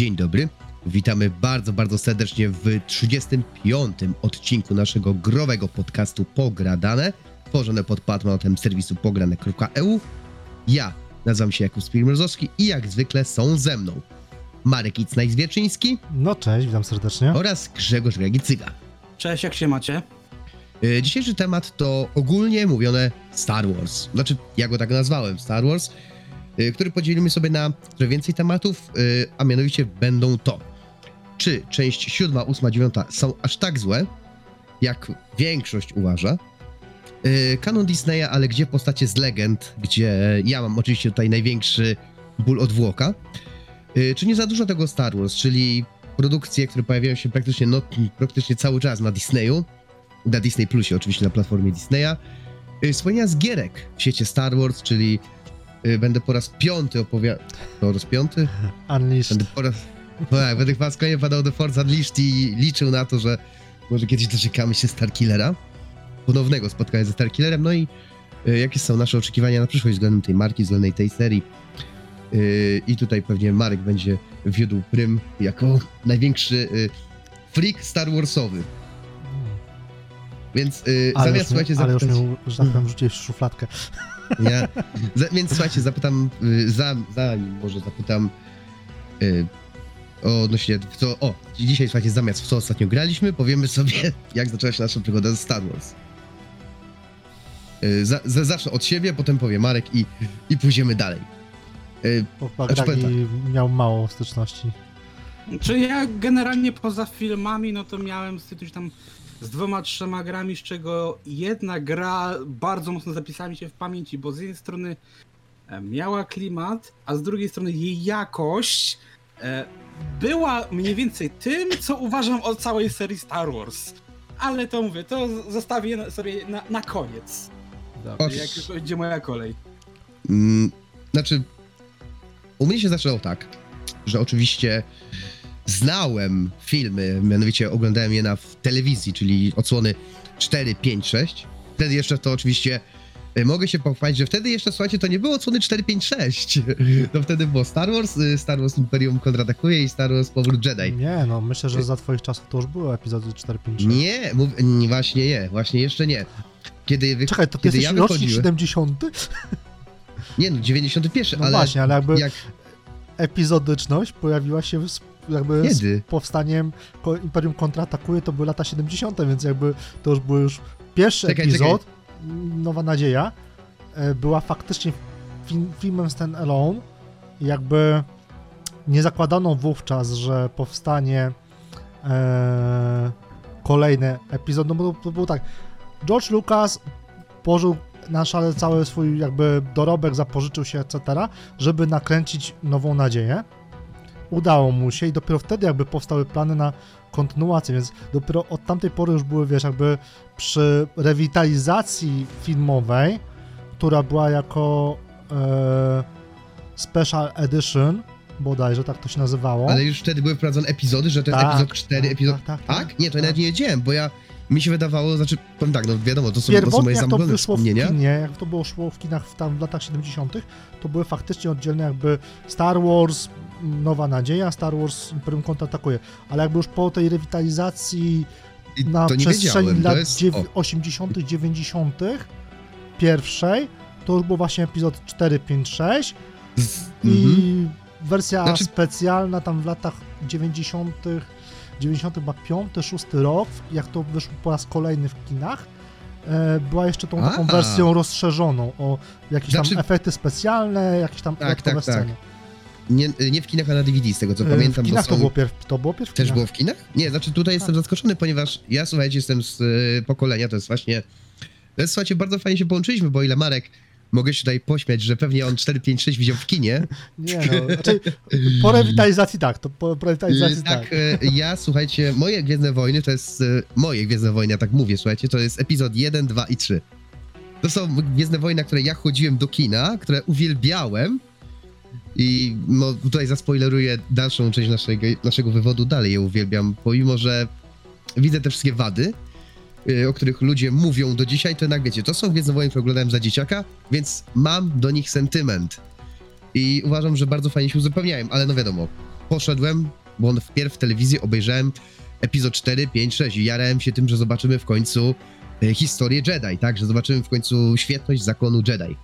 Dzień dobry. Witamy bardzo, bardzo serdecznie w 35. odcinku naszego growego podcastu Pogradane, tworzone pod patronatem serwisu pograne.eu. Ja nazywam się Jakub Spirmrzowski i jak zwykle są ze mną Marek Icnaj-Zwierczyński No cześć, witam serdecznie. oraz Grzegorz Regicyga. Cześć, jak się macie? E, Dzisiejszy temat to ogólnie mówione Star Wars. Znaczy, ja go tak nazwałem, Star Wars, e, który podzielimy sobie na trochę więcej tematów, e, a mianowicie będą to czy część siódma, ósma, dziewiąta są aż tak złe, jak większość uważa. E, Kanon Disneya, ale gdzie postacie z legend, gdzie ja mam oczywiście tutaj największy ból odwłoka. E, Czy nie za dużo tego Star Wars, czyli produkcje, które pojawiają się praktycznie, no, praktycznie cały czas na Disneyu, na Disney Plusie, oczywiście na platformie Disneya. Y, Wspomnienia z gierek w świecie Star Wars, czyli y, będę po raz piąty opowiadał. Po raz piąty? Unleashed. Będę po raz. No tak, będę raz kolejny padał do Forza Unleashed i liczył na to, że może kiedyś doczekamy się Starkillera. Ponownego spotkania ze Starkillerem. No i y, jakie są nasze oczekiwania na przyszłość względem tej marki, względem tej serii. Y, I tutaj pewnie Marek będzie wiódł prym jako największy y, freak Star Warsowy. Więc Ale, zamiast, słuchajcie, mnie, ale już zapytać... mnie, że tak powiem, rzuciłeś szufladkę. Nie. Za, więc słuchajcie, zapytam, za, zanim może zapytam y, o odnośnie, w co, o, dzisiaj słuchajcie, zamiast w co ostatnio graliśmy, powiemy sobie, jak zaczęła się nasza przygoda ze Star Wars. Y, za, za, zacznę od siebie, potem powie Marek i, i pójdziemy dalej. Y, Bo Znaczy, powiem miał mało styczności. Czy ja generalnie poza filmami, no to miałem styczność tam z dwoma, trzema grami, z czego jedna gra bardzo mocno zapisała mi się w pamięci, bo z jednej strony e, miała klimat, a z drugiej strony jej jakość e, była mniej więcej tym, co uważam o całej serii Star Wars. Ale to mówię, to zostawię sobie na, na koniec, Oż- jak już będzie moja kolej. Mm, znaczy, u mnie się zaczęło tak, że oczywiście znałem filmy, mianowicie oglądałem je na w telewizji, czyli odsłony 4, 5, 6. Wtedy jeszcze to oczywiście y, mogę się pochwalić, że wtedy jeszcze, słuchajcie, to nie było odsłony 4, 5, 6. To wtedy było Star Wars, y, Star Wars Imperium kontratakuje i Star Wars Powrót Jedi. Nie, no myślę, że za twoich czasów to już były epizody 4, 5, 6. Nie, mów, nie, właśnie nie, właśnie jeszcze nie. Kiedy, Czekaj, to kiedy jesteś ja rocznik wychodziłem... 70? Nie, no 91, No ale właśnie, ale jakby jak... epizodyczność pojawiła się z, jakby Kiedy? z powstaniem Imperium kontratakuje, to były lata 70., więc jakby to już był już pierwszy Czekaj, epizod, Nowa Nadzieja, e, była faktycznie film, filmem stand alone. Jakby nie zakładano wówczas, że powstanie e, kolejny epizod, no bo to, to było tak, George Lucas położył na szale cały swój jakby dorobek, zapożyczył się, etc., żeby nakręcić Nową Nadzieję. Udało mu się i dopiero wtedy jakby powstały plany na kontynuację, więc dopiero od tamtej pory już były, wiesz, jakby przy rewitalizacji filmowej, która była jako e, special edition, bodajże tak to się nazywało. Ale już wtedy były wprowadzone epizody, że ten Tak, epizod 4, tak, epizod... tak, tak, Tak? Nie, to tak. nawet nie wiedziałem, bo ja... Mi się wydawało, znaczy, powiem tak, no wiadomo, to są, to są Pierwotnie moje jak to wyszło w kinie, jak to było szło w kinach w, tam w latach 70., to były faktycznie oddzielne jakby Star Wars, Nowa Nadzieja, Star Wars Imperium kontratakuje. Ale jakby już po tej rewitalizacji I na nie przestrzeni lat jest... dziew- O, 80., 90., pierwszej, to już był właśnie epizod 4, 5, 6 z, i mhm. wersja Znaczy- specjalna tam w latach 90., 95, 6 rok, jak to wyszło po raz kolejny w kinach, e, była jeszcze tą taką A. wersją rozszerzoną o jakieś Znaczy- tam efekty specjalne, jakieś tam Tak, tak, tak. sceny. nie, nie w kinach, a na DVD, z tego co E, pamiętam, w kinach bo to są... było pierw, to było pierw Też kinach. było w kinach? Nie, znaczy tutaj jestem zaskoczony, ponieważ ja, słuchajcie, jestem z y, pokolenia, to jest właśnie... To jest, słuchajcie, bardzo fajnie się połączyliśmy, bo ile Marek mogę się tutaj pośmiać, że pewnie on 4, 5, 6 widział w kinie, Nie no, znaczy po rewitalizacji tak, to po, rewitalizacji Y, tak. tak, y, ja, słuchajcie, moje Gwiezdne Wojny to jest, y, moje Gwiezdne Wojny, ja tak mówię, słuchajcie, to jest epizod 1, 2 i 3. To są Gwiezdne Wojny, na które ja chodziłem do kina, które uwielbiałem. I no, tutaj zaspoileruję dalszą część naszego, naszego wywodu, dalej je uwielbiam, pomimo że widzę te wszystkie wady, o których ludzie mówią do dzisiaj, to jednak wiecie, to są Gwiezdne Wojny, które oglądałem za dzieciaka, więc mam do nich sentyment. I uważam, że bardzo fajnie się uzupełniałem, ale no wiadomo, poszedłem, bo on wpierw w telewizji obejrzałem epizod 4, 5, 6 i jarałem się tym, że zobaczymy w końcu e, historię Jedi, tak? Że zobaczymy w końcu świetność zakonu Jedi.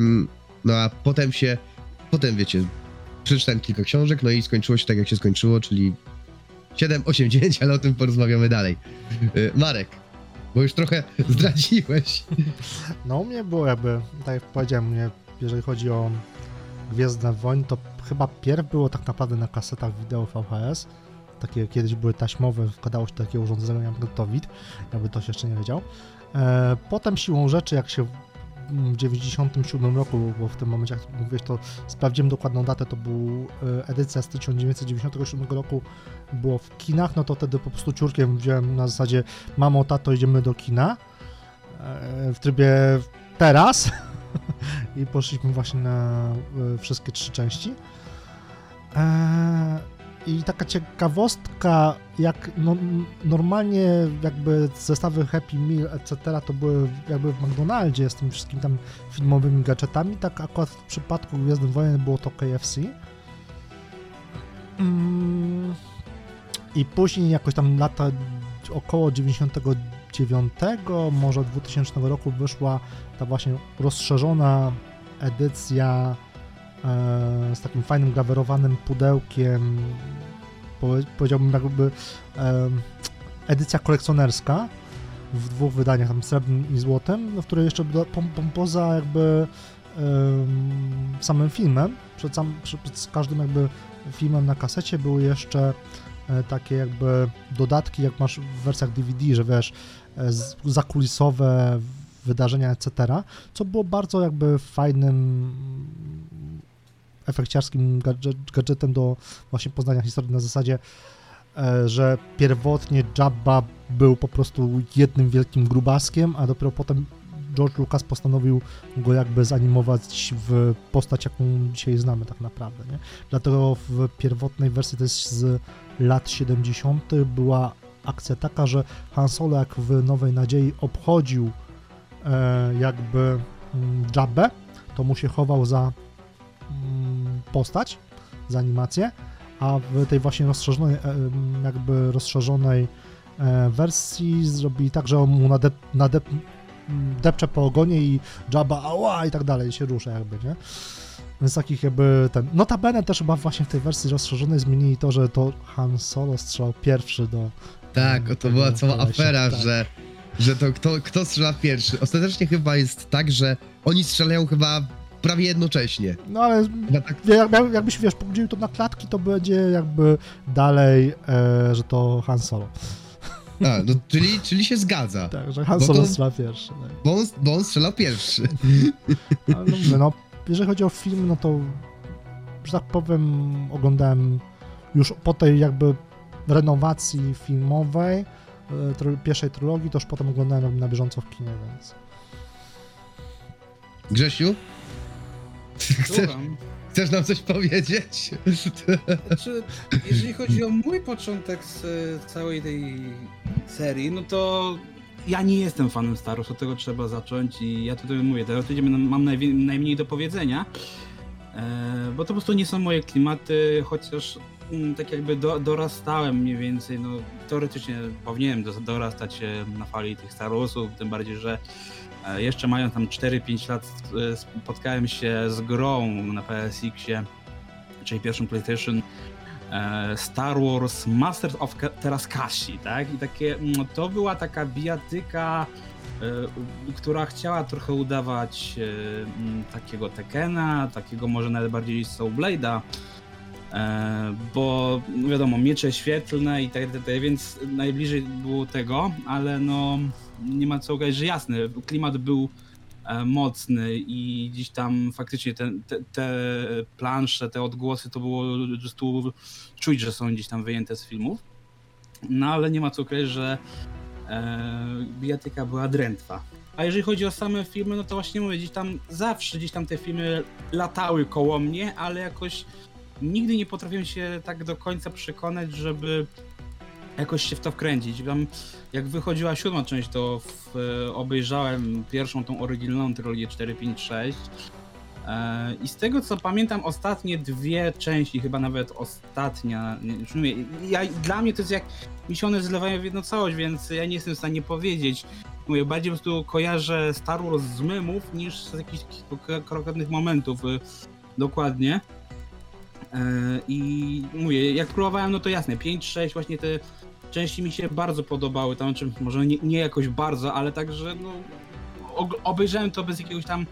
Mm, No a potem się, potem wiecie, przeczytałem kilka książek, no i skończyło się tak, jak się skończyło, czyli 7, 8, 9, ale o tym porozmawiamy dalej. E, Marek, bo już trochę zdradziłeś. No u mnie było jakby, tak jak powiedziałem, mnie, jeżeli chodzi o Gwiezdne Wojny, to chyba pierw było tak naprawdę na kasetach wideo VHS. Takie kiedyś były taśmowe, wkładało się takie urządzenie jak Gotowid, jakby ktoś jeszcze nie wiedział. E, potem siłą rzeczy, jak się w 97 roku, bo w tym momencie, jak mówiłeś, to sprawdziłem dokładną datę, to był e, edycja z 1997 roku, było w kinach, no to wtedy po prostu ciurkiem wziąłem na zasadzie mamo, tato, idziemy do kina e, w trybie teraz i poszliśmy właśnie na e, wszystkie trzy części. E, I taka ciekawostka, jak no, normalnie jakby zestawy Happy Meal, etc. to były jakby w McDonaldzie z tymi wszystkimi tam filmowymi gadżetami, tak akurat w przypadku Gwiezdnych Wojen było to KFC. I później jakoś tam lata około 99, może 2000 roku wyszła ta właśnie rozszerzona edycja z takim fajnym grawerowanym pudełkiem, powie- powiedziałbym jakby e, edycja kolekcjonerska w dwóch wydaniach, tam srebrnym i złotym, no, w której jeszcze poza jakby samym filmem, przed, sam, przed, każdym jakby filmem na kasecie były jeszcze e, takie jakby dodatki, jak masz w wersjach DVD, że wiesz, e, zakulisowe wydarzenia, etc., co było bardzo jakby fajnym efekciarskim gadżet, gadżetem do właśnie poznania historii na zasadzie, e, że pierwotnie Jabba był po prostu jednym wielkim grubaskiem, a dopiero potem George Lucas postanowił go jakby zanimować w postać, jaką dzisiaj znamy tak naprawdę, nie? Dlatego w pierwotnej wersji, to jest z lat 70., była akcja taka, że Han Solo jak w Nowej Nadziei obchodził e, jakby mm, Jabbę, to mu się chował za postać, za animację, a w tej właśnie rozszerzonej, e, em, jakby rozszerzonej e, wersji zrobili tak, że on mu nadep, nadep, m, depcze po ogonie i Jabba ała i tak dalej się rusza jakby, nie? Więc takich jakby ten... Notabene też chyba właśnie w tej wersji rozszerzonej zmienili to, że to Han Solo strzelał pierwszy do... Tak, do to była cała kolesia, afera, tak. że, że to kto, kto strzela pierwszy. Ostatecznie chyba jest tak, że oni strzelają chyba prawie jednocześnie. No ale tak, jak, jak- jakbyś, wiesz, podzielił to na klatki, to będzie jakby dalej, e, że to Han Solo. a, no, czyli, czyli się zgadza, Tak, że Han Solo to- strzela pierwszy. Tak. bo on, bo on strzelał pierwszy. Ale no, mówię, no, jeżeli chodzi o film, no to, że tak powiem, oglądałem już po tej jakby renowacji filmowej e, pierwszej trylogii, to już potem oglądałem na bieżąco w kinie, więc... Grzesiu? Chcesz, chcesz nam coś powiedzieć? Znaczy, jeżeli chodzi o mój początek z całej tej serii, no to ja nie jestem fanem Star Wars, od tego trzeba zacząć i ja tutaj mówię, teoretycznie mam najwi- najmniej do powiedzenia, e, bo to po prostu nie są moje klimaty, chociaż mm, tak jakby do, dorastałem mniej więcej, no teoretycznie powinienem do, dorastać na fali tych Star Warsów, tym bardziej, że jeszcze mając tam 4-5 lat e, spotkałem się z grą na PSX-ie, czyli pierwszym PlayStation e, Star Wars Masters of Terraskashi, tak? I takie, mm, to była taka bijatyka, e, która chciała trochę udawać e, mm, takiego Tekena, takiego może nawet bardziej Soulblade'a, e, bo wiadomo, miecze świetlne i tak dalej, więc najbliżej było tego, ale no nie ma co ukryć, że jasne, klimat był e, mocny i gdzieś tam faktycznie te, te, te plansze, te odgłosy to było po prostu czuć, że są gdzieś tam wyjęte z filmów. No ale nie ma co ukryć, że e, bijatyka była drętwa. A jeżeli chodzi o same filmy, no to właśnie mówię, gdzieś tam zawsze gdzieś tam te filmy latały koło mnie, ale jakoś nigdy nie potrafiłem się tak do końca przekonać, żeby jakoś się w to wkręcić. Tam, jak wychodziła siódma część, to w, e, obejrzałem pierwszą tą oryginalną trylogię 4, 5, 6. E, I z tego co pamiętam, ostatnie dwie części, chyba nawet ostatnia, nie, już mówię, ja, dla mnie to jest jak mi się one zlewają w jedną całość, więc ja nie jestem w stanie powiedzieć. Mówię, bardziej po prostu kojarzę Star Wars z memów niż z jakichś konkretnych momentów. y, Dokładnie. E, I mówię, jak próbowałem, no to jasne, 5, 6, właśnie te części mi się bardzo podobały, tam czy może nie, nie jakoś bardzo, ale także no, obejrzałem to bez jakiegoś tam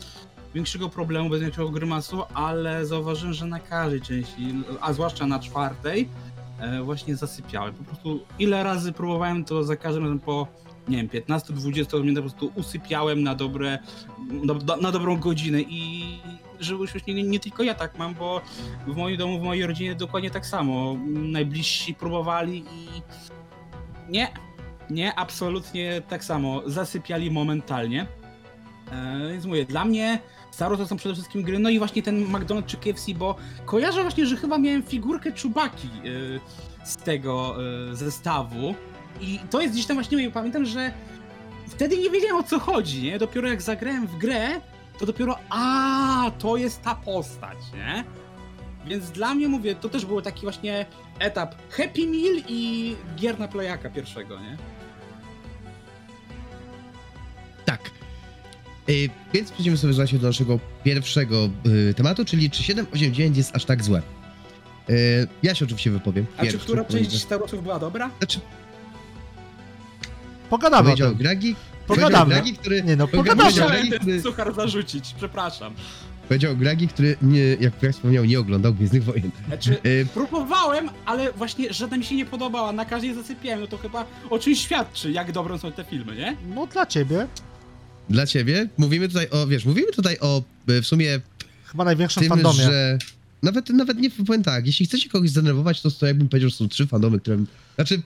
większego problemu, bez jakiegoś grymasu, ale zauważyłem, że na każdej części, a zwłaszcza na czwartej, e, właśnie zasypiałem. Po prostu ile razy próbowałem, to za każdym razem po, nie wiem, 15-20 minut po prostu usypiałem na dobre, na, na dobrą godzinę i żeby uśmiesznie, nie, nie tylko ja tak mam, bo w moim domu, w mojej rodzinie dokładnie tak samo. Najbliżsi próbowali i nie, nie, absolutnie tak samo. Zasypiali momentalnie. E, więc mówię, dla mnie Star to są przede wszystkim gry, no i właśnie ten McDonald's czy KFC, bo kojarzę właśnie, że chyba miałem figurkę Czubaki e, z tego e, zestawu i to jest gdzieś tam właśnie, mówię, pamiętam, że wtedy nie wiedziałem o co chodzi, nie? Dopiero jak zagrałem w grę, to dopiero a to jest ta postać, nie? Więc dla mnie mówię, to też był taki właśnie etap Happy Meal i gier na playaka pierwszego, nie? Tak. Y, więc przejdziemy sobie właśnie do naszego pierwszego y, tematu, czyli czy 789 jest aż tak złe. Y, ja się oczywiście wypowiem. A czy pierwszy, która część Star Warsów była dobra? Znaczy, Pogadamy o powiedział tym. Gragi, Pogadamy. Gragi, który, Nie no, pogadamy. Gragi, Musiałem ten który- suchar zarzucić, przepraszam. Powiedział Gragi, który nie, jak jak wspomniał, nie oglądał Gwiezdnych Wojen. Znaczy, Y, próbowałem, ale właśnie żadna mi się nie podobała, na każdej zasypiałem, no to chyba o czymś świadczy, jak dobre są te filmy, nie? No dla ciebie. dla ciebie mówimy tutaj o, wiesz, mówimy tutaj o y, w sumie Chyba największym tym, fandomie. że nawet, nawet nie powiem tak, jeśli chcecie kogoś zdenerwować, to, to jakbym powiedział, że są trzy fandomy, które... Znaczy,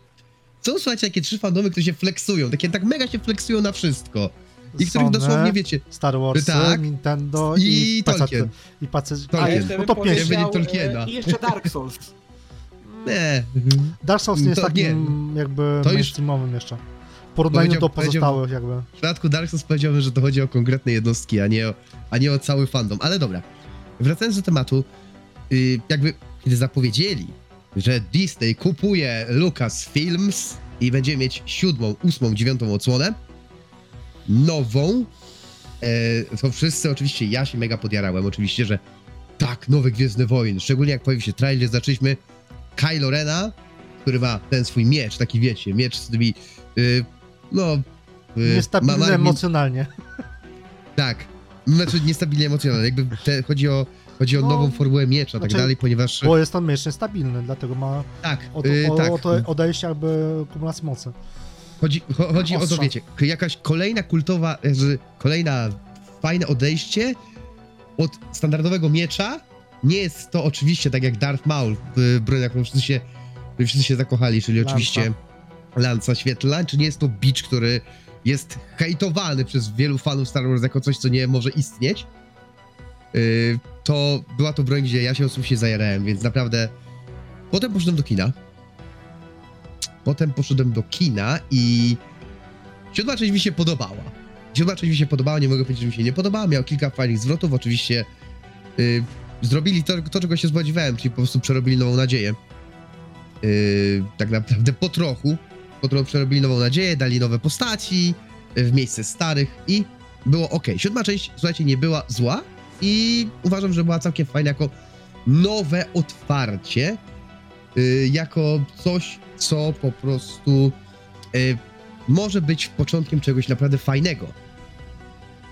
są słuchajcie takie trzy fandomy, które się flexują, takie tak mega się flexują na wszystko. I których Sony, dosłownie wiecie, Star Wars, Tak. Nintendo I i. Tolkien. I. Tolkien. A, jeszcze no to pięć. e, I jeszcze Dark Souls. nie, Dark Souls nie jest To takim jakby To już- mainstreamowym jeszcze. W porównaniu do pozostałych jakby. w przypadku Dark Souls powiedziałbym, że to chodzi o konkretne jednostki, a nie o, a nie o cały fandom, ale dobra. Wracając do tematu, yy, jakby kiedy zapowiedzieli, że Disney kupuje Lucasfilms i będzie mieć siódmą, ósmą, dziewiątą odsłonę, nową, e, to wszyscy oczywiście, ja się mega podjarałem oczywiście, że tak, nowe Gwiezdne Wojny, szczególnie jak pojawił się trailer, zaczęliśmy Kylo Rena, który ma ten swój miecz, taki wiecie, miecz z tymi, yy, no... yy, Niestabilny ma- ma- emocjonalnie. Tak, znaczy niestabilnie emocjonalnie, jakby te, chodzi o, chodzi o No, nową formułę miecza, tak znaczy, dalej, ponieważ... Bo jest on miecz niestabilny, dlatego ma tak, o to, yy, o, tak, o to odejście jakby kumulacji mocy. Chodzi, cho, chodzi o to, wiecie, jakaś kolejna kultowa, kolejna fajne odejście od standardowego miecza, nie jest to oczywiście tak jak Darth Maul w broń, którą wszyscy się, wszyscy się zakochali, czyli Lanza. oczywiście lanca świetlna, czy nie jest to bicz, który jest hejtowany przez wielu fanów Star Wars jako coś, co nie może istnieć. Yy, to była to broń, gdzie ja się osobiście zajarałem, więc naprawdę potem poszedłem do kina. Potem poszedłem do kina i siódma część mi się podobała. Siódma część mi się podobała, nie mogę powiedzieć, że mi się nie podobała. Miał kilka fajnych zwrotów, oczywiście yy, zrobili to, to, czego się spodziewałem, czyli po prostu przerobili nową nadzieję. Yy, tak naprawdę po trochu. Po trochu przerobili nową nadzieję, dali nowe postaci yy, w miejsce starych i było ok. Siódma część, słuchajcie, nie była zła i uważam, że była całkiem fajna jako nowe otwarcie, yy, jako coś, co po prostu yy, może być początkiem czegoś naprawdę fajnego.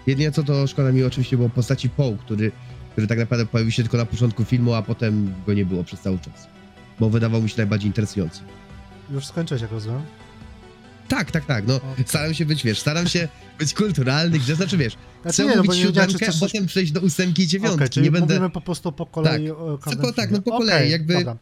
Jedynie co to szkoda mi oczywiście było postaci Poe, który, który tak naprawdę pojawił się tylko na początku filmu, a potem go nie było przez cały czas. Bo wydawał mi się najbardziej interesujący. Już skończyłeś, jak rozumiem. Tak, tak, tak, no Okej. staram się być, wiesz, staram się być kulturalny, gdzie znaczy, wiesz, Znaczy chcę nie, no mówić czy siódemkę, coś- potem przejść do ósemki i dziewiątki, czyli nie będę... mówimy po prostu po kolei każdym Tylko tak, no po kolei, Okej, jakby- Dobra.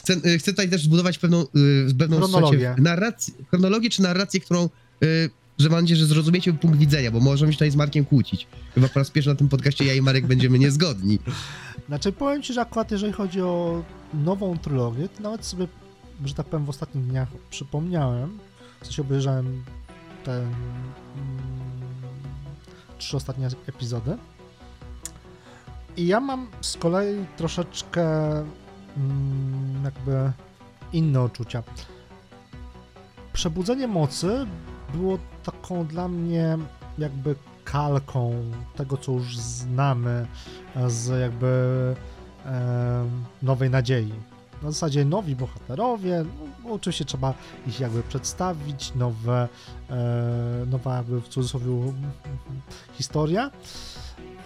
Chcę, y, chcę tutaj też zbudować pewną, y, pewną Chronologię. narrację, chronologię czy narrację, którą y, że mam nadzieję, że zrozumiecie punkt widzenia, bo możemy się tutaj z Markiem kłócić. Chyba po raz pierwszy na tym podcaście ja i Marek będziemy niezgodni. Znaczy powiem ci, że akurat jeżeli chodzi o nową trylogię, to nawet sobie, że tak powiem, w ostatnich dniach przypomniałem, w sensie obejrzałem te mm, trzy ostatnie epizody. I ja mam z kolei troszeczkę jakby inne odczucia. Przebudzenie mocy było taką dla mnie jakby kalką tego, co już znamy z jakby e, Nowej Nadziei. Na zasadzie nowi bohaterowie, no, oczywiście trzeba ich jakby przedstawić, nowe, e, nowa jakby w cudzysłowie historia,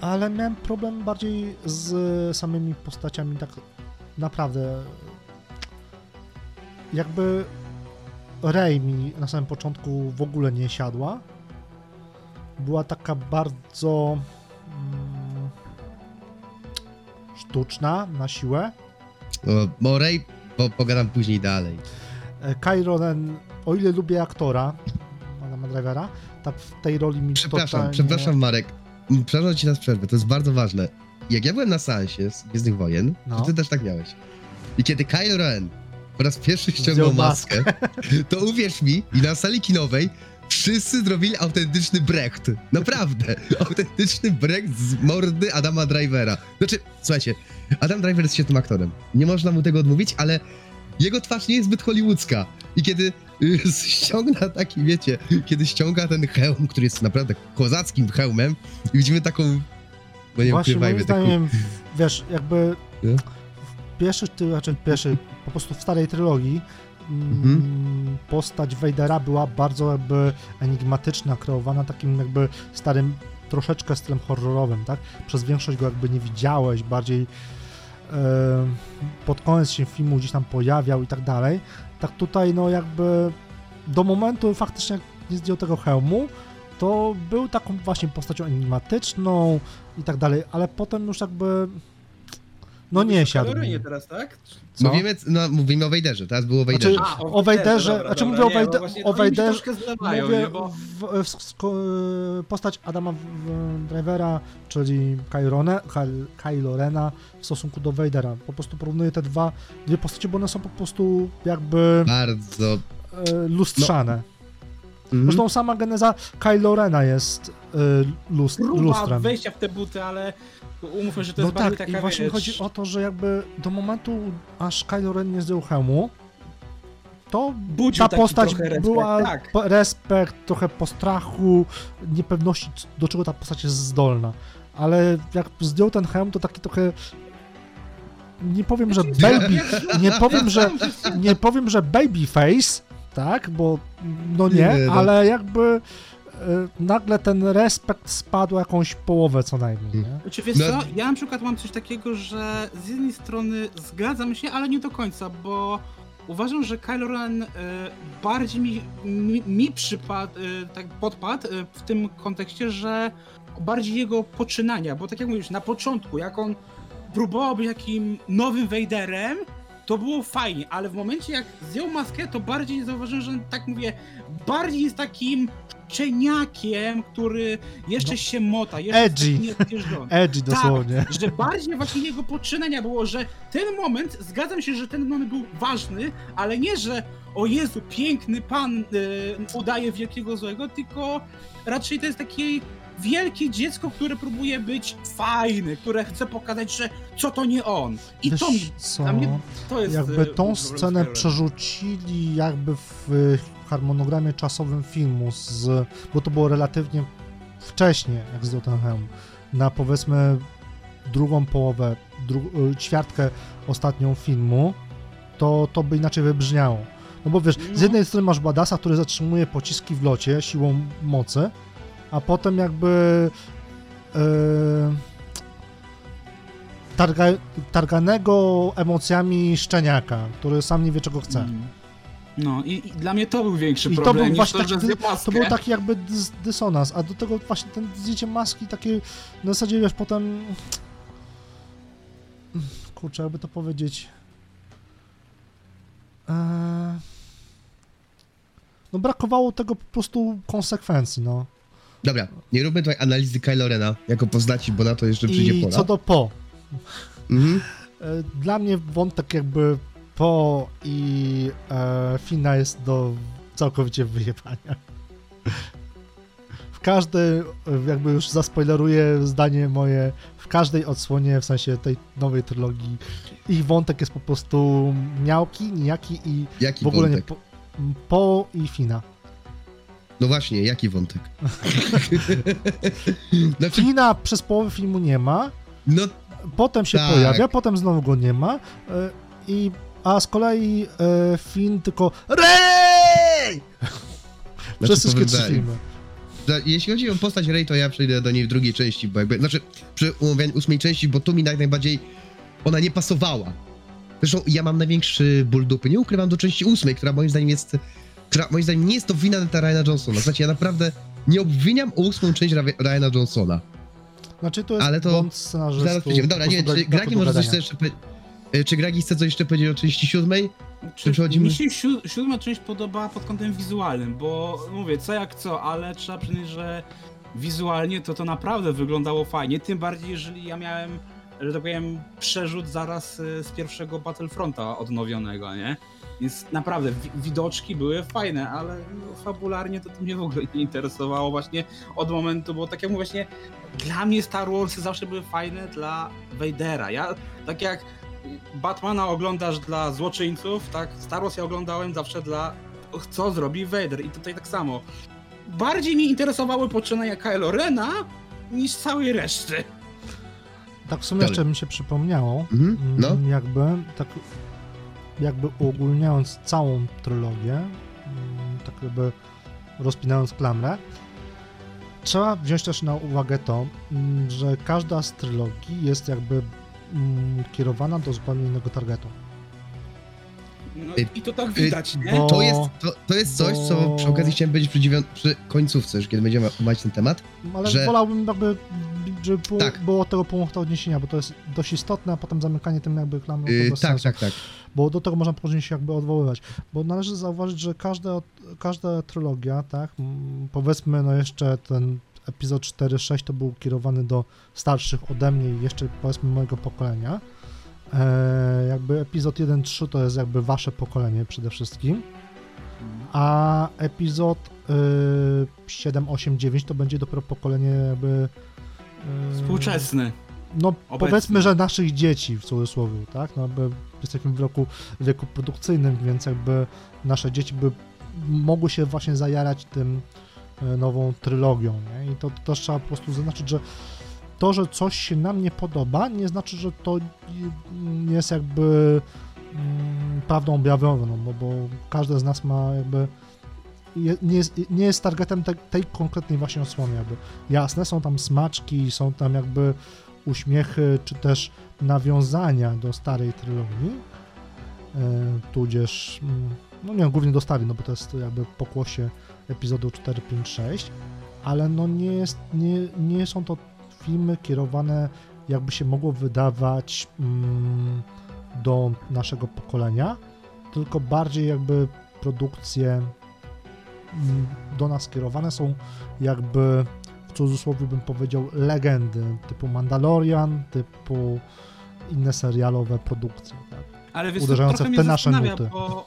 ale miałem problem bardziej z samymi postaciami tak naprawdę jakby Rey mi na samym początku w ogóle nie siadła. Była taka bardzo mm, sztuczna na siłę. O, Morej, po, pogadam później dalej. E, Kylo Ren, o ile lubię aktora, Adama Drivera, tak w tej roli mi Przepraszam, totalnie... przepraszam Marek. Przepraszam ci na przerwę, to jest bardzo ważne. Jak ja byłem na seansie z Gwiezdnych Wojen, No. to ty też tak miałeś. I kiedy Kylo Ren po raz pierwszy ściągnął Zdjął maskę, to uwierz mi, i na sali kinowej wszyscy zrobili autentyczny Brecht. Naprawdę. Autentyczny Brecht z mordy Adama Drivera. Znaczy, słuchajcie, Adam Driver jest świetnym aktorem. Nie można mu tego odmówić, ale jego twarz nie jest zbyt hollywoodzka. I kiedy y, ściąga taki, wiecie, kiedy ściąga ten hełm, który jest naprawdę kozackim hełmem i widzimy taką, no nie Właśnie moim ukrywajmy, taką... zdaniem, wiesz, jakby Nie? w pierwszych, ty- znaczy pierwszy, po prostu w starej trylogii mm, Mhm. postać Vadera była bardzo jakby enigmatyczna, kreowana takim jakby starym troszeczkę stylem horrorowym, tak? Przez większość go jakby nie widziałeś, bardziej e, pod koniec się filmu gdzieś tam pojawiał i tak dalej. Tak tutaj no jakby do momentu faktycznie nie zdjął tego hełmu, to był taką właśnie postacią enigmatyczną i tak dalej, ale potem już jakby no nie siadł. mi. Teraz, tak? Co? Mówimy, no, mówimy o Wejderze, teraz było o Wejderze. Znaczy, o Wejderze, znaczy mówię o, Wejde, o Wejderze, Mówię, mówię w, w, sko- postać Adama w, w Drivera, czyli Kyl- Kylo Rena w stosunku do Vadera. Po prostu porównuję te dwa, dwie postacie, bo one są po prostu jakby Bardzo. e, lustrzane. Mhm. Zresztą sama geneza Kylo Rena jest e, lust, Próba lustrem. wejścia w te buty, ale umówmy, że to No jest bardziej tak, taka, i właśnie wiesz, chodzi o to, że jakby do momentu, aż Kylo Ren nie zdjął hełmu, to budził ta postać trochę respekt, była Tak. po- respekt, trochę postrachu, niepewności, do czego ta postać jest zdolna. Ale jak zdjął ten hełm, to taki trochę. Nie powiem, że baby. Nie powiem, że. Nie powiem, że babyface, tak? Bo no nie, Nie, no. ale jakby. e, Nagle ten respekt spadł jakąś połowę co najmniej. Nie? Czy wiesz No- co, ja na przykład mam coś takiego, że z jednej strony zgadzam się, ale nie do końca, bo uważam, że Kylo Ren e, bardziej mi, mi, mi przypadł, e, tak podpadł w tym kontekście, że bardziej jego poczynania, bo tak jak mówisz, na początku, jak on próbował być takim nowym Vaderem, to było fajnie, ale w momencie jak zdjął maskę, to bardziej zauważyłem, że tak mówię, bardziej jest takim szczeniakiem, który jeszcze No. się mota, jeszcze Edgy. taki. Edgy dosłownie. że bardziej właśnie jego poczynania było, że ten moment, zgadzam się, że ten moment był ważny, ale nie, że o Jezu, piękny pan y, udaje wielkiego złego, tylko raczej to jest takie wielkie dziecko, które próbuje być fajne, które chce pokazać, że co to nie on. I Wiesz to mi, co? mnie to jest... jakby y, tą z scenę przerzucili jakby w harmonogramie czasowym filmu, z, bo to było relatywnie wcześnie, jak zdjął ten hełm, na powiedzmy drugą połowę, dru, y, ćwiartkę ostatnią filmu, to, to by inaczej wybrzmiało. No bo wiesz, z No. jednej strony masz Badasa, który zatrzymuje pociski w locie siłą mocy, a potem jakby yy, targa, targanego emocjami szczeniaka, który sam nie wie czego chce. Mm. No i, i dla mnie to był większy I to problem był niż właśnie to, taki, to był taki jakby dys, dysonans, a do tego właśnie ten zdjęcie maski takie, na zasadzie wiesz, potem kurczę, jakby to powiedzieć eee... no brakowało tego po prostu konsekwencji, no. Dobra, nie róbmy tutaj analizy Kylo Rena jako postaci, bo na to jeszcze przyjdzie I pora. co do Po. Mhm. E, Dla mnie wątek jakby Po i e, Fina jest do całkowicie wyjebania. W każdej, jakby już zaspoileruję zdanie moje, w każdej odsłonie, w sensie tej nowej trylogii, ich wątek jest po prostu miałki, nijaki i Jaki w ogóle wątek? nie... Po, po i Fina. No właśnie, jaki wątek? znaczy, Fina przez połowę filmu nie ma, no potem się Tak. pojawia, potem znowu go nie ma. e, I, a z kolei e, Finn tylko REJ! Przez Znaczy, wszystkie trzy tak. filmy. Za- Jeśli chodzi o postać Rey, to ja przejdę do niej w drugiej części, bo jakby, znaczy przy ósmej części, bo tu mi najbardziej ona nie pasowała. Zresztą ja mam największy ból dupy, nie ukrywam, do części ósmej, która moim zdaniem jest, która moim zdaniem nie jest to wina Ryana Johnsona. Znaczy ja naprawdę nie obwiniam o ósmą część Ryana Johnsona. Znaczy to jest Ale to błąd scenarzystów. Zaraz przejdziemy. Dobra, nie wiem, czy Gragi może coś jeszcze powiedzieć? Czy Gragi chce coś jeszcze powiedzieć o części siódmej? Czy przechodzimy- Mi się sió- siódma część podobała pod kątem wizualnym, bo mówię, co jak co, ale trzeba przyznać, że wizualnie to to naprawdę wyglądało fajnie, tym bardziej jeżeli ja miałem, że tak powiem, przerzut zaraz y, z pierwszego Battlefronta odnowionego, nie? Więc naprawdę wi- widoczki były fajne, ale no, fabularnie to, to mnie w ogóle nie interesowało właśnie od momentu, bo tak jak mówię właśnie, dla mnie Star Warsy zawsze były fajne dla Vadera. Ja tak jak Batmana oglądasz dla złoczyńców, tak? Star Wars ja oglądałem zawsze dla co zrobi Vader i tutaj tak samo. Bardziej mi interesowały poczynania Kylo Rena niż całej reszty. Tak w sumie Dalej. jeszcze mi się przypomniało, Mhm, no. mm, jakby tak jakby uogólniając całą trylogię, mm, tak jakby rozpinając klamrę, trzeba wziąć też na uwagę to, mm, że każda z trylogii jest jakby mm, kierowana do zupełnie innego targetu. No, Y, I to tak widać, nie? bo- To jest, to, to jest coś, co bo- przy okazji chciałem powiedzieć przy, dziewią- przy końcówce, już kiedy będziemy omawiać ten temat. Ale że- wolałbym jakby, żeby było, Tak. było tego punktu odniesienia, bo to jest dość istotne, a potem zamykanie tym jakby klamrą Yy, tak, sensu. tak, tak. Bo do tego można później się jakby odwoływać. Bo należy zauważyć, że każda, każda trylogia, tak, powiedzmy, no jeszcze ten epizod 4-6 to był kierowany do starszych ode mnie i jeszcze powiedzmy mojego pokolenia. E, jakby epizod 1-3 to jest jakby wasze pokolenie przede wszystkim, a epizod y, 7, 8, 9 to będzie dopiero pokolenie jakby y, Współczesny. no powiedzmy, że naszych dzieci w cudzysłowie, tak? No jakby jesteśmy w roku, wieku produkcyjnym, więc jakby nasze dzieci by mogły się właśnie zajarać tym e, nową trylogią, nie? I to, to też trzeba po prostu zaznaczyć, że to, że coś się nam nie podoba, nie znaczy, że to jest jakby mm, prawdą objawioną, no bo, bo każdy z nas ma jakby nie jest, nie jest targetem te, tej konkretnej właśnie osłony jakby. Jasne, są tam smaczki, są tam jakby uśmiechy, czy też nawiązania do starej trylogii, e, tudzież, mm, no nie, głównie do starej, no bo to jest jakby pokłosie epizodu 4, 5, 6, ale no nie jest, nie, nie są to filmy kierowane, jakby się mogło wydawać mm, do naszego pokolenia, tylko bardziej jakby produkcje mm, do nas kierowane są jakby cudzysłowie bym powiedział legendy typu Mandalorian, typu inne serialowe produkcje. Tak? Ale wiesz, uderzające trochę w mnie te nasze nuty. bo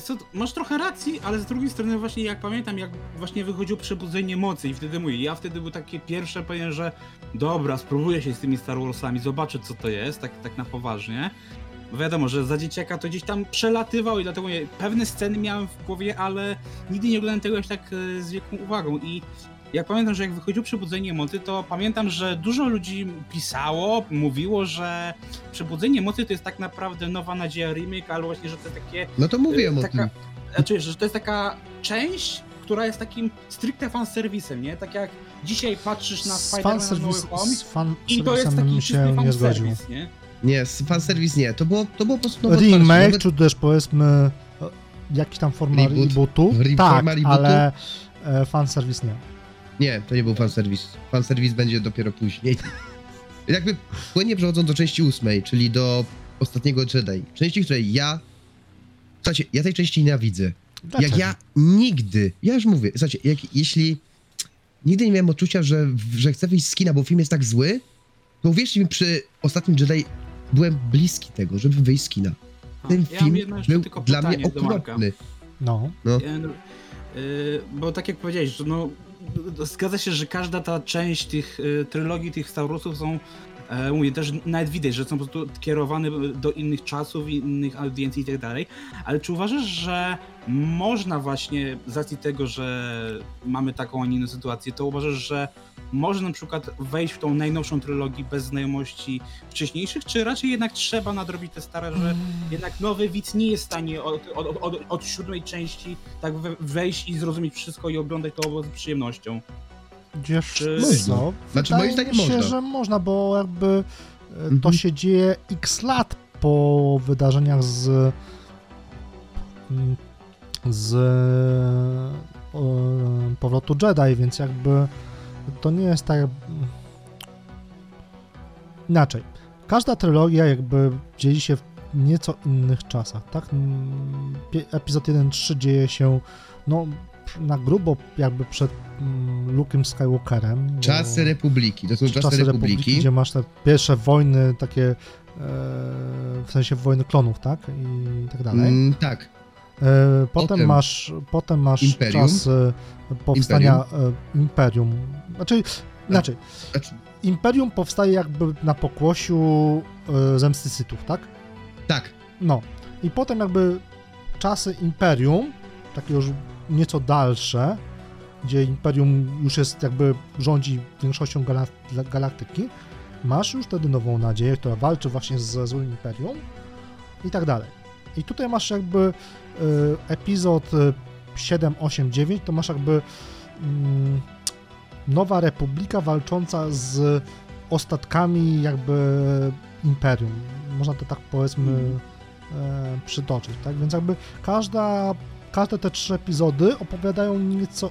co, masz trochę racji, ale z drugiej strony właśnie jak pamiętam, jak właśnie wychodziło Przebudzenie Mocy i wtedy mówię, ja wtedy był takie pierwsze powiem, że dobra, spróbuję się z tymi Star Warsami, zobaczę co to jest, tak, tak na poważnie. Bo wiadomo, że za dzieciaka to gdzieś tam przelatywał i dlatego pewne sceny miałem w głowie, ale nigdy nie oglądałem tego aż tak e, z wielką uwagą i jak pamiętam, że jak wychodziło Przebudzenie Mocy, to pamiętam, że dużo ludzi pisało, mówiło, że Przebudzenie Mocy to jest tak naprawdę nowa nadzieja remake, ale właśnie, że to jest takie No to mówiłem o taka, tym. Znaczy, że to jest taka część, która jest takim stricte fanserwisem, nie? Tak jak dzisiaj patrzysz na Spider-Man No Home i to jest taki czysty się nie zgodził. fanserwis, nie? Nie, fanserwis nie. To było, to było po prostu nowe Remake, nowe- czy też powiedzmy e, jakiś tam forma Reboot. rebootu, Re- tak, rebootu? ale e, fanserwis nie. Nie, to nie był fanserwis. Fanserwis będzie dopiero później. Jakby płynnie przechodząc do części ósmej, czyli do ostatniego Jedi. Części, której ja... Słuchajcie, ja tej części nienawidzę. Dlaczego? Jak ja nigdy, ja już mówię, słuchajcie, jak, jeśli nigdy nie miałem odczucia, że, że chcę wyjść z kina, bo film jest tak zły, to uwierzcie mi, przy ostatnim Jedi byłem bliski tego, żeby wyjść z kina. Ten ja film był tylko dla mnie okropny. No, No. E, Bo tak jak powiedziałeś, że no, zgadza się, że każda ta część tych e, trylogii, tych Star Warsów są, e, mówię, też nawet widać, że są po prostu kierowane do innych czasów, innych audiencji i tak dalej, ale czy uważasz, że można właśnie, z racji tego, że mamy taką, a nie inną sytuację, to uważasz, że można na przykład wejść w tą najnowszą trylogię bez znajomości wcześniejszych, czy raczej jednak trzeba nadrobić te stare, że jednak nowy widz nie jest w stanie od, od, od, od siódmej części tak we, wejść i zrozumieć wszystko i oglądać to z przyjemnością. Wiesz Czy- co? Znaczy, moim zdaniem się, można. że można, bo jakby e, to Mhm. się dzieje x lat po wydarzeniach z mm, z e, powrotu Jedi, więc jakby to nie jest tak inaczej. Każda trylogia jakby dzieje się w nieco innych czasach, tak? Mm, Epizod 1-3 dzieje się no na grubo jakby przed mm, Luke'em Skywalkerem. Czasy Republiki, to są czasy, Republiki. gdzie masz te pierwsze wojny takie, e, w sensie wojny klonów, tak? I tak dalej. Mm, tak, E, potem, Potem masz, potem masz Imperium. czas e, powstania Imperium. Imperium. Znaczy, inaczej. znaczy, Imperium powstaje jakby na pokłosiu e, zemsty Sithów, tak? tak, No. I potem jakby czasy Imperium, takie już nieco dalsze, gdzie Imperium już jest jakby rządzi większością galak- galaktyki, masz już wtedy nową nadzieję, która walczy właśnie ze złym Imperium i tak dalej. I tutaj masz jakby y, epizod y, 7, 8, 9, to masz jakby mm, Nowa Republika walcząca z ostatkami jakby Imperium. Można to tak powiedzmy Mhm. e, przytoczyć, tak? Więc jakby każda, każde te trzy epizody opowiadają nieco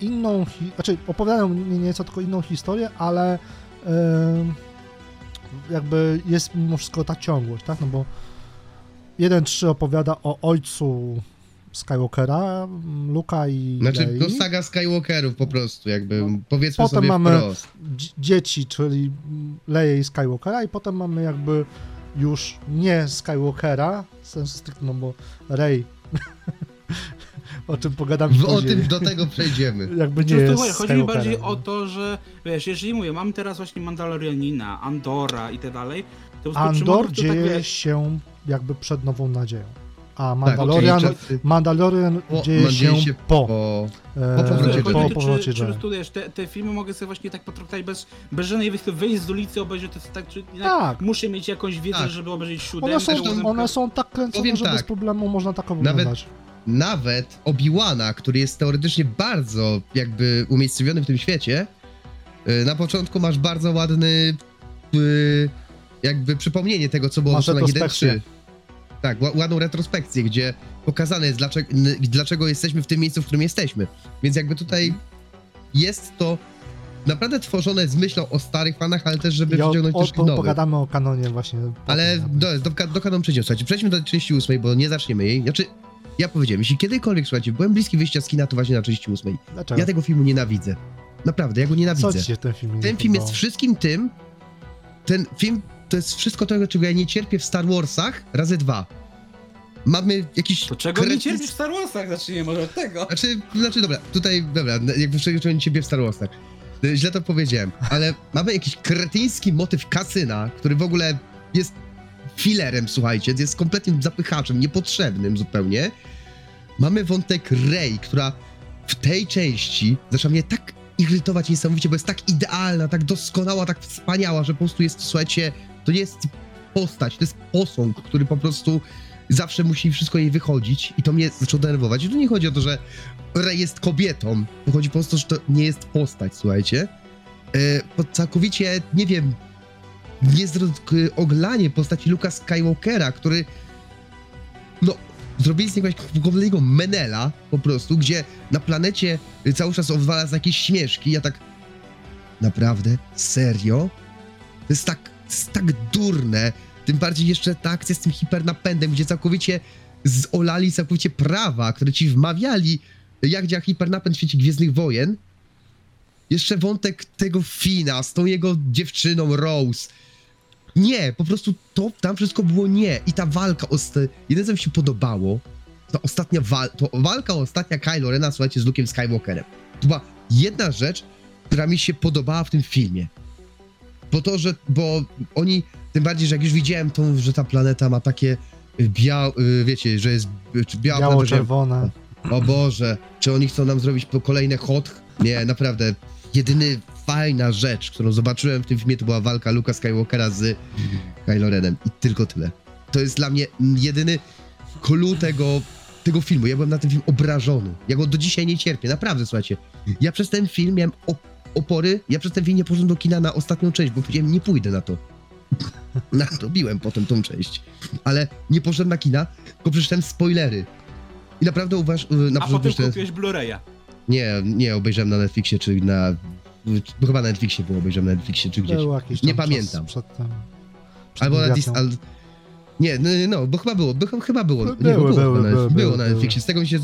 inną, hi- znaczy opowiadają nie nieco tylko inną historię, ale e, jakby jest mimo wszystko ta ciągłość, tak? No bo 1-3 opowiada o ojcu Skywalkera, Luka i znaczy Lei. to saga Skywalkerów po prostu, jakby, No. powiedzmy Potem sobie mamy- wprost. dzieci, czyli Leia i Skywalkera i potem mamy jakby już nie Skywalkera, w sensu stricte, no bo Rey, o czym pogadam W, o tym do tego przejdziemy. jakby nie Czy jest chodzi mi bardziej o to, że wiesz, jeżeli mówię, mam teraz właśnie Mandalorianina, Andora i tak dalej, to po Andor tak, dzieje wiesz, się jakby przed Nową Nadzieją, a Tak, Mandalorian, czasy Mandalorian Po- dzieje się, się po, po... e, po powrocie po o to, powrocie czy, czy, Jedi. tu, wiesz, te, te filmy mogę sobie właśnie tak potraktować bez, bez żadnej wyjścia, wyjść z ulicy, obejrzeć to tak, czy Tak. muszę mieć jakąś wiedzę, Tak. żeby obejrzeć siódemkę, One są, one są tak kręcone, Powiem że tak. bez problemu można tak oglądać. Nawet Obi-Wana, który jest teoretycznie bardzo jakby umiejscowiony w tym świecie, y, na początku masz bardzo ładny y, jakby przypomnienie tego, co było Masz w Stronach retrospekcję. 1-3. Tak, ła- ładną retrospekcję, gdzie pokazane jest, dlaczego, dlaczego jesteśmy w tym miejscu, w którym jesteśmy. Więc jakby tutaj jest to naprawdę tworzone z myślą o starych fanach, ale też, żeby o, przyciągnąć o, po, nowych. pogadamy o kanonie właśnie. Ale nawet. do, do, do kanon przejdziemy, słuchajcie. Przejdźmy do części ósmej, bo nie zaczniemy jej. Znaczy, ja powiedziałem, jeśli kiedykolwiek, słuchajcie, byłem bliski wyjścia z kina, to właśnie na części ósmej. Dlaczego? Ja tego filmu nienawidzę. Naprawdę, ja go Co nienawidzę. ci się w tym filmie nie Ten film jest wszystkim tym, ten film to jest wszystko tego, czego ja nie cierpię w Star Warsach razy dwa. Mamy jakiś... To czego nie cierpisz w Star Warsach? Zacznijmy może od tego. Znaczy, znaczy, dobra, tutaj, dobra, jakby przejdziemy ciebie w Star Warsach. Źle to powiedziałem, ale mamy jakiś kretyński motyw kasyna, który w ogóle jest filerem, słuchajcie, jest kompletnym zapychaczem, niepotrzebnym zupełnie. Mamy wątek Rey, która w tej części zaczyna mnie tak irytować niesamowicie, bo jest tak idealna, tak doskonała, tak wspaniała, że po prostu jest, słuchajcie, to nie jest postać, to jest posąg, który po prostu zawsze musi wszystko jej wychodzić i to mnie zaczęło denerwować. I tu nie chodzi o to, że Rey jest kobietą, chodzi po prostu, że to nie jest postać, słuchajcie. Po całkowicie, nie wiem, oglanie postaci Luka Skywalkera, który no, zrobili z niego jakiegoś menela po prostu, gdzie na planecie cały czas odwala za jakieś śmieszki. Ja tak, naprawdę? Serio? To jest tak, to jest tak durne. Tym bardziej jeszcze ta akcja z tym hipernapędem, gdzie całkowicie zolali całkowicie prawa, które ci wmawiali, jak działa hipernapęd w świecie Gwiezdnych Wojen. Jeszcze wątek tego Fina z tą jego dziewczyną Rose. Nie, po prostu to tam wszystko było nie. I ta walka, osta- jedyne co mi się podobało, ta ostatnia walka, to walka ostatnia Kylo Rena, słuchajcie, z Luke'em Skywalkerem. To była jedna rzecz, która mi się podobała w tym filmie. Bo to, że, bo oni, tym bardziej, że jak już widziałem tą, że ta planeta ma takie białe, wiecie, że jest y, biała Biało-czerwone. o Boże, czy oni chcą nam zrobić po kolejne hot? Nie, naprawdę. Jedyny fajna rzecz, którą zobaczyłem w tym filmie, to była walka Luka Skywalkera z Kylo Renem. I tylko tyle. To jest dla mnie jedyny clue tego, tego filmu. Ja byłem na ten film obrażony. Ja go do dzisiaj nie cierpię. Naprawdę, słuchajcie. Ja przez ten film miałem op- opory. Ja przez ten film nie poszedłem do kina na ostatnią część, bo powiedziałem, nie pójdę na to. Nadrobiłem potem tą część. Ale nie poszedłem na kina, tylko przeczytałem spoilery. I naprawdę uważ... Na A potem kupiłeś Blu-raya. Nie, nie obejrzałem na Netflixie, czy na. Chyba na Netflixie było, obejrzałem na Netflixie, czy gdzieś. Był jakiś Nie tam pamiętam. Przed tym. przed Albo na Dis, al... Nie, no, no, bo chyba było, by, chyba było. Były, nie, bo było, były, na, były, było były, na Netflixie. Z tego mi się.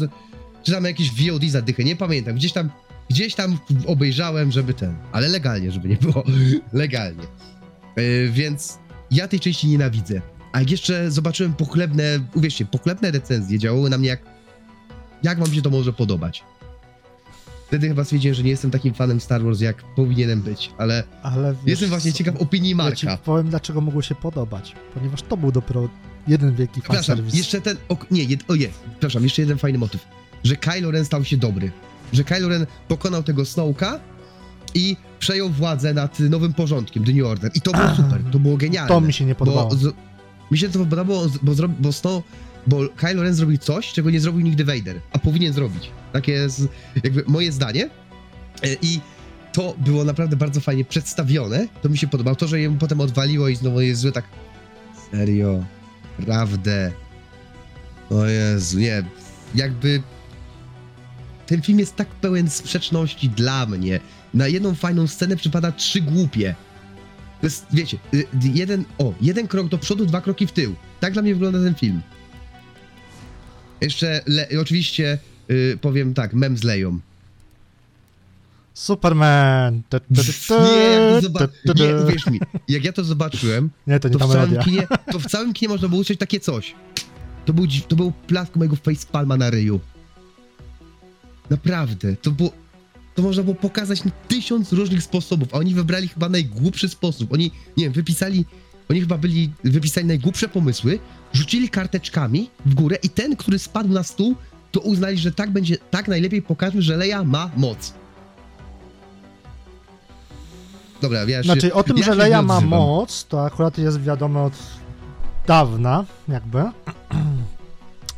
Czy tam jakieś VOD zadychy, nie pamiętam. Gdzieś tam, gdzieś tam obejrzałem, żeby ten. Ale legalnie, żeby nie było. legalnie. Yy, więc ja tej części nienawidzę. A jak jeszcze zobaczyłem pochlebne, uwierzcie, pochlebne recenzje działały na mnie jak. Jak wam się to może podobać? Wtedy chyba stwierdziłem, że nie jestem takim fanem Star Wars, jak powinienem być, ale Ale wiesz, jestem właśnie ciekaw opinii Ja Marka. powiem, dlaczego mogło się podobać. Ponieważ to był dopiero jeden wielki Przepraszam, fanserwis. jeszcze ten. O, nie, jed, o nie, przepraszam, jeszcze jeden fajny motyw. Że Kylo Ren stał się dobry. Że Kylo Ren pokonał tego Snowka i przejął władzę nad nowym porządkiem, The New Order. I to było super, to było genialne. To mi się nie podobało. Bo z, mi się to podobało, bo, zro, bo, Snow, bo Kylo Ren zrobił coś, czego nie zrobił nigdy Vader, a powinien zrobić. Takie jest jakby moje zdanie. E, I to było naprawdę bardzo fajnie przedstawione. To mi się podobało. To, że jemu potem odwaliło i znowu jest złe, tak. Serio. Prawdę. O Jezu, nie. Jakby. Ten film jest tak pełen sprzeczności dla mnie. Na jedną fajną scenę przypada trzy głupie. To jest, wiecie, y, jeden, o, jeden krok do przodu, dwa kroki w tył. Tak dla mnie wygląda ten film. Jeszcze, le, oczywiście, y, powiem tak, mem z Leją. Superman! Tu, Nie, nie, uwierz mi, jak ja to zobaczyłem, Nie, to nie to ta w, całym kinie, to w całym kinie można było usłyszeć takie coś. To był, to był plask mojego facepalma na ryju. Naprawdę, to było... To można było pokazać na tysiąc różnych sposobów, a oni wybrali chyba najgłupszy sposób. Oni, nie wiem, wypisali... Oni chyba byli, wypisali najgłupsze pomysły, rzucili karteczkami w górę i ten, który spadł na stół, to uznali, że tak będzie, tak najlepiej pokażmy, że Leia ma moc. Dobra, ja się, Znaczy, o tym, ja że Leia ma moc, to akurat jest wiadome od dawna, jakby.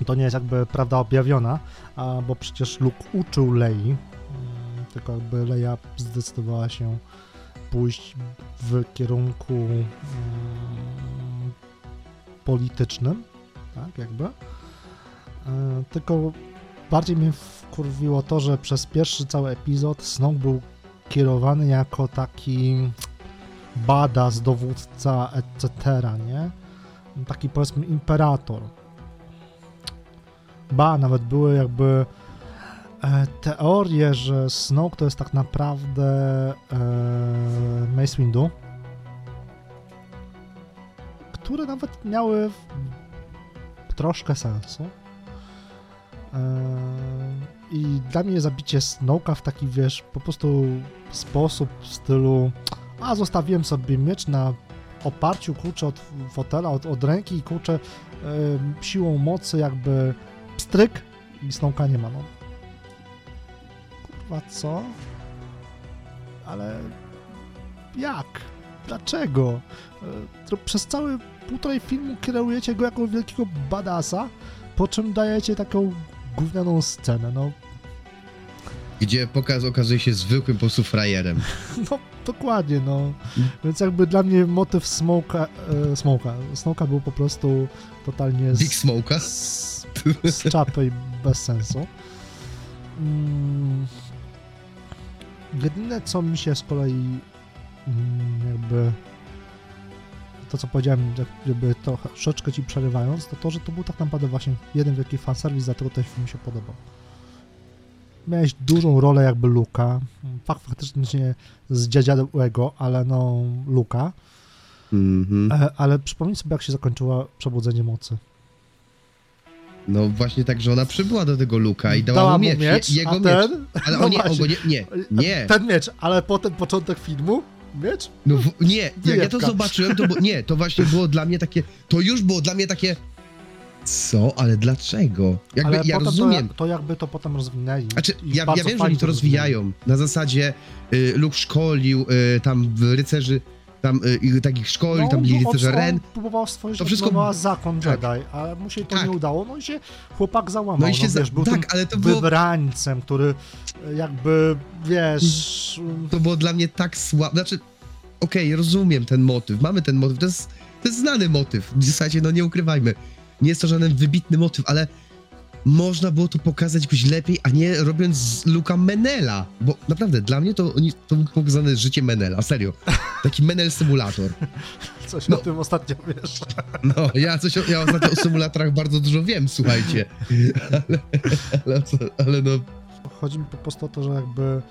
To nie jest jakby prawda objawiona, bo przecież Luke uczył Lei, mm, tylko jakby Leia zdecydowała się pójść w kierunku mm, politycznym, tak, jakby. E, Tylko bardziej mnie wkurwiło to, że przez pierwszy cały epizod Snoke był kierowany jako taki badass, dowódca, etc., nie? Taki powiedzmy imperator. Ba, nawet były jakby e, teorie, że Snoke to jest tak naprawdę e, Mace Windu, które nawet miały troszkę sensu. E, I dla mnie zabicie Snowka w taki, wiesz, po prostu sposób w stylu a zostawiłem sobie miecz na oparciu, kurczę, od fotela, od, od ręki i kurczę em, siłą mocy jakby pstryk i Snowka nie ma, no. Kurwa, co? Ale jak? Dlaczego? To Przez cały półtorej filmu kierujecie go jako wielkiego badasa, po czym dajecie taką gównianą scenę, no. Gdzie pokaz okazuje się zwykłym po prostu frajerem. No, dokładnie, no. Więc jakby dla mnie motyw Smoka, e, Smoka, Smoka był po prostu totalnie Big z, Smoka. z, z czapy i bez sensu. Mm, jedyne, co mi się z kolei mm, jakby to co powiedziałem, jak- jakby to troszeczkę ci przerywając, to to, że to był tak naprawdę właśnie jeden wielki fanserwis, dlatego ten film mi się podobał. Miałeś dużą rolę jakby Luka, fakt faktycznie z dziadziałego, ale no Luka, Mhm. e, ale przypomnij sobie jak się zakończyło Przebudzenie Mocy. No właśnie tak, że ona przybyła do tego Luka i dała, mu miecz. miecz, Je- jego miecz. ten, Ale no on nie, on właśnie. go nie, nie, nie. ten miecz, ale potem początek filmu, miecz? No w, nie, jak ja to zobaczyłem, to było, nie, to właśnie było dla mnie takie, to już było dla mnie takie, co, ale dlaczego? Jakby ale ja rozumiem, To, to jakby to potem rozwinęli. Znaczy, ja, ja wiem, że oni to rozwijają. Na zasadzie y, Luke szkolił y, tam rycerzy, tam y, i takich szkoli, tam byli on- rycerze on Ren. próbował stworzyć To wszystko- zakon tak. Jedi, ale mu się to Tak. nie udało, no i się chłopak załamał, No no, i się za- wiesz, był tak, ale to było- wybrańcem, który e, jakby, wiesz, To było dla mnie tak słabe. Znaczy, okej, rozumiem ten motyw, mamy ten motyw, to jest, to jest znany motyw. W zasadzie, no nie ukrywajmy. Nie jest to żaden wybitny motyw, ale można było to pokazać jakoś lepiej, a nie robiąc z Luka Menela. Bo naprawdę, dla mnie to, to było pokazane życie Menela, serio. Taki Menel symulator. coś no. o tym ostatnio, wiesz. No, ja coś, o- ja ostatnio o symulatorach bardzo dużo wiem, słuchajcie. Ale, ale, ale no, Chodzi mi po prostu o to, że jakby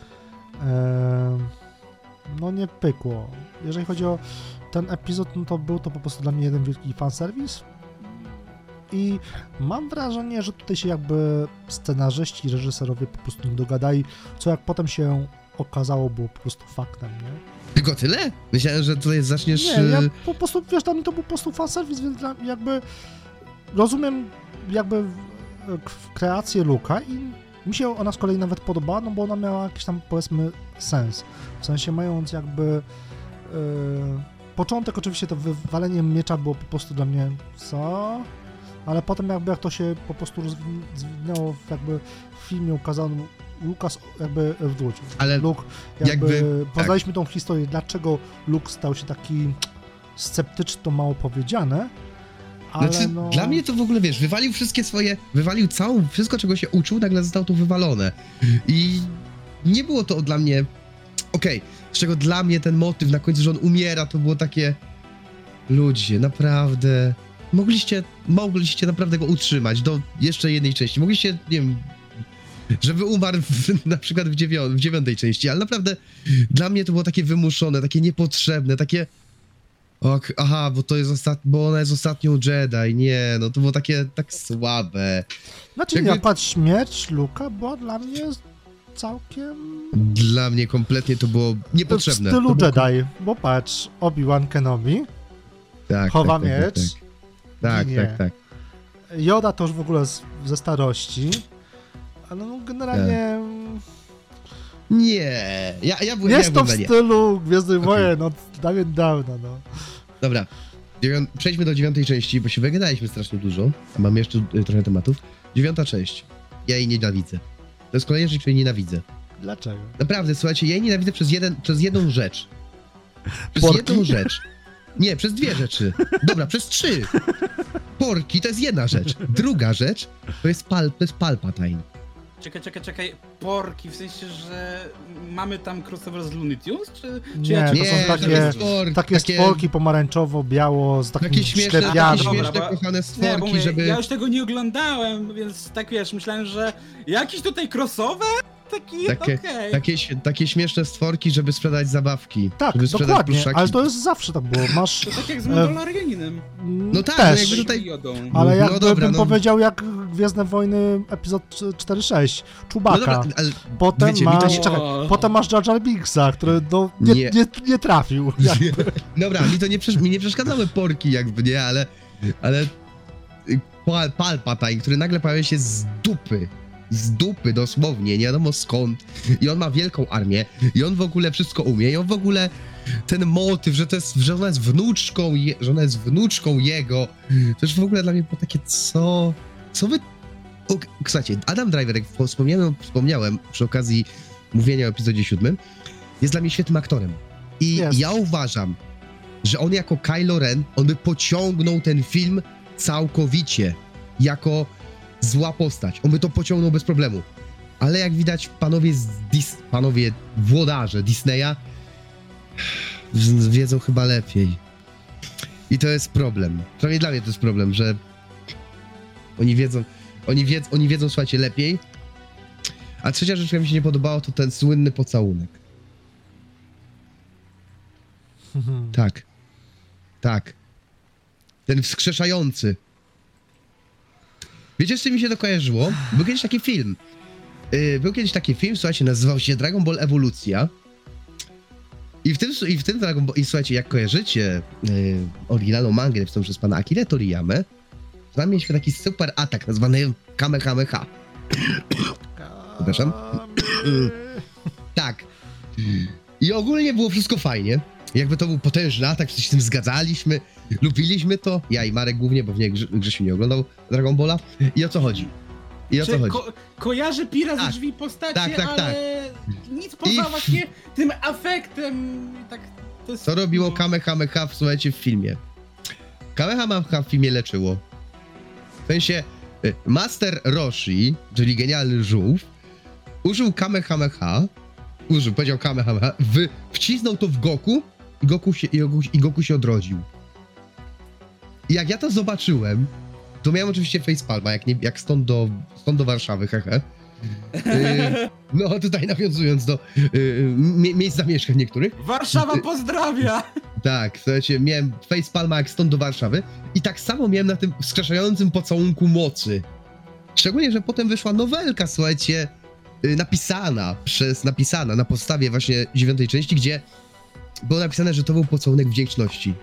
e, no nie pykło. Jeżeli chodzi o ten epizod, no to był to po prostu dla mnie jeden wielki fanserwis i mam wrażenie, że tutaj się jakby scenarzyści, reżyserowie po prostu nie dogadali, co jak potem się okazało było po prostu faktem, nie? tylko tyle? Myślałem, że tutaj zaczniesz... Nie, ja y, po prostu, wiesz, dla mnie to był po prostu fanserwis, więc dla, jakby rozumiem jakby kreację Luka i mi się ona z kolei nawet podobała, no bo ona miała jakiś tam powiedzmy sens. W sensie mając jakby yy, początek oczywiście to wywalenie miecza było po prostu dla mnie co? Ale potem jakby jak to się po prostu rozwin- rozwinęło w jakby w filmie ukazano Lukas jakby wrócił. Ale Luke, jakby, jakby- tak. poznaliśmy tą historię, dlaczego Luke stał się taki sceptyczny, to mało powiedziane, ale Znaczy, no... dla mnie to w ogóle, wiesz, wywalił wszystkie swoje, wywalił całą, wszystko czego się uczył, nagle zostało to wywalone. I nie było to dla mnie, okej, z czego dla mnie ten motyw na końcu, że on umiera, to było takie, ludzie, naprawdę, mogliście, mogliście naprawdę go utrzymać do jeszcze jednej części, mogliście, nie wiem, żeby umarł w, na przykład w, dziewią- w dziewiątej części, ale naprawdę dla mnie to było takie wymuszone, takie niepotrzebne, takie Ok, aha, bo to jest ostat... bo ona jest ostatnią Jedi, nie, no to było takie tak słabe. Znaczy jakby- nie, patrz, śmierć Luka była dla mnie całkiem... Dla mnie kompletnie to było niepotrzebne. W stylu było... Jedi, bo patrz, Obi-Wan Kenobi, Tak, chowa tak, tak, miecz, Tak, tak, ginie. tak, tak. Yoda to już w ogóle z, ze starości, ale no generalnie... Nie, ja, ja byłem, ja Jest to byłem w nie. stylu Gwiezdnych Okej. Wojen od dawien dawna, no. Dobra, Dziewią... przejdźmy do dziewiątej części, bo się wygadaliśmy strasznie dużo, a mamy jeszcze y, trochę tematów. Dziewiąta część, ja jej nienawidzę. To jest kolejna rzecz, której nienawidzę. Dlaczego? Naprawdę, słuchajcie, ja jej nienawidzę przez, jeden, przez jedną rzecz. Przez Porki? jedną rzecz. Nie, przez dwie rzeczy. Dobra, przez trzy. Porki to jest jedna rzecz. Druga rzecz to jest, pal, to jest Palpatine. Czekaj, czekaj, czekaj, porki, w sensie, że mamy tam crossover z Looney Tunes, czy... czy Nie, ja to są takie- stworki, Takie stworki pomarańczowo-biało z takim takie śmieszne, takie śmieszne kochane Nie, stworki, mówię, żeby... ja już tego nie oglądałem, więc tak wiesz, myślałem, że jakiś tutaj crossover? Taki, Takie- okej. Takie, takie śmieszne stworki, żeby sprzedać zabawki. Tak, żeby sprzedać dokładnie, pluszaki. ale to jest zawsze tak było. Masz To tak jak z E, Mandalorianinem. No tak, też, no jakby tutaj- ale No jakby dobra, bym no. powiedział jak Gwiezdne Wojny epizod 4-6, No Czubaka. dobra, ale potem wiecie, masz, nie- czekaj, potem masz Jar Jar Binksa, który no, nie, Nie. nie. Nie, trafił. Jakby. Dobra, mi to nie, przesz- mi nie przeszkadzały porki jakby, nie, ale... Ale... y, Pal, Palpatine, który nagle pojawia się z dupy. Z dupy dosłownie, nie wiadomo skąd. I on ma wielką armię. I on w ogóle wszystko umie. I on w ogóle... Ten motyw, że to jest, że ona jest wnuczką, je, że ona jest wnuczką jego. To już w ogóle dla mnie było takie, co... Co wy... O, słuchajcie, Adam Driver, jak wspomniałem, wspomniałem przy okazji mówienia o epizodzie siódmym, jest dla mnie świetnym aktorem. I Jest. ja uważam, że on jako Kylo Ren, on by pociągnął ten film całkowicie jako zła postać. On by to pociągnął bez problemu. Ale jak widać, panowie z Dis panowie włodarze Disneya wiedzą chyba lepiej. I to jest problem. Przynajmniej dla mnie to jest problem, że oni wiedzą, oni, wiedzą, oni wiedzą, słuchajcie, lepiej. A trzecia rzecz, która mi się nie podobała, to ten słynny pocałunek. Tak. Tak. Ten wskrzeszający. Wiecie, z czym mi się to kojarzyło? Był kiedyś taki film. Yy, był kiedyś taki film, słuchajcie, nazywał się Dragon Ball Ewolucja. I w tym, i w tym Dragon Ball, i słuchajcie, jak kojarzycie yy, oryginalną mangę napisaną przez pana Akira Toriyamę, to tam mieliśmy taki super atak nazwany Kamehameha. Przepraszam. Tak. I ogólnie było wszystko fajnie. Jakby to był potężny atak, wszyscy się z tym zgadzaliśmy, lubiliśmy to. Ja i Marek głównie, bo w nie Grze- Grzesiu nie oglądał Dragon Balla. I o co chodzi? I o co chodzi? ko kojarzy Pira Tak. ze drzwi postacie, Tak, tak, ale nic poza I- właśnie tym afektem. Tak, to jest, Co robiło. Kamehameha w, słuchajcie, w filmie? Kamehameha w filmie leczyło. W sensie y, Master Roshi, czyli genialny żółw, użył Kamehameha, użył, powiedział Kamehameha, w, wcisnął to w Goku i Goku się, i Goku, i Goku się odrodził. I jak ja to zobaczyłem, to miałem oczywiście facepalma, jak, nie, jak stąd, do, stąd do Warszawy, hehe. Y, no tutaj nawiązując do y, mie- miejsc zamieszkań niektórych. Warszawa pozdrawia! Tak, słuchajcie, miałem facepalma jak stąd do Warszawy i tak samo miałem na tym wskrzeszającym pocałunku mocy. Szczególnie, że potem wyszła nowelka, słuchajcie, y, napisana przez, napisana na podstawie właśnie dziewiątej części, gdzie było napisane, że to był pocałunek wdzięczności.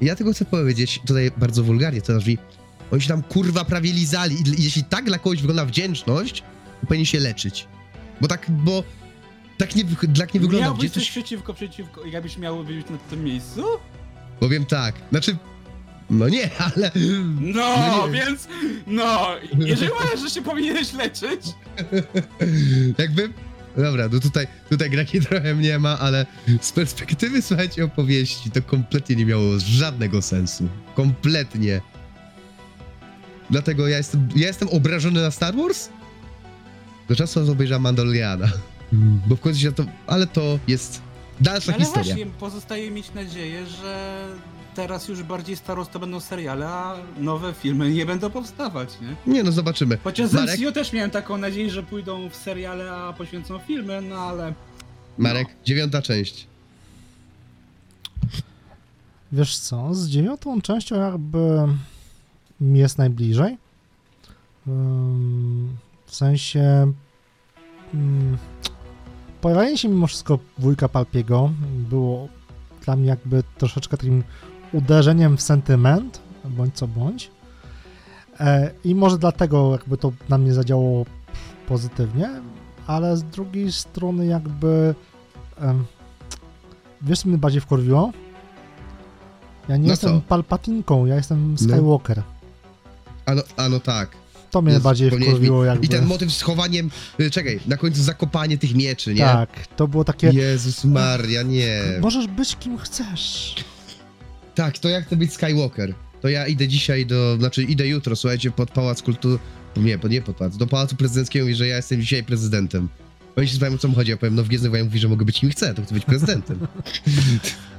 I ja tego chcę powiedzieć tutaj bardzo wulgarnie, to znaczy, oni się tam kurwa prawie lizali i jeśli tak dla kogoś wygląda wdzięczność, to powinien się leczyć. Bo tak, bo tak nie, tak nie wygląda Miałbyś coś przeciwko, przeciwko, jakbyś miał być na tym miejscu? Powiem tak, znaczy, no nie, ale No, No nie. więc, no, jeżeli uważasz, że się powinieneś leczyć, jakby, dobra, no tutaj, tutaj graki trochę mnie ma, ale z perspektywy, słuchajcie, opowieści, to kompletnie nie miało żadnego sensu. Kompletnie. Dlatego ja jestem, ja jestem obrażony na Star Wars? Do czasu obejrzałem Mandaloriana. Bo w końcu się to, ale to jest dalsza ale historia. właśnie pozostaje mieć nadzieję, że teraz już bardziej Star Wars to będą seriale, a nowe filmy nie będą powstawać, nie? Nie no, zobaczymy. Chociaż z Marek? MCU też miałem taką nadzieję, że pójdą w seriale, a poświęcą filmy, no ale... Marek, dziewiąta część. Wiesz co, z dziewiątą częścią jakby mi jest najbliżej. W sensie ym, pojawienie się mimo wszystko wujka Palpiego było dla mnie jakby troszeczkę takim uderzeniem w sentyment, bądź co bądź. E, I może dlatego jakby to na mnie zadziałało pozytywnie, ale z drugiej strony jakby wiesz co mnie bardziej wkurwiło? Ja nie No jestem co? Palpatinką, ja jestem Skywalker. No, a no tak. To mnie Jezu, bardziej wkurwiło mi. jakby. I ten motyw z chowaniem, y, czekaj, na końcu zakopanie tych mieczy, nie? Tak, to było takie, Jezus Maria, nie. możesz być kim chcesz. Tak, to ja chcę być Skywalker. To ja idę dzisiaj do, znaczy idę jutro, słuchajcie, pod Pałac Kultury, nie, nie pod Pałac, do Pałacu Prezydenckiego i że ja jestem dzisiaj prezydentem. Oni się spytają, o co mu chodzi, ja powiem, no w Gwiezdnych Wojnach mówi, że mogę być kim chcę, to chcę być prezydentem.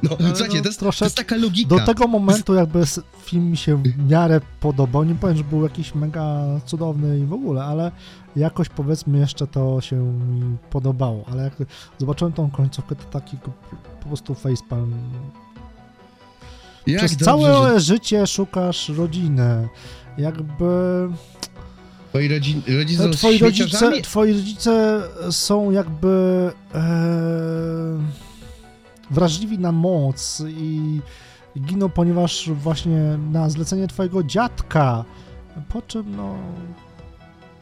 No, słuchajcie, to jest, to jest taka logika. Do tego momentu jakby film mi się w miarę podobał. Nie powiem, że był jakiś mega cudowny i w ogóle, ale jakoś powiedzmy jeszcze to się mi podobało. Ale jak zobaczyłem tą końcówkę, to taki po po prostu facepalm. Jak Przez całe że życie szukasz rodziny. Jakby twoi rodzice są twoi rodzice, twoi rodzice są jakby e, wrażliwi na moc i giną, ponieważ właśnie na zlecenie twojego dziadka. Po czym no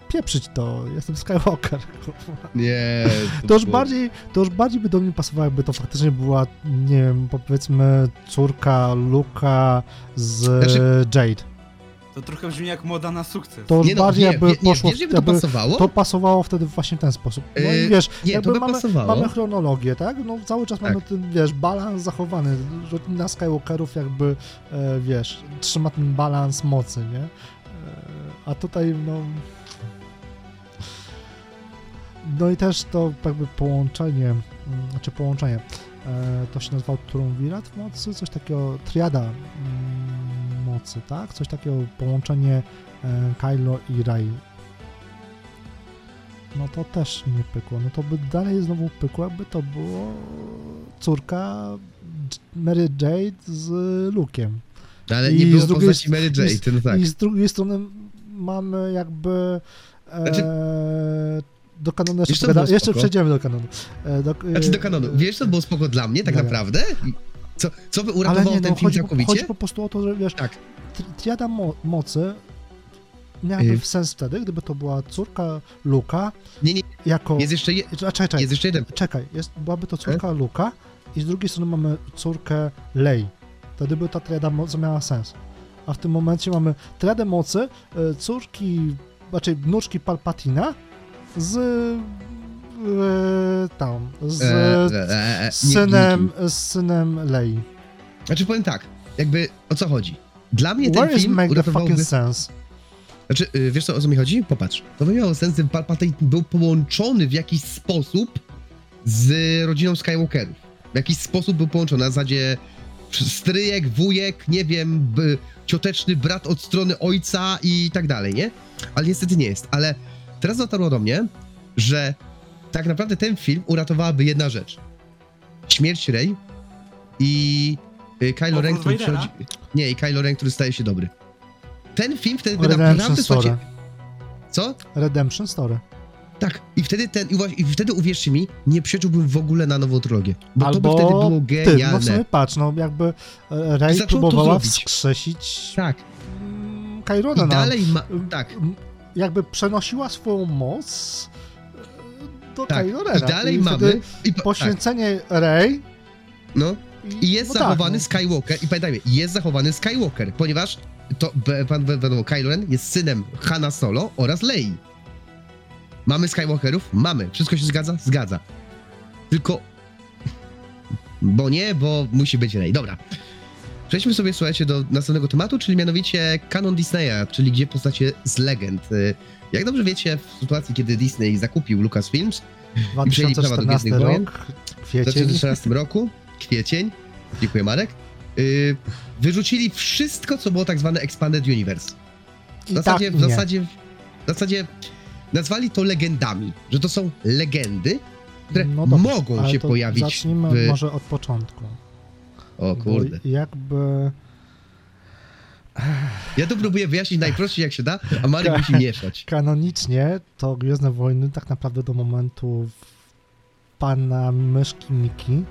pieprzyć to, jestem Skywalker. Nie. To już było- bardziej, to już bardziej by do mnie pasowało, jakby to faktycznie była, nie wiem, powiedzmy córka Luka z Znaczy- Jade. To trochę brzmi jak moda na sukces. To już Nie no, bardziej nie, jakby nie, nie, poszło, wiesz, żeby to jakby, pasowało? to pasowało wtedy właśnie w ten sposób. No Yy, i wiesz, nie, jakby to by mamy, pasowało. mamy chronologię, tak? No cały czas mamy Tak. ten, wiesz, balans zachowany. Rodzina Skywalkerów jakby, e, wiesz, trzyma ten balans mocy, nie? E, a tutaj, no... No i też to jakby połączenie, mm, znaczy połączenie. e, to się nazywał Triumvirat mocy, coś takiego, triada mm, mocy, tak? Coś takiego, połączenie e, Kylo i Rey. No to też nie pykło. No to by dalej znowu pykło, jakby to było córka Mary Jade z Luke'em. Ale I nie z było drugiej postaci Mary i Jade, no tak. I z drugiej strony mamy jakby e, Znaczy- do kanonu jeszcze, jeszcze przejdziemy do kanonu. E, do, Znaczy do kanonu. e, Wiesz, co było spoko dla mnie, tak naprawdę? Co, co by uratowało nie, ten no, film chodzi, całkowicie? chodzi po prostu o to, że wiesz, Tak. tri- triada mo- mocy miałaby Y. sens wtedy, gdyby to była córka Luka Nie, nie, jako... jest jeszcze, je, A, Czekaj, czekaj, jest jeszcze jeden. czekaj, jest, byłaby to córka Luka i z drugiej strony mamy córkę Lei. Wtedy by ta triada mocy miała sens. A w tym momencie mamy triadę mocy e, córki, raczej wnuczki Palpatina z e, tam, z E, e, e, e, z synem, z synem Lei. Znaczy powiem tak, jakby o co chodzi? Dla mnie Where ten film uratowałby... fucking sense? Znaczy, y, wiesz co, o co mi chodzi? Popatrz. To by miało sens, gdyby Palpatine był połączony w jakiś sposób z rodziną Skywalkerów. W jakiś sposób był połączony, na zasadzie stryjek, wujek, nie wiem, cioteczny brat od strony ojca i tak dalej, nie? Ale niestety nie jest. Ale teraz dotarło do mnie, że tak naprawdę ten film uratowałaby jedna rzecz. Śmierć Rey i y, Kylo Ren, który Vadera? przechodzi... Nie, i Kylo Ren, który staje się dobry. Ten film wtedy by Redemption naprawdę... Story. Co? Redemption Story. Tak, i wtedy ten, i, właśnie- i wtedy uwierzcie mi, nie przeczyłbym w ogóle na nową trylogię. Bo to by wtedy było Ty, no w genialne. sumie patrz, no jakby e, Rey próbowała wskrzesić Tak, mm, i Kyrona. dalej ma... no. Tak, Jakby przenosiła swoją moc e, do tak, Kylo i dalej wtedy mamy... I, po- tak, Poświęcenie Rey no, i jest no zachowany tak, no. Skywalker, i pamiętajmy, jest zachowany Skywalker, ponieważ to, pan wiadomo, Kylo Ren jest synem Hanna Solo oraz Lei. Mamy Skywalkerów? Mamy. Wszystko się zgadza? Zgadza. Tylko... Bo nie, bo musi być Rey. Dobra. Przejdźmy sobie, słuchajcie, do następnego tematu, czyli mianowicie kanon Disneya, czyli gdzie postacie z legend. Y, Jak dobrze wiecie, w sytuacji, kiedy Disney zakupił Lucasfilms, i przejęli prawa do 2014 Gwiezdnych Wojen. rok, w kwiecień. 2014 roku, kwiecień, dziękuję Marek, y, wyrzucili wszystko, co było tak zwane Expanded Universe. W zasadzie, tak, w zasadzie, w zasadzie nazwali to legendami, że to są legendy, które No dobrze, mogą się pojawić Zacznijmy w... może od początku. O kurde. Bo jakby... Ja to próbuję wyjaśnić najprościej jak się da, a Marek musi mieszać. Kanonicznie to Gwiezdne Wojny tak naprawdę do momentu pana myszki Miki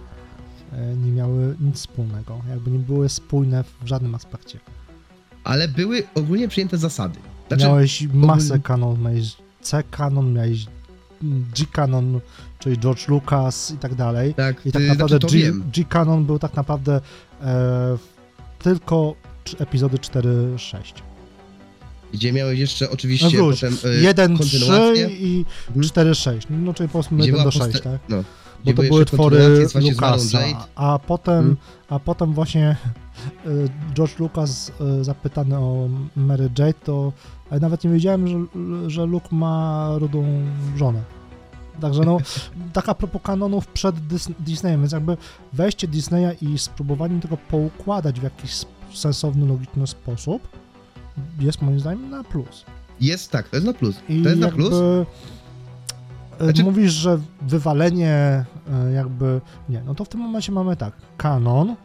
e, nie miały nic wspólnego. Jakby nie były spójne w żadnym aspekcie. Ale były ogólnie przyjęte zasady. Znaczy, miałeś masę ogólnie- kanon, miałeś C-kanon, miałeś G-kanon, czyli George Lucas i tak dalej. tak, I tak y, naprawdę znaczy, G- wiem. G-kanon był tak naprawdę e, tylko epizody 4-6. Gdzie miałeś jeszcze No oczywiście wróć, potem y, 1, 3 kontynuację. i Mhm. 4-6. No czyli powiedzmy Gdzie 1 była do 6, posta- tak? No, Bo to były twory Lucasa, a potem, Mhm. a potem właśnie y, George Lucas y, zapytany o Mary Jade, to nawet nie wiedziałem, że, że Luke ma rudą żonę. Także no, tak a propos kanonów przed Disneyem, więc jakby wejście Disneya i spróbowanie tego poukładać w jakiś sensowny, logiczny sposób jest moim zdaniem na plus. Jest tak, to jest na plus. I To jest na plus. e, Znaczy- Mówisz, że wywalenie e, jakby... Nie, no to w tym momencie mamy tak, kanon,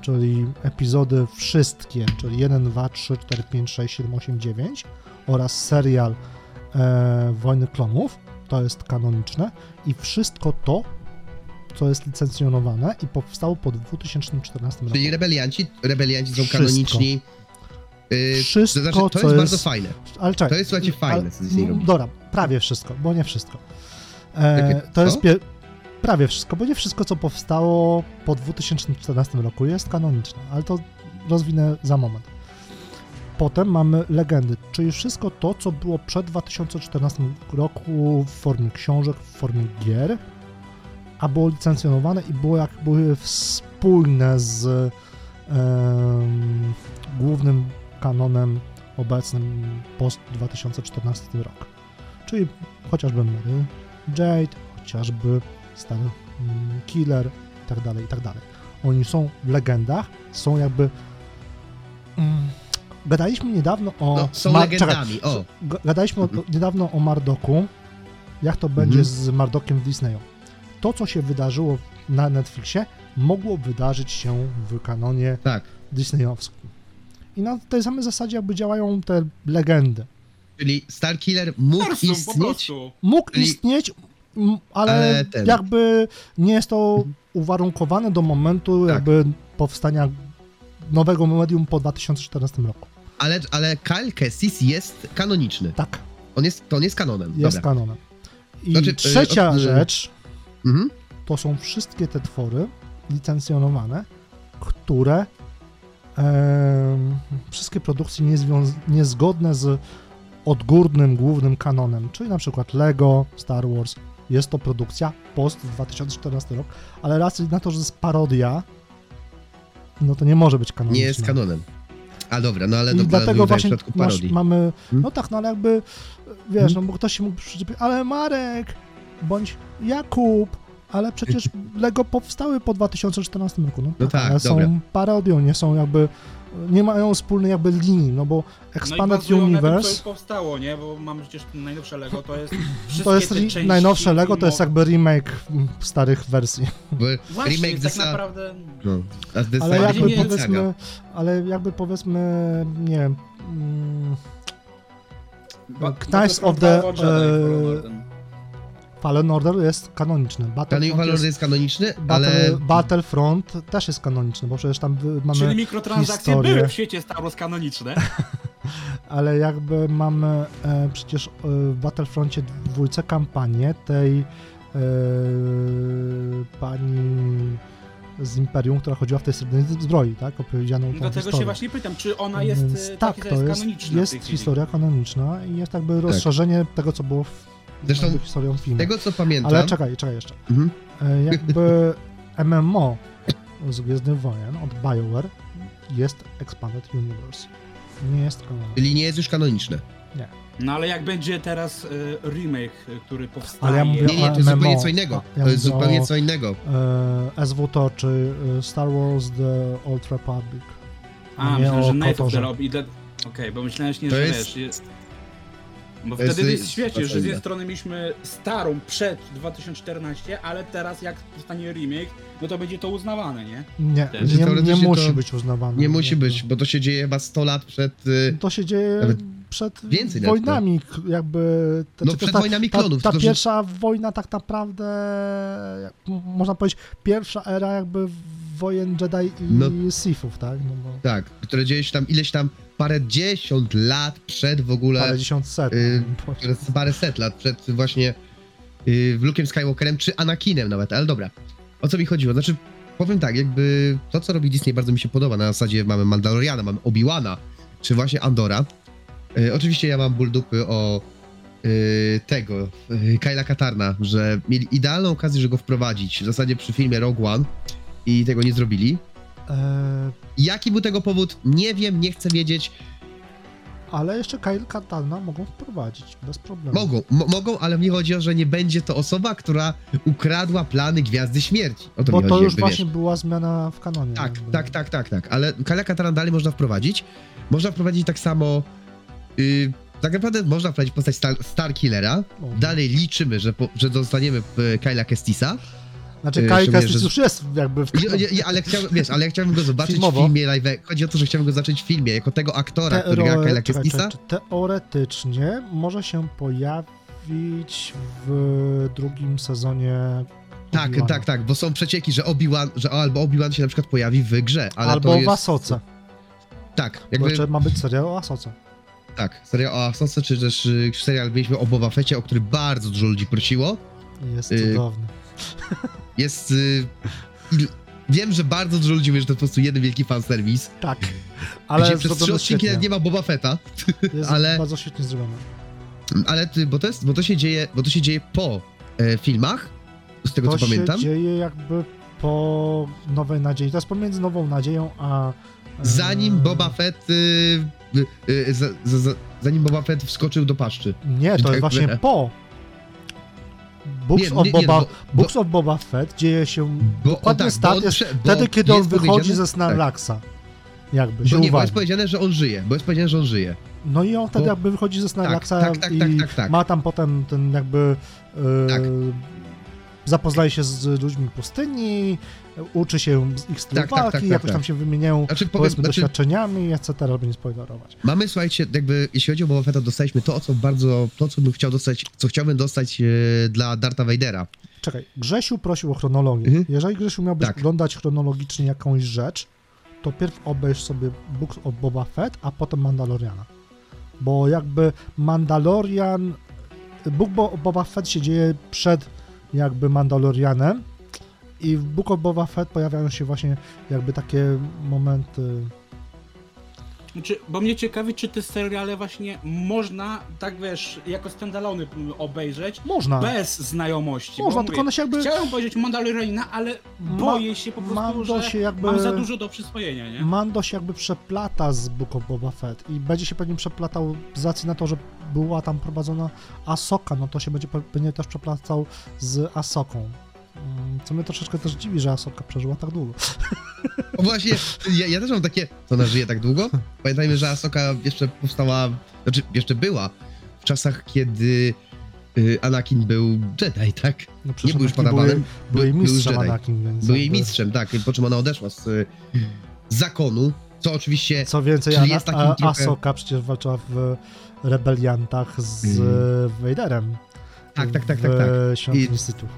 czyli epizody wszystkie, czyli 1, 2, 3, 4, 5, 6, 7, 8, 9 oraz serial e, Wojny Klonów, to jest kanoniczne i wszystko to, co jest licencjonowane i powstało po 2014 roku. Czyli rebelianci, rebelianci są kanoniczni. Yy, Wszystko, to, znaczy, to co jest, jest- bardzo fajne. Ale czekaj, To jest, słuchajcie, fajne, co Disney m, robi. Dobra, prawie wszystko, bo nie wszystko. E, to jest pie- prawie wszystko, bo nie wszystko, co powstało po 2014 roku jest kanoniczne, ale to rozwinę za moment. Potem mamy legendy, czyli wszystko to, co było przed 2014 roku w formie książek, w formie gier, a było licencjonowane i było jak były wspólne z em, głównym kanonem obecnym post 2014 rok. Czyli chociażby Mary Jade, chociażby Star mm, Killer, i tak dalej, i tak dalej. Oni są w legendach, są jakby... Mm, gadaliśmy niedawno o... No, są Ma- legendami, czekaj, o. Gadaliśmy o, Mhm. niedawno o Mardoku, jak to będzie Mhm. z Mardokiem w Disneyu. To, co się wydarzyło na Netflixie, mogło wydarzyć się w kanonie Tak. disneyowskim. I na tej samej zasadzie jakby działają te legendy. Czyli Starkiller mógł istnieć. Mógł Czyli- istnieć, ale, Ale ten- jakby nie jest to uwarunkowane do momentu Tak. jakby powstania nowego medium po 2014 roku. Ale, ale Kyle Kestis jest kanoniczny. Tak, On jest, to on jest kanonem. jest Dobra. kanonem. I Znaczy, y, trzecia od- y- rzecz, Mhm. to są wszystkie te twory licencjonowane, które em, wszystkie produkcje niezgodne z odgórnym, głównym kanonem, czyli na przykład Lego, Star Wars, jest to produkcja post 2014 rok, ale raczej na to, że jest parodia, no to nie może być kanoniczna. Nie jest kanonem. A dobra, no ale I to dlatego w właśnie przypadku masz, mamy, Hmm? no tak, no ale jakby, wiesz, no bo ktoś się mógł przyczepić, ale Marek, bądź Jakub, ale przecież Lego powstały po 2014 roku, no, No tak, tak, ale dobra. są parodią, nie są jakby, nie mają wspólnej jakby linii, no bo No i Expanded bazują na tym, co Universe, powstało, nie? Bo mamy przecież najnowsze Lego, to jest wszystkie to jest części najnowsze Lego, to jest jakby remake starych wersji, Właśnie, remake tak Desa- naprawdę... No. Ale jakby nie- Saga. powiedzmy, ale jakby powiedzmy, nie wiem, mm, Knights of the, Fallen Order. Fallen Order jest kanoniczny, Battlefront Valor jest jest kanoniczny, Battle, ale Battlefront też jest kanoniczny, bo przecież tam mamy, Czyli mikrotransakcje historię. były w świecie Star Wars kanoniczne. ale jakby mamy e, przecież e, w Battlefroncie dwójce kampanię tej e, pani z Imperium, która chodziła w tej srebrnej zbroi, tak? Opowiedzianą tą Dlatego historię. się właśnie pytam, czy ona jest Więc e, tak, taki, to jest, jest chwili? historia kanoniczna i jest jakby rozszerzenie tego, co było w, Zresztą historią filmu. tego co pamiętam... Ale czekaj, czekaj jeszcze. Mhm. E, jakby MMO z Gwiezdnych Wojen od BioWare jest Expanded Universe. Nie jest kanonem. Czyli nie jest już kanoniczne. No ale jak będzie teraz e, remake, który powstaje... Ale ja mówię Nie, nie, to jest MMO. zupełnie co innego. A, ja To jest zupełnie o- co innego. E, SWTOR czy Star Wars The Old Republic. A, nie myślałem, że Knights of the Rob i Okej, bo myślałem, że nie, To że jest- wiesz... Bo to jest- wtedy jest świecie, że z jednej strony mieliśmy starą przed 2014, ale teraz jak powstanie remake, no to będzie to uznawane, nie? Nie, Też. nie, nie Teoretycznie musi to być uznawane. Nie musi być, bo to się dzieje chyba 100 lat przed... y, To się dzieje przed więcej wojnami, jakby... to- No czy to przed ta, wojnami ta, klonów. ta że- pierwsza wojna tak naprawdę, jak można powiedzieć, pierwsza era jakby wojen Jedi i No. Sithów, tak? No bo Tak, które dzieje się tam ileś tam parę dziesiąt lat przed w ogóle... parę dziesiąt set. y, no, Teraz parę set lat przed właśnie yy, Luke'em Skywalkerem czy Anakinem nawet, ale dobra. O co mi chodziło? Znaczy, powiem tak, jakby to, co robi Disney bardzo mi się podoba. Na zasadzie mamy Mandaloriana, mamy Obi-Wana, czy właśnie Andora. Yy, oczywiście ja mam ból dupy o yy, tego, yy, Kyla Katarna, że mieli idealną okazję, żeby go wprowadzić. W zasadzie przy filmie Rogue One i tego nie zrobili. e, Jaki był tego powód? Nie wiem, nie chcę wiedzieć. ale jeszcze Kyle Katarna mogą wprowadzić, bez problemu. Mogą, mo- mogą, ale mi chodzi o, że nie będzie to osoba, która ukradła plany Gwiazdy Śmierci. O to Bo mi to chodzi, już jakby, właśnie wiesz. była zmiana w kanonie. Tak, jakby. tak, tak, tak, tak, ale Kala Katarna dalej można wprowadzić. Można wprowadzić tak samo, yy, tak naprawdę można wprowadzić postać Star, Starkillera. Można. Dalej liczymy, że, po, że dostaniemy e, Kyla Kestisa. Znaczy y, szczególnie, Kestis już jest jakby w i, i, ale, chciałbym, wiesz, ale ja chciałbym go zobaczyć Filmowo. w filmie live. Chodzi o to, że chciałbym go zobaczyć w filmie, jako tego aktora, który gra Teore- czekaj, Kestisa. Teoretycznie może się pojawić w drugim sezonie. Tak, tak, tak, bo są przecieki, że Obi-Wan, że albo Obi-Wan się na przykład pojawi w grze, ale Albo to w jest... Asoce. Tak, Bo jakby, jeszcze ma być serial o Asoce. tak, serial o Ahsosie, czy też y, serial mieliśmy o Boba Fetcie, o który bardzo dużo ludzi prosiło. Jest Y, cudowny. Jest... Y, wiem, że bardzo dużo ludzi mówi, że to po prostu jeden wielki fanserwis, Tak. ale gdzie przez trzy odcinki nie ma Boba Fetta, Jest ale- bardzo świetnie zrobiony. ale ty, bo to jest, bo to się dzieje, bo to się dzieje po e, filmach, z tego To co pamiętam. się dzieje jakby po Nowej Nadziei. To jest pomiędzy Nową Nadzieją a... e, Zanim Boba Fett... Y, y, y, za, za, za, zanim Boba Fett wskoczył do paszczy. Nie, to tak jest właśnie jakby- po. Books, Nie, of, nie, nie, Boba, bo- Books of Boba Fett dzieje się Bo, dokładnie tak, bo on bo wtedy, kiedy on wychodzi ze Snarlaxa. Jakby się Bo nie, bo jest powiedziane, że on żyje, bo jest powiedziane, że on żyje. No i on wtedy bo- jakby wychodzi ze Snarlaxa tak, tak, i tak, tak, tak. ma tam potem ten jakby Tak. zapoznaje się z ludźmi pustyni, uczy się z ich stylu Tak, tak, walki, tak, tak, jakoś tam tak. się wymieniają Znaczy, powiem, powiedzmy znaczy, doświadczeniami, etc. żeby nie spoilerować. mamy, słuchajcie, jakby, jeśli chodzi o Boba Fetta, dostaliśmy to, co bardzo, to, co bym chciał dostać, co chciałbym dostać e, dla Darta Vadera. Czekaj, Grzesiu prosił o chronologię. Mhm. Jeżeli Grzesiu miałbyś Tak. oglądać chronologicznie jakąś rzecz, to pierw obejrz sobie Books of Boba Fett, a potem Mandaloriana. Bo jakby Mandalorian, Book Bo- Boba Fett się dzieje przed jakby Mandalorianem i w Book of Boba Fett pojawiają się właśnie jakby takie momenty... Znaczy, bo mnie ciekawi, czy te seriale właśnie można, tak wiesz, jako standalone obejrzeć, Można, bez znajomości. można, tylko mówię, one się jakby... Chciałem powiedzieć Mandalorianina, ale Ma- boję się po prostu, Mando że się jakby... mam za dużo do przyswojenia, nie? Mando się jakby przeplata z Book of Boba Fett i będzie się pewnie przeplatał z racji na to, że była tam prowadzona Asoka, no to się będzie pe- pewnie też przeplatał z Asoką. Co mnie troszeczkę też dziwi, że Asoka przeżyła tak długo. O właśnie, ja, ja też mam takie, to ona żyje tak długo? Pamiętajmy, że Asoka jeszcze powstała, znaczy jeszcze była w czasach, kiedy y, Anakin był Jedi, tak? No przecież był już Anakin był, padawanem, był jej był- był mistrzem Jedi. Anakin, więc Był jej mistrzem, tak, po czym ona odeszła z y, zakonu, co oczywiście Co więcej, Ana, jest a, trochę- Asoka przecież walczyła w rebeliantach z Mm. Vaderem. Tak, tak, tak, tak, tak. Świątyni Sithów.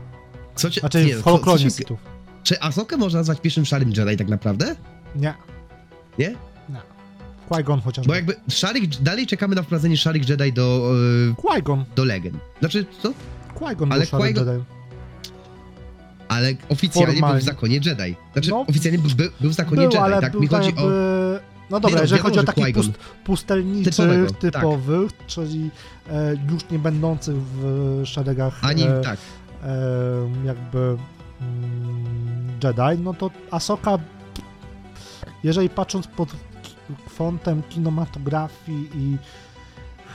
Co cię, Znaczy nie, w co- Holokronie co Sithów. Czy Asokę można nazwać pierwszym szarym Jedi tak naprawdę? Nie, Nie? nie. Qui-Gon chociażby. Bo jakby szarych, dalej czekamy na wprowadzenie szarych Jedi do, y, Qui-Gon. do legend. Znaczy, co? Qui-Gon Ale był Qui-Gon- Jedi. Ale oficjalnie był Formalnie. w zakonie Jedi. Znaczy, No, oficjalnie był, był, był w zakonie Był, Jedi, ale tak? był Mi tak chodzi o... jakby... No dobra, no, jeżeli chodzi o takich pust, pustelniczych, tak. typowych, czyli e, już nie będących w szeregach Ani, e, tak. Jakby mm, Jedi, no to Asoka, jeżeli patrząc pod kątem kinematografii i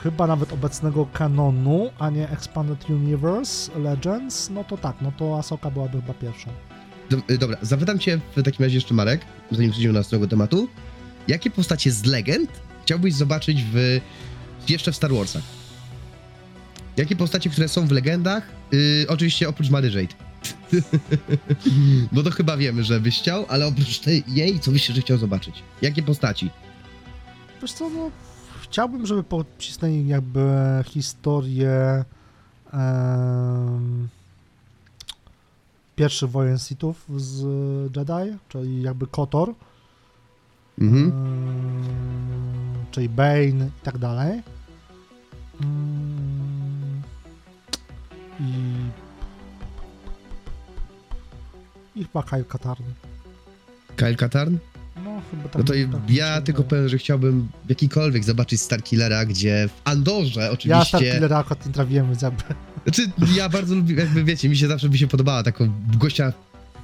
chyba nawet obecnego kanonu, a nie Expanded Universe Legends, no to tak, no to Asoka byłaby chyba pierwszą. Y, dobra, zapytam cię w takim razie jeszcze, Marek, zanim przejdziemy do następnego tematu. Jakie postacie z legend chciałbyś zobaczyć w... jeszcze w Star Warsach? Jakie postacie, które są w legendach? Yy, oczywiście oprócz Mary Jade. Bo to chyba wiemy, że byś chciał, ale oprócz tej, jej, co byś jeszcze chciał zobaczyć? Jakie postaci? Wiesz co, no, chciałbym, żeby pocisnęli jakby historię em, pierwszych wojen Sithów z Jedi, czyli jakby KOTOR, Mhm. czyli Bane i tak dalej. Mm, I i chyba Kyle Katarn. Kyle Katarn? No, chyba tak. No to tak ja tylko powiem, że chciałbym jakikolwiek zobaczyć Starkillera, gdzie w Andorze Ja oczywiście... Starkillera akurat nie trafiłem, jakby... Znaczy, ja bardzo lubię, jakby wiecie, mi się zawsze by się podobała taką gościa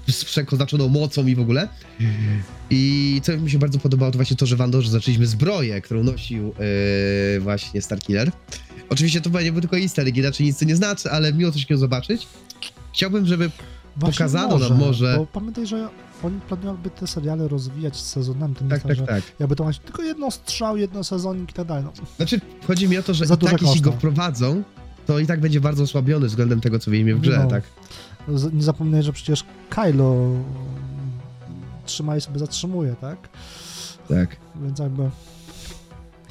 z przekoznaczoną mocą i w ogóle. I co mi się bardzo podobało, to właśnie to, że w Andorze zaczęliśmy zbroję, którą nosił yy, właśnie Starkiller. Oczywiście to nie był tylko easter egg, inaczej nic to nie znaczy, ale miło coś takiego zobaczyć. Chciałbym, żeby Właśnie Pokazano nam może- Bo pamiętaj, że oni planują jakby te seriale rozwijać z sezonami. To nie Tak, jest tak, tak, tak. jakby to masz tylko jedno strzał, jedno sezonik i tak dalej. No, Znaczy, chodzi mi o to, że Za i tak jeśli go wprowadzą, to i tak będzie bardzo osłabiony względem tego, co wiemy w grze, No. tak? nie zapominaj, że przecież Kylo mm, trzyma i sobie zatrzymuje, tak? Tak. Więc jakby...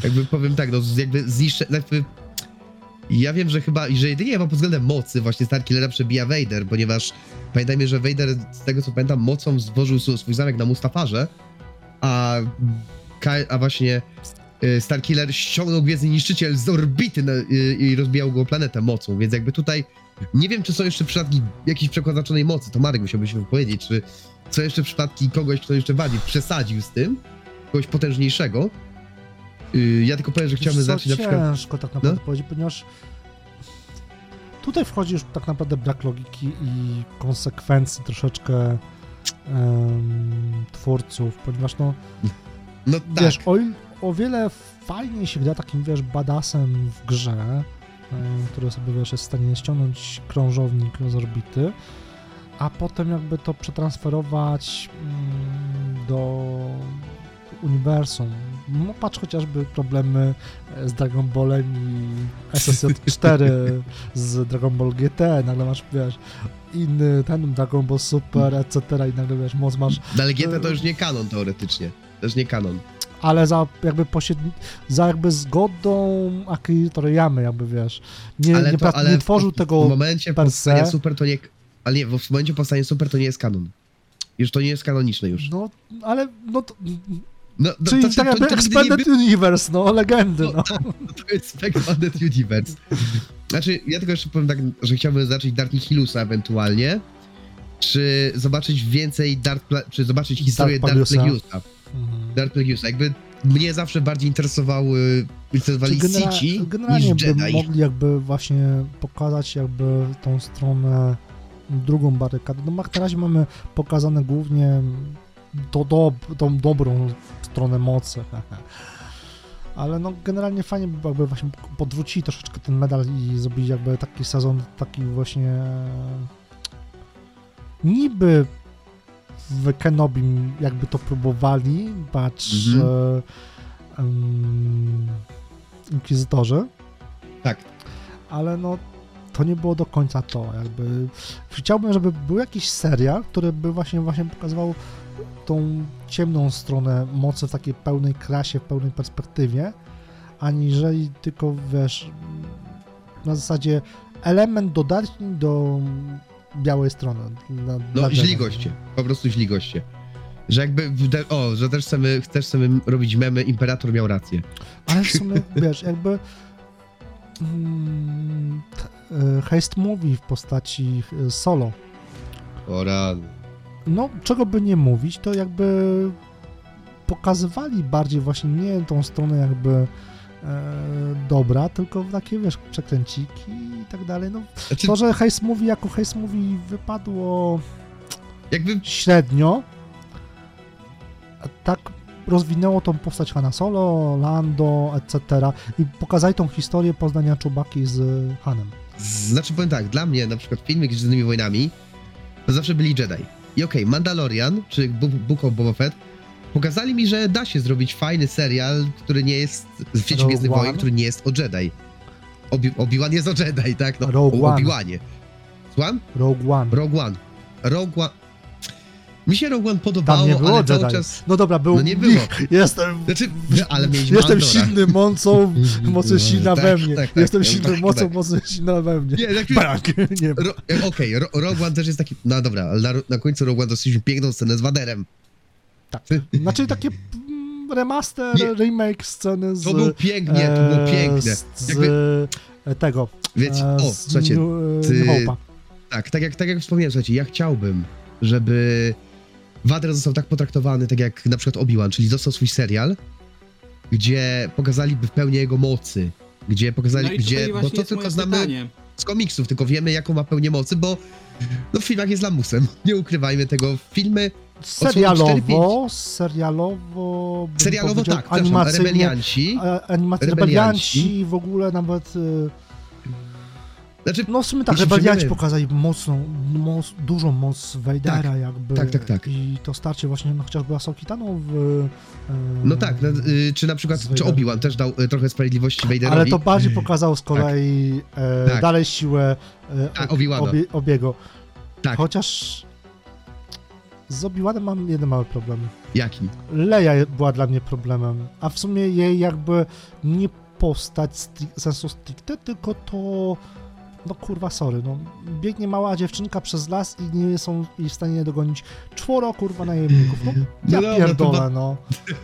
Jakby powiem tak, no jakby zniszczę, jakby... Ja wiem, że chyba, że jedynie chyba pod względem mocy właśnie Starkillera przebija Vader, ponieważ pamiętajmy, że Vader, z tego co pamiętam, mocą złożył swój zamek na Mustafarze, a, a właśnie y, Starkiller ściągnął Gwiezdny Niszczyciel z orbity na, y, i rozbijał go planetę mocą, więc jakby tutaj nie wiem, czy są jeszcze przypadki jakiejś przekoznaczonej mocy, to Marek musiałby się wypowiedzieć, czy są jeszcze przypadki kogoś, kto jeszcze bardziej przesadził z tym, kogoś potężniejszego. Y, ja tylko powiem, że chciałbym zacząć na przykład... ciężko tak naprawdę No. powiedzieć, ponieważ tutaj wchodzi już tak naprawdę brak logiki i konsekwencji troszeczkę em, twórców, ponieważ no No tak, Wiesz, o, o wiele fajniej się gra takim, wiesz, badasem w grze, który sobie wiesz, jest w stanie ściągnąć krążownik z orbity, a potem jakby to przetransferować mm, do uniwersum. No patrz chociażby problemy z Dragon Ballem i SSJ4 z Dragon Ball GT, nagle masz, wiesz, inny ten Dragon Ball Super, etc. i nagle, wiesz, moc masz No, ale GT to już nie kanon teoretycznie. To już nie kanon. ale za jakby posied... za jakby zgodą Akira Toriyamy, jakby wiesz, nie, ale nie, to, nie tworzył w, tego W momencie per se. Super to nie... Ale nie, w momencie powstania Super to nie jest kanon. Już to nie jest kanoniczne już. No, ale, no, to, No, no, czyli to, tak jakby Expanded Universe, no, legendy, no. To jest Expanded Universe. Znaczy, ja tylko jeszcze powiem tak, że chciałbym zacząć Dark Hillusa ewentualnie. Czy zobaczyć więcej Dark... Czy zobaczyć historię Dark Plagueusa. Plagueusa. Mhm. Dark Plagueusa. Jakby mnie zawsze bardziej interesowały, interesowali genera- Sici generalnie niż by Jedi. mogli jakby właśnie pokazać jakby tą stronę drugą barykady. No na razie mamy pokazane głównie to do, tą dobrą stronę mocy. Ale no generalnie fajnie by jakby właśnie podwrócili troszeczkę ten medal i zrobili jakby taki sezon, taki właśnie niby w Kenobim jakby to próbowali, patrz Mhm. e, em, Inkwizytorzy, Tak. ale no to nie było do końca to, jakby chciałbym, żeby był jakiś serial, który by właśnie właśnie pokazywał tą ciemną stronę mocy w takiej pełnej krasie, w pełnej perspektywie, aniżeli tylko, wiesz, na zasadzie element dodatni do białej strony. Dla, No, źli goście. Po prostu źli goście. Że jakby, o, że też chcemy, też chcemy robić memy, Imperator miał rację. Ale w sumie, wiesz, jakby mm, e, heist movie w postaci e, solo, O. no czego by nie mówić, to jakby pokazywali bardziej właśnie nie tą stronę jakby e, dobra, tylko takie, wiesz, przekręciki i tak dalej. No, Znaczy, to, że heist movie jako heist movie wypadło jakby, średnio, a tak rozwinęło tą postać Hanna Solo, Lando, etc. i pokazali tą historię poznania Czubaki z Hanem. znaczy powiem tak, dla mnie na przykład filmy z Gwiezdnymi Wojnami to zawsze byli Jedi. I okej, Mandalorian, czy Book of Boba Fett pokazali mi, że da się zrobić fajny serial, który nie jest, świecie Rogue Gwiezdnych Wojen, który nie jest o Jedi. Obi- Obi-Wan jest o Jedi, tak? No, Rogue o. Obi-Wanie. Słucham? Rogue One. Rogue One. Rogue One. Mi się Rogue One podobało, Tam nie było ale cały czas... No dobra, był No nie było. Jestem. Znaczy, ale mieliśmy Jestem silny mocą, mocą silna Tak, we mnie. tak, tak, Jestem tak, silny tak, mocą, tak. mocą silna we mnie. Nie, tak, Brak, nie. Ro- e, Okej, Ro- Rogue One też jest taki. No dobra, ale na, na końcu Rogue One dostaliśmy piękną scenę z Waderem. Tak. Znaczy takie mm, remaster, Nie. remake sceny z... To był pięknie, to było e, piękne. Z, Jakby- e, tego. Wiecie, o, słuchajcie, ty- tak, tak jak, tak jak wspomniałem, słuchajcie, ja chciałbym, żeby Wader został tak potraktowany, tak jak na przykład Obi-Wan, czyli dostał swój serial, gdzie pokazaliby w pełni jego mocy, gdzie pokazali, No gdzie, bo to tylko znamy pytanie. z komiksów, tylko wiemy jaką ma pełnię mocy, bo no w filmach jest lamusem, nie ukrywajmy tego, filmy Serialowo, serialowo... serialowo tak, animacyjnie, rebelianci, a- animacja Rebelianci. rebelianci w ogóle nawet... y, znaczy No w sumie tak, rebelianci pokazali mocną, moc, dużą moc Vadera Tak, jakby. tak, tak, tak. I to starcie właśnie no, chociażby Asokitaną w... No tak, no, y, czy na przykład, czy. Obi-Wan też dał y, trochę sprawiedliwości Vaderowi. Ale to bardziej pokazał z kolei e, Tak. dalej siłę e, Tak, Obi-Wana. obie, obiego. Tak. Chociaż z Obi-Wanem mam jeden mały problem. Jaki? Leia była dla mnie problemem, a w sumie jej jakby nie postać stri- sensu stricte, tylko to no kurwa, sorry, no biegnie mała dziewczynka przez las i nie są jej w stanie dogonić czworo kurwa najemników, no ja No to pierdolę, ba- no.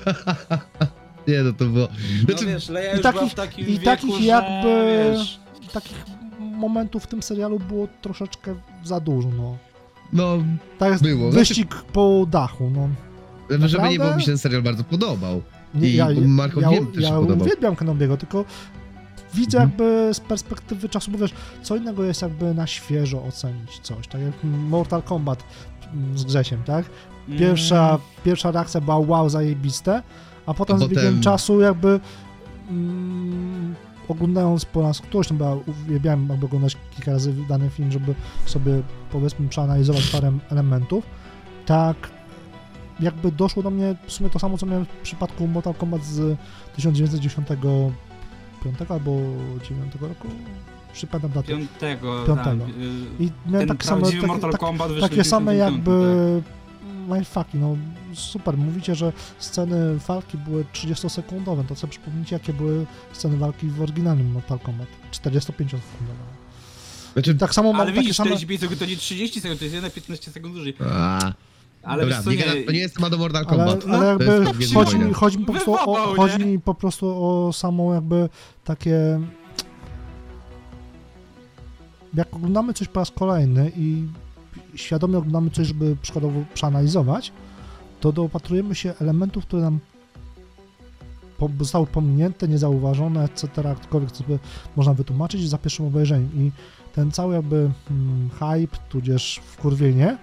Nie, no to było... No Znaczy, wiesz, Leia i takich- była w takim i wieku, takich że, jakby- Wiesz, Takich momentów w tym serialu było troszeczkę za dużo, no. no, Tak jest Było, znaczy- wyścig po dachu, no. żeby nie Naprawdę? było, mi się ten serial bardzo podobał. Nie, I ja, Markowi ja, wiem, też ja podobał. uwielbiam Kenobiego, tylko widzę Mhm. jakby z perspektywy czasu, bo wiesz, co innego jest jakby na świeżo ocenić coś, tak jak Mortal Kombat mm, z Grzesiem, tak? Pierwsza, mm, pierwsza reakcja była wow, zajebiste, a potem A z biegiem potem- czasu jakby mm, oglądając po raz któryś, no bo ja uwielbiałem jakby oglądać kilka razy dany film, żeby sobie powiedzmy przeanalizować parę elementów, tak jakby doszło do mnie w sumie to samo, co miałem w przypadku Mortal Kombat z 1995 albo 9 roku, nie pamiętam daty. Piątego. Piątego. Tak, y, I miałem ten takie same, tak, Kombat wyszedł takie same 95, jakby tak. mindfucki, no super, mówicie, że sceny walki były 30-sekundowe, to co przypomnijcie, jakie były sceny walki w oryginalnym Mortal Kombat, 45-sekundowe. Znaczy, Tak samo mam Ale widzisz, same... 45 sekund to nie 30 sekund, to jest jednak 15 sekund dłużej. Ale dobra, co, nie, to nie jest temat do Mortal Ale, Kombat. ale To jakby chodzi, mi- chodzi mi po prostu o, chodzi mi po prostu o samą jakby takie jak oglądamy coś po raz kolejny i świadomie oglądamy coś, żeby przykładowo przeanalizować, to dopatrujemy się elementów, które nam po, zostały pominięte, niezauważone, etc., jakkolwiek sobie można wytłumaczyć za pierwszym obejrzeniem i ten cały jakby mm, hype, tudzież wkurwienie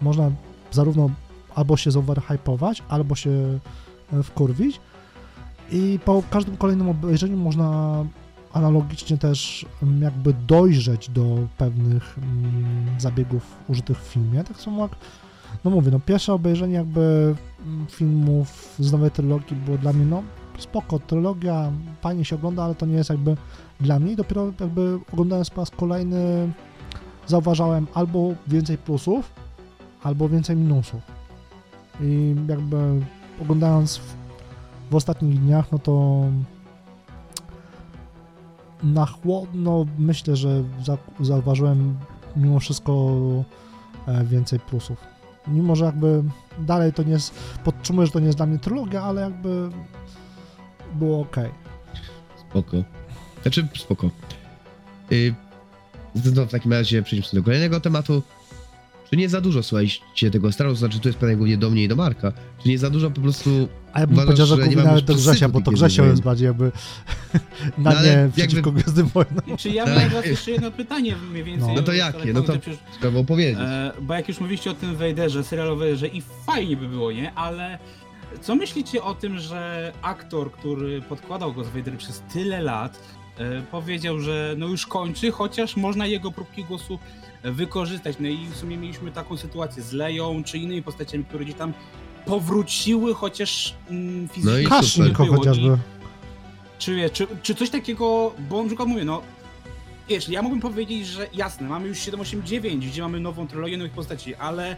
można zarówno albo się zoverhypować, albo się e, wkurwić. I po każdym kolejnym obejrzeniu można analogicznie też mm, jakby dojrzeć do pewnych mm, zabiegów użytych w filmie, tak samo jak no mówię, no pierwsze obejrzenie jakby mm, filmów z nowej trylogii było dla mnie, no spoko, trylogia fajnie się ogląda, ale to nie jest jakby dla mnie. Dopiero jakby oglądając po raz kolejny zauważałem albo więcej plusów, albo więcej minusów. I jakby oglądając w, w ostatnich dniach, no to na chłodno myślę, że za, zauważyłem mimo wszystko e, więcej plusów. Mimo, że jakby dalej to nie jest, podtrzymuję, że to nie jest dla mnie trylogia, ale jakby było ok. Spoko. Znaczy, spoko. Y, no, w takim razie przejdźmy do kolejnego tematu. Czy nie za dużo słuchajcie tego Star Wars? Znaczy, to jest pytanie głównie do mnie i do Marka. Czy nie za dużo po prostu... A ja bym Uważasz, powiedział, że że nie mamy nawet do Grzesia, bo to Grzesio jest bardziej jakby na No, nie przeciwko Gwiezdnym Wojnom. I Czy ja Tak. miałem was jeszcze jedno pytanie mniej więcej. No to już jakie? No to- przecież- Trzeba opowiedzieć. E, bo jak już mówiliście o tym Vaderze, serialu Vaderze i fajnie by było, nie? Ale co myślicie o tym, że aktor, który podkładał go z Vader przez tyle lat, powiedział, że no już kończy, chociaż można jego próbki głosu wykorzystać. No i w sumie mieliśmy taką sytuację z Leją czy innymi postaciami, które gdzieś tam powróciły, chociaż mm, fizycznie No i nie super. Kaszniko było. chociażby. Czy, czy, czy coś takiego, bo na przykład mówię, no wiesz, ja mógłbym powiedzieć, że jasne, mamy już 789, gdzie mamy nową trylogię nowych postaci, ale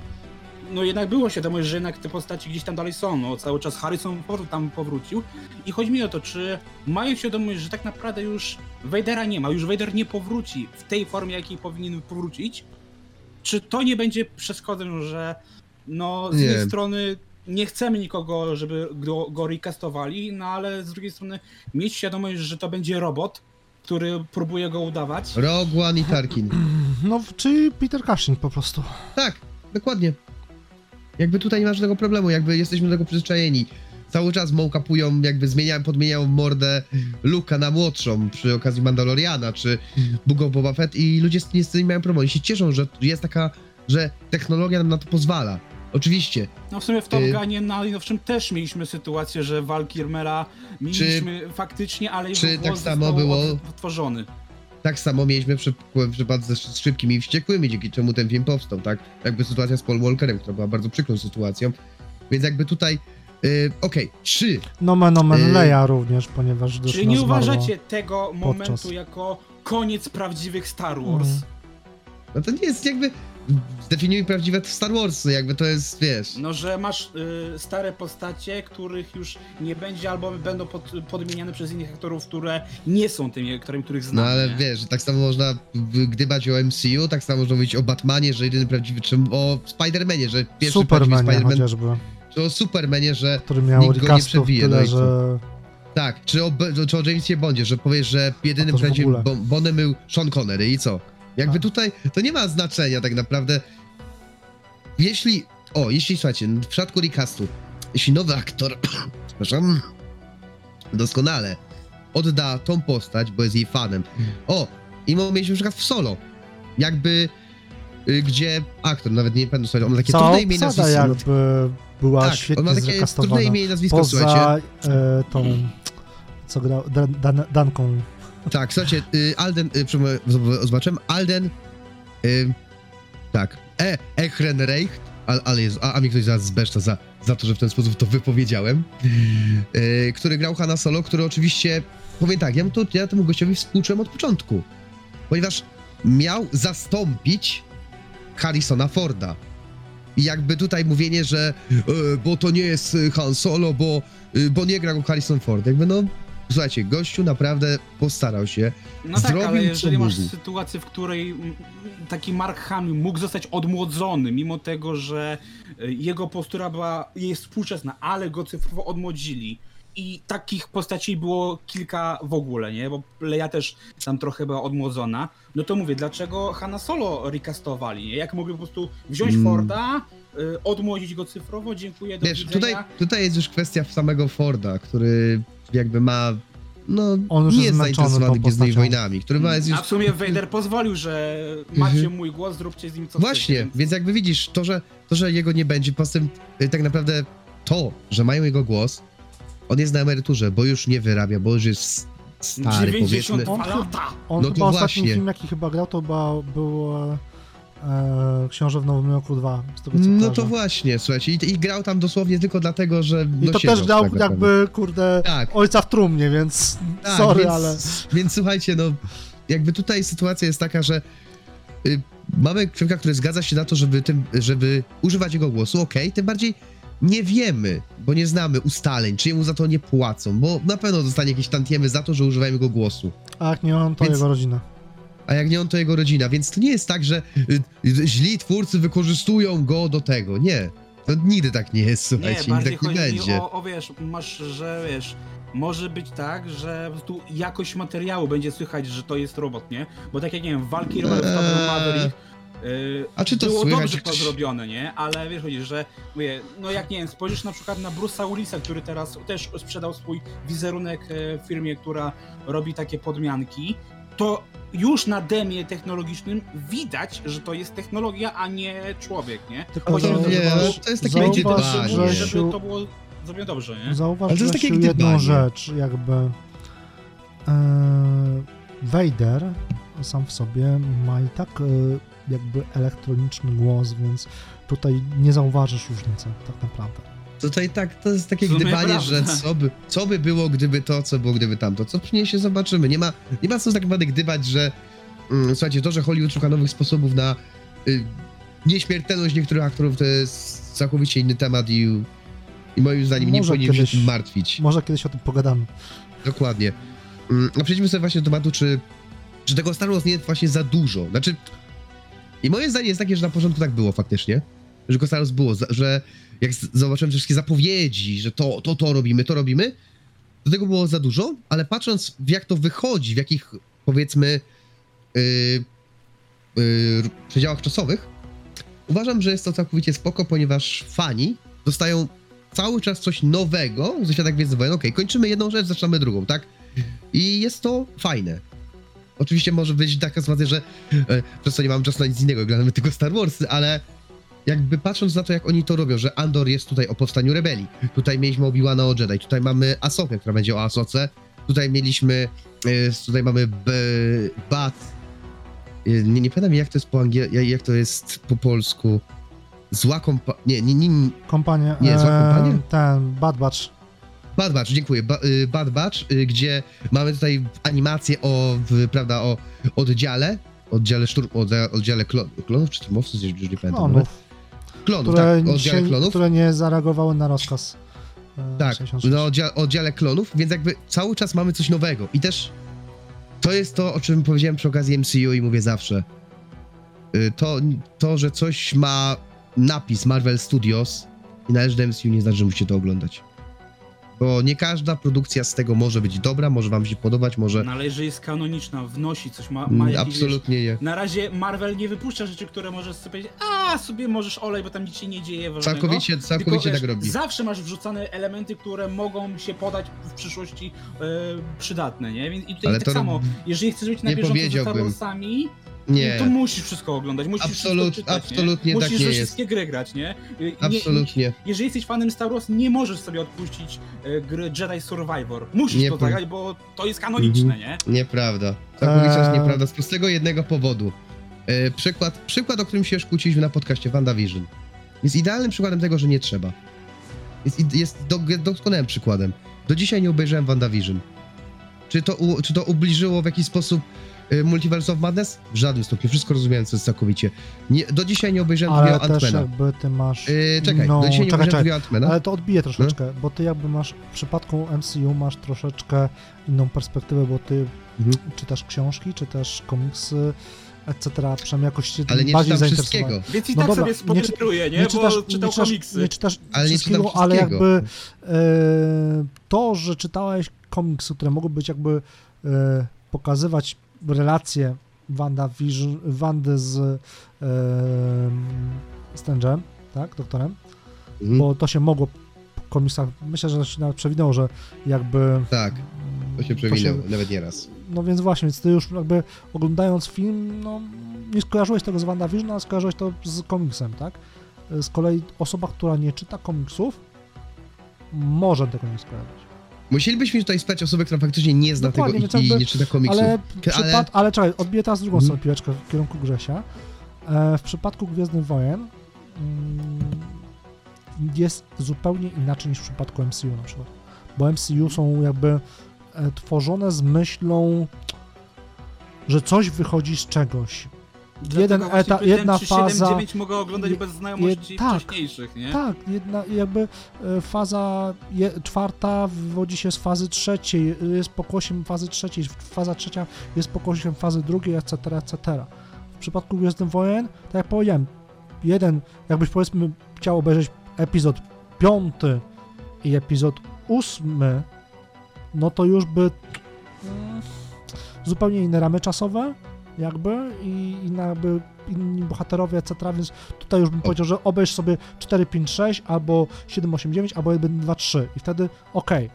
no jednak było świadomość, że jednak te postaci gdzieś tam dalej są, no cały czas Harrison Ford tam powrócił i chodzi mi o to, czy mają świadomość, że tak naprawdę już Vadera nie ma, już Vader nie powróci w tej formie, jakiej powinien powrócić, czy to nie będzie przeszkodą, że no z jednej strony nie chcemy nikogo, żeby go, go recastowali, no ale z drugiej strony mieć świadomość, że to będzie robot, który próbuje go udawać. Rogue One i Tarkin. No, czyli Peter Cushing po prostu. Tak, dokładnie. Jakby tutaj nie ma żadnego problemu, jakby jesteśmy do tego przyzwyczajeni. Cały czas mołkapują, jakby zmieniają, podmieniają mordę Luka na młodszą przy okazji Mandaloriana, czy Book of Boba Fett i ludzie z, nie, z tym nie mają problemu. Oni się cieszą, że jest taka, że technologia nam na to pozwala. Oczywiście, No w sumie w Top Y- Gunie najnowszym też mieliśmy sytuację, że Val Kilmera mieliśmy faktycznie, ale jego czy tak samo było- od- odtworzony. Tak samo mieliśmy przy, w przypadku ze Sz- Szybkimi i Wściekłymi, dzięki czemu ten film powstał, tak? Jakby sytuacja z Paul Walkerem, która była bardzo przykrą sytuacją. Więc jakby tutaj, yy, okej, trzy, Nomen omen Y- Leia również, ponieważ już Czyli nie uważacie tego momentu podczas- jako koniec prawdziwych Star Wars? Mhm. no to nie jest jakby, zdefiniuj prawdziwe Star Warsy, jakby to jest, wiesz... No, że masz y, stare postacie, których już nie będzie, albo będą pod, podmieniane przez innych aktorów, które nie są tymi aktorami, których No znamy. ale nie? wiesz, że tak samo można gdybać o MCU, tak samo można mówić o Batmanie, że jedyny prawdziwy, czy o Spider-Manie, że pierwszy prawdziwy Supermanie Spider-Man, chociażby, czy o Supermanie, że który miał Nikt go nie przebije, tyle, no i że... tak, czy o, czy o Jamesie Bondzie, że powiesz, że jedynym prawdziwym Bondem był Sean Connery i co? Jakby Tak. tutaj to nie ma znaczenia tak naprawdę. Jeśli, o, jeśli słuchajcie, w przypadku recastu, jeśli nowy aktor, przepraszam, doskonale odda tą postać, bo jest jej fanem. O, i mieliśmy na przykład w solo, jakby, y, gdzie aktor, nawet nie pamiętam, słuchajcie, on ma takie Cała trudne imię i obsada nazwisko. no, jakby była tak, on świetnie ma takie trudne imię i nazwisko, słuchajcie. Poza e, tą, co grał, Dan, Dan, Danką Tak, słuchajcie, y, Alden, y, przepraszam, z- zobaczyłem, Alden, y, tak, e, Echrenreich, ale, ale jest, a, a mnie ktoś zaraz zbeszta za, za to, że w ten sposób to wypowiedziałem, y, który grał Hanna Solo, który oczywiście, powiem tak, ja, to, ja temu gościowi współczułem od początku, ponieważ miał zastąpić Harrisona Forda. I jakby tutaj mówienie, że e, bo to nie jest y, Han Solo, bo, y, bo nie gra go Harrison Ford, jakby no, słuchajcie, gościu naprawdę postarał się, No tak, ale jeżeli masz mógł. sytuację, w której taki Mark Hamill mógł zostać odmłodzony, mimo tego, że y, jego postura była, jest współczesna, ale go cyfrowo odmłodzili. I takich postaci było kilka w ogóle, nie? Bo Leia też tam trochę była odmłodzona. No to mówię, dlaczego Hanna Solo recastowali, nie? Jak mogli po prostu wziąć Mm. Forda, y, odmłodzić go cyfrowo, dziękuję, do Wiesz, widzenia. tutaj, tutaj jest już kwestia samego Forda, który jakby ma, no, On już nie jest zainteresowany Gwiezdnymi. Wojnami, który ma jest już... A w sumie Vader pozwolił, że macie Mhm. mój głos, zróbcie z nim co Właśnie, chcecie. więc jakby widzisz, to że, to, że jego nie będzie, poza tym y, tak naprawdę to, że mają jego głos, on jest na emeryturze, bo już nie wyrabia, bo już jest stary, 92 powiedzmy. lata! On No to chyba ostatni właśnie. film, jaki chyba grał, to była, był e, Książę w Nowym Roku 2, z tego co No kojarzę. to właśnie, słuchajcie, i, i grał tam dosłownie tylko dlatego, że I no, to też grał tak jakby, kurde, Tak, ojca w trumnie, więc tak, sorry, więc, ale... Więc słuchajcie, no, jakby tutaj sytuacja jest taka, że y, mamy człowieka, który zgadza się na to, żeby, tym, żeby używać jego głosu, okej, tym bardziej nie wiemy, bo nie znamy ustaleń, czy jemu za to nie płacą, bo na pewno dostanie jakieś tantiemy za to, że używają jego głosu. A jak nie on, to Więc- jego rodzina. A jak nie on, to jego rodzina, więc to nie jest tak, że y, y, źli twórcy wykorzystują go do tego. Nie. To nigdy tak nie jest, słuchajcie, Nie, nigdy bardziej tak nie chodzi mi będzie. o, o, wiesz, masz, że wiesz, może być tak, że po prostu jakość materiału będzie słychać, że to jest robot, nie? Bo tak jak, nie wiem, walki Eee. Maverick yy, A czy to było słychać, dobrze to zrobione, nie? Ale wiesz, chodzi, że mówię, no jak nie wiem, spojrzysz na przykład na Bruce'a Willisa, który teraz też sprzedał swój wizerunek e, firmie, która robi takie podmianki, to już na demie technologicznym widać, że to jest technologia, a nie człowiek, nie? Tylko to, żeby, to jest takie zauważ, będzie że- żeby to było zrobione dobrze, nie? Zauważ Ale to jest takie jedną gdybanie. rzecz, jakby e, Vader sam w sobie ma i tak e, jakby elektroniczny głos, więc tutaj nie zauważysz różnicy tak naprawdę. Tutaj tak, to jest takie gdybanie, prawda. że co by, co by było, gdyby to, co było, gdyby tamto. Co przyniesie, zobaczymy. Nie ma, nie ma co tak naprawdę gdybać, że mm, słuchajcie, to, że Hollywood szuka nowych sposobów na y, nieśmiertelność niektórych aktorów, to jest całkowicie inny temat i, i moim zdaniem nie Może powinien się kiedyś- tym martwić. Może kiedyś o tym pogadamy. Dokładnie. Mm, A przejdźmy sobie właśnie do tematu, czy, czy tego Star Wars nie jest właśnie za dużo. Znaczy, i moje zdanie jest takie, że na początku tak było faktycznie, że tego Star Wars było, za- że jak zobaczyłem te wszystkie zapowiedzi, że to, to, to robimy, to robimy, do tego było za dużo, ale patrząc w jak to wychodzi, w jakich powiedzmy yy, yy, przedziałach czasowych, uważam, że jest to całkowicie spoko, ponieważ fani dostają cały czas coś nowego ze świata Gwiezdnych Wojen. Okej, kończymy jedną rzecz, zaczynamy drugą, tak? I jest to fajne. Oczywiście może być taka sytuacja, że e, przez to nie mam czasu na nic innego, oglądamy tylko Star Warsy, ale jakby patrząc na to, jak oni to robią, że Andor jest tutaj o powstaniu rebelii, tutaj mieliśmy Obi-Wana o Jedi, tutaj mamy Asokę, która będzie o Asoce, tutaj mieliśmy, e, tutaj mamy B, Bat, e, nie, nie pamiętam jak to jest po angielsku, jak to jest po polsku, zła kompa... Nie, nie, nie, Kompanie, Nie, zła e, kompania? ten Bad Batch, Bad Batch, dziękuję. Ba, Bad Batch, gdzie mamy tutaj animację o, prawda, o oddziale, oddziale szturm, oddziale, klon, klonów czy szturmowców, już nie pamiętam. klonów. Klonów, które, tak, oddziale się, klonów. które nie zareagowały na rozkaz. e, Tak, 66. no oddziale, oddziale klonów, więc jakby cały czas mamy coś nowego i też to jest to, o czym powiedziałem przy okazji MCU i mówię zawsze. Y, To, to że coś ma napis Marvel Studios i należy do MCU, nie znaczy, że musicie to oglądać. Bo nie każda produkcja z tego może być dobra, może wam się podobać, może... No ale jeżeli jest kanoniczna, wnosi coś, ma, ma Mm, wiesz, Absolutnie nie. Na razie Marvel nie wypuszcza rzeczy, które możesz sobie powiedzieć, a sobie możesz olej, bo tam nic się nie dzieje ważnego. Całkowicie, Tylko, całkowicie wiesz, tak robi. Zawsze masz wrzucane elementy, które mogą się podać w przyszłości e, przydatne, nie? Więc, I tutaj Ale tak to samo, jeżeli chcesz być na nie bieżąco ze Star. Warsami, Nie. To musisz wszystko oglądać, musisz Absolut- wszystko czytać, absolutnie nie? tak musisz nie we jest. wszystkie gry grać, nie? nie Absolutnie. jeżeli jesteś fanem Star Wars, nie możesz sobie odpuścić e, gry Jedi Survivor. Musisz Nie to po- zagrać, bo to jest kanoniczne, Mhm. nie? Nieprawda. Całkowicie jest Eee. nieprawda. Z prostego jednego powodu. E, przykład, przykład, o którym się już kłóciliśmy na podcaście, WandaVision. Jest idealnym przykładem tego, że nie trzeba. Jest, id- jest do, doskonałym przykładem. Do dzisiaj nie obejrzałem WandaVision. Czy to, u, czy to ubliżyło w jakiś sposób y, Multiverse of Madness? W żadnym stopniu. Wszystko rozumiem, co jest całkowicie. Nie, do dzisiaj nie obejrzałem Ale drugiego Antmana. jakby ty masz... Yy, czekaj, no, do dzisiaj nie czekaj, obejrzałem czekaj. drugiego. Ale to odbije troszeczkę, bo ty jakby masz w przypadku MCU masz troszeczkę inną perspektywę, bo ty Mhm. czytasz książki, czytasz komiksy, etc. Przynajmniej jakoś się Ale nie bardziej wszystkiego. Więc i No tak dobra, sobie nie czy- spoileruję, nie? nie Bo czytasz, czytał nie czytasz, komiksy. nie czytasz Ale nie wszystkiego, czytam ale jakby e, to, że czytałeś komiksy, które mogą być jakby e, pokazywać relacje Wanda Vision, Wandy z e, tak, doktorem, Mhm. bo to się mogło w komiksach, myślę, że się nawet przewinęło, że jakby... Tak, to się to przewinął, nawet nie raz. no więc właśnie, więc ty już jakby oglądając film, no nie skojarzyłeś tego z WandaVision, a skojarzyłeś to z komiksem, tak? Z kolei osoba, która nie czyta komiksów, może tego nie skojarzyć. Musielibyśmy tutaj spać osobę, która faktycznie nie zna Dokładnie, tego i, i nie czyta komiksów. Ale, ale- ale czekaj, odbiję teraz drugą Mhm. stronę piłeczkę w kierunku Grzesia. E, w przypadku Gwiezdnych Wojen mm, jest zupełnie inaczej niż w przypadku MCU na przykład. Bo MCU są jakby e, tworzone z myślą, że coś wychodzi z czegoś. Jeden etap, jedna czy faza. 7-9 mogę oglądać je- bez znajomości je- tak, wcześniejszych, nie? Tak, jedna, jakby e, faza je, czwarta wywodzi się z fazy trzeciej, jest pokłosiem fazy trzeciej, faza trzecia jest pokłosiem fazy drugiej, etc., etc. W przypadku Gwiezdnych Wojen, tak jak powiedziałem, jeden, jakbyś powiedzmy chciał obejrzeć epizod piąty i epizod ósmy, no to już by mm, zupełnie inne ramy czasowe, jakby, i inne jakby inni bohaterowie, etc., więc tutaj już bym powiedział, że obejrz sobie 4, 5, 6, albo 7, 8, 9, albo 1, 2, 3 i wtedy okej.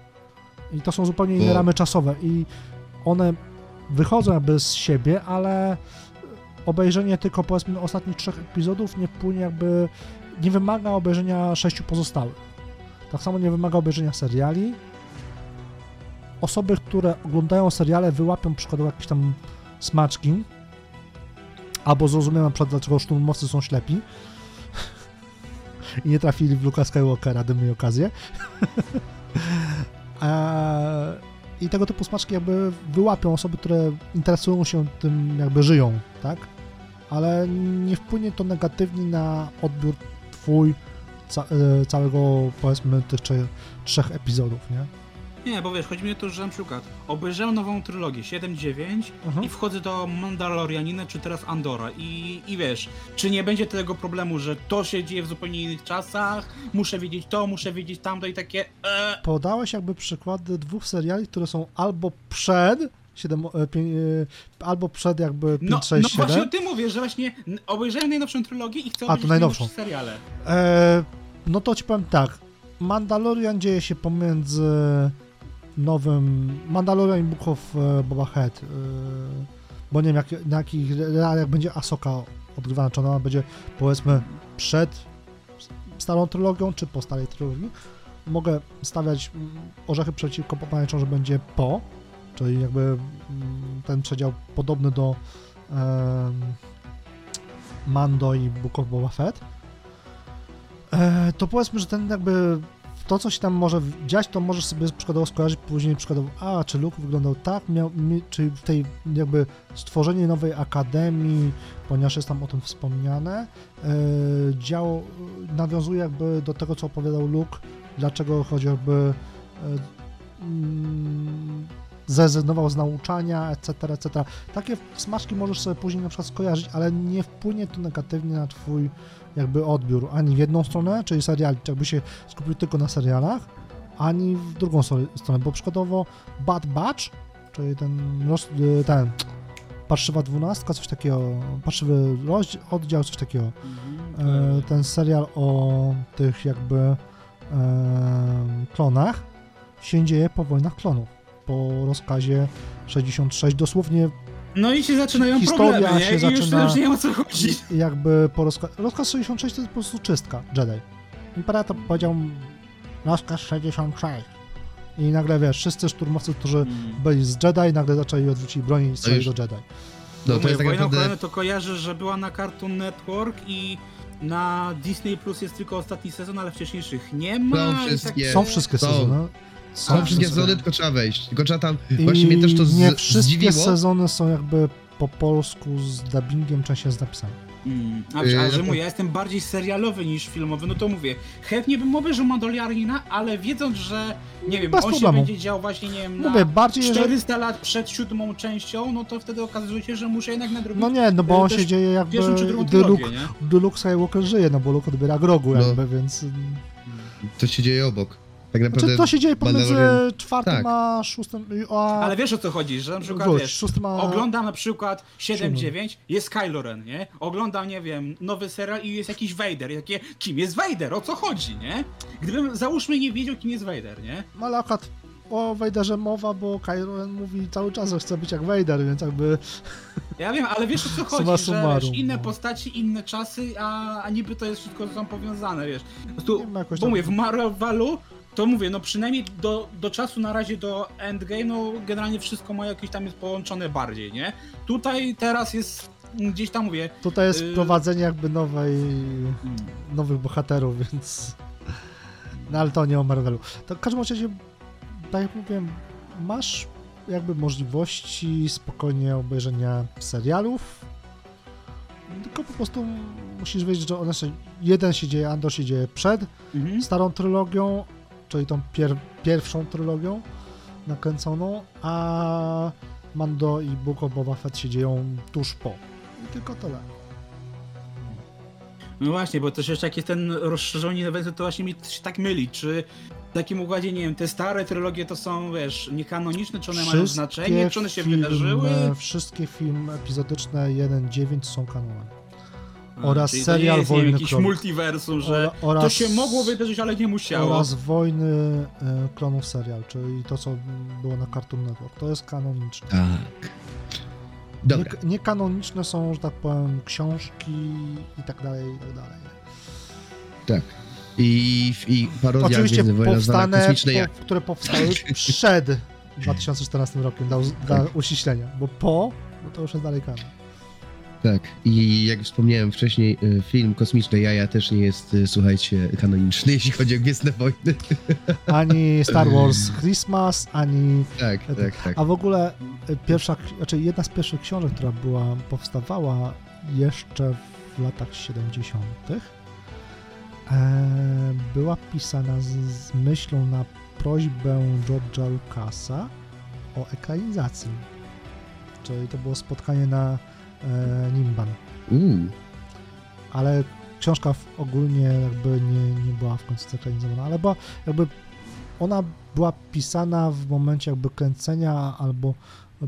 I to są zupełnie inne ramy czasowe i one wychodzą jakby z siebie, ale obejrzenie tylko powiedzmy ostatnich trzech epizodów nie wpłynie jakby, nie wymaga obejrzenia sześciu pozostałych. Tak samo nie wymaga obejrzenia seriali. Osoby, które oglądają seriale wyłapią przykładowo jakieś tam smaczki, albo zrozumieją na przykład dlaczego szturmowcy są ślepi i nie trafili w Luka Skywalkera, damy okazję. I tego typu smaczki jakby wyłapią osoby, które interesują się tym, jakby żyją, tak? Ale nie wpłynie to negatywnie na odbiór twój e, całego, powiedzmy, tych trzech epizodów, nie? Nie, bo wiesz, chodzi mi o to, że na przykład obejrzałem nową trylogię 7-9 Mhm. i wchodzę do Mandalorianina czy teraz Andora i, i wiesz, czy nie będzie tego problemu, że to się dzieje w zupełnie innych czasach, muszę wiedzieć to, muszę wiedzieć tamto i takie e, Podałeś jakby przykłady dwóch seriali, które są albo przed 7, e, pię- e, albo przed jakby 5, No, 6, no 7. właśnie o tym mówię, że właśnie obejrzałem najnowszą trylogię i chcę obejrzeć najnowszą. seriale. E, no to ci powiem tak. Mandalorian dzieje się pomiędzy nowym Mandalorian Book of e, Boba Fett. E, bo nie wiem, jak, na jakich realiach będzie Asoka odgrywana, czy ona będzie powiedzmy przed starą trylogią, czy po starej trylogii. Mogę stawiać orzechy przeciwko pomarańczom, że będzie po, czyli jakby ten przedział podobny do Mando i Book of Boba Fett. E, to powiedzmy, że ten jakby to, co się tam może dziać, to możesz sobie przykładowo skojarzyć później przykładowo, a, czy Luke wyglądał tak, miał, mi, czy w tej jakby stworzenie nowej akademii, ponieważ jest tam o tym wspomniane, działo, nawiązuje jakby do tego, co opowiadał Luke, dlaczego chociażby e, mm, zrezygnował z nauczania, etc., etc. Takie smaczki możesz sobie później na przykład skojarzyć, ale nie wpłynie to negatywnie na twój jakby odbiór ani w jedną stronę, czyli seriali, jakby się skupił tylko na serialach, ani w drugą stronę, bo przykładowo Bad Batch, czyli ten, y, ten parszywa dwunastka, coś takiego, parszywy rozdział, oddział, coś takiego, e, ten serial o tych jakby e, klonach się dzieje po wojnach klonów, po rozkazie 66, dosłownie No i się zaczynają Historia problemy, nie? się I już, zaczyna- już nie wiem o co chodzi. I jakby po rozkaz... Rozkaz 66 to jest po prostu czystka Jedi. Imperator powiedział rozkaz 66. I nagle, wiesz, wszyscy szturmowcy, którzy Mm. byli z Jedi, nagle zaczęli odwrócić broń i strzelali już- do Jedi. No to Mówię, jest tak naprawdę... To kojarzę, że była na Cartoon Network i na Disney Plus jest tylko ostatni sezon, ale wcześniejszych nie ma. Są i tak- wszystkie- Są wszystkie są. sezony. Są wszystkie wszystkie. sezony, tylko trzeba wejść. Tylko trzeba tam... I Właśnie mnie też to z... nie wszystkie zdziwiło. sezony są jakby po polsku z dubbingiem, częściej z napisami. Mm, a, Yy, a że to- mówię, ja jestem bardziej serialowy niż filmowy, no to mówię, chętnie bym obejrzał Mandalorianina, ale wiedząc, że nie wiem, Bez on problemu. się będzie dział właśnie, nie wiem, na Mówię, bardziej, że... 400 lat przed siódmą częścią, no to wtedy okazuje się, że muszę jednak nadrobić No nie, no bo on też się dzieje jakby, gdy Luke, Luke Skywalker żyje, no bo Luke odbiera grogu No. jakby, więc... To się dzieje obok. Tak naprawdę... Znaczy to się dzieje pomiędzy Mandalorian- czwartym tak. a szóstym... A... Ale wiesz o co chodzi, że na przykład, Wróć, wiesz, a... Oglądam na przykład 7-9, jest Kylo Ren, nie? Oglądam, nie wiem, nowy serial i jest jakiś Vader. I takie, kim jest Vader? O co chodzi, nie? Gdybym, załóżmy, nie wiedział, kim jest Vader, nie? No ale akurat o Vaderze mowa, bo Kylo Ren mówi cały czas, że chce być jak Vader, więc jakby... Ja wiem, ale wiesz o co chodzi, Summa że wiesz, inne no. postaci, inne czasy, a, a niby to jest wszystko ze sobą powiązane, wiesz. Po prostu, jakoś bo tam- mówię, w Marvelu to mówię, no przynajmniej do, do czasu na razie do Endgame, no generalnie wszystko ma jakieś tam jest połączone bardziej, nie? Tutaj teraz jest gdzieś tam mówię, Tutaj jest Y- wprowadzenie jakby nowej... nowych bohaterów, więc... No ale to nie o Marvelu. To w każdym razie, tak jak mówiłem, masz jakby możliwości spokojnie obejrzenia serialów, tylko po prostu musisz wiedzieć, że one się, jeden się dzieje, Andor się dzieje przed mhm. starą trylogią, czyli tą pier, pierwszą trylogią nakręconą, a Mando i Book of Boba Fett się dzieją tuż po. I tylko tyle. No właśnie, bo też jeszcze jak jest ten rozszerzony event, to właśnie mi się tak myli, czy w takim układzie, nie wiem, te stare trylogie to są, wiesz, niekanoniczne, czy one mają znaczenie, czy one się filmy, wydarzyły? Wszystkie filmy epizodyczne 1-9 są kanonem. Oraz czyli serial to jest, nie wiem, Wojny jakiś Klonów. multiversum, że Ora- oraz, to się mogło wydarzyć, ale nie musiało. Oraz Wojny e, Klonów serial, czyli to, co było na Cartoon Network. To jest kanoniczne. Tak. Dobra. Nie, niekanoniczne są, że tak powiem, książki i tak dalej, i tak dalej. Tak. I, i parodia Oczywiście powstane, kosmiczne jak... po, które powstały przed 2014 rokiem, dla, dla uściślenia, bo po, no to już jest dalej kanon. Tak. I jak wspomniałem wcześniej, y, film Kosmiczne Jaja też nie jest, y, słuchajcie, kanoniczny, jeśli chodzi o Gwiezdne Wojny. Ani Star Wars Christmas, ani Tak, tak, tak. A w ogóle y, pierwsza, znaczy jedna z pierwszych książek, która była, powstawała jeszcze w latach 70., e, była pisana z, z myślą na prośbę George'a Lucasa o ekranizacji. Czyli to było spotkanie na Nimban. Uuu. Ale książka w, ogólnie jakby nie, nie była w końcu zekranizowana, ale była jakby ona była pisana w momencie jakby kręcenia albo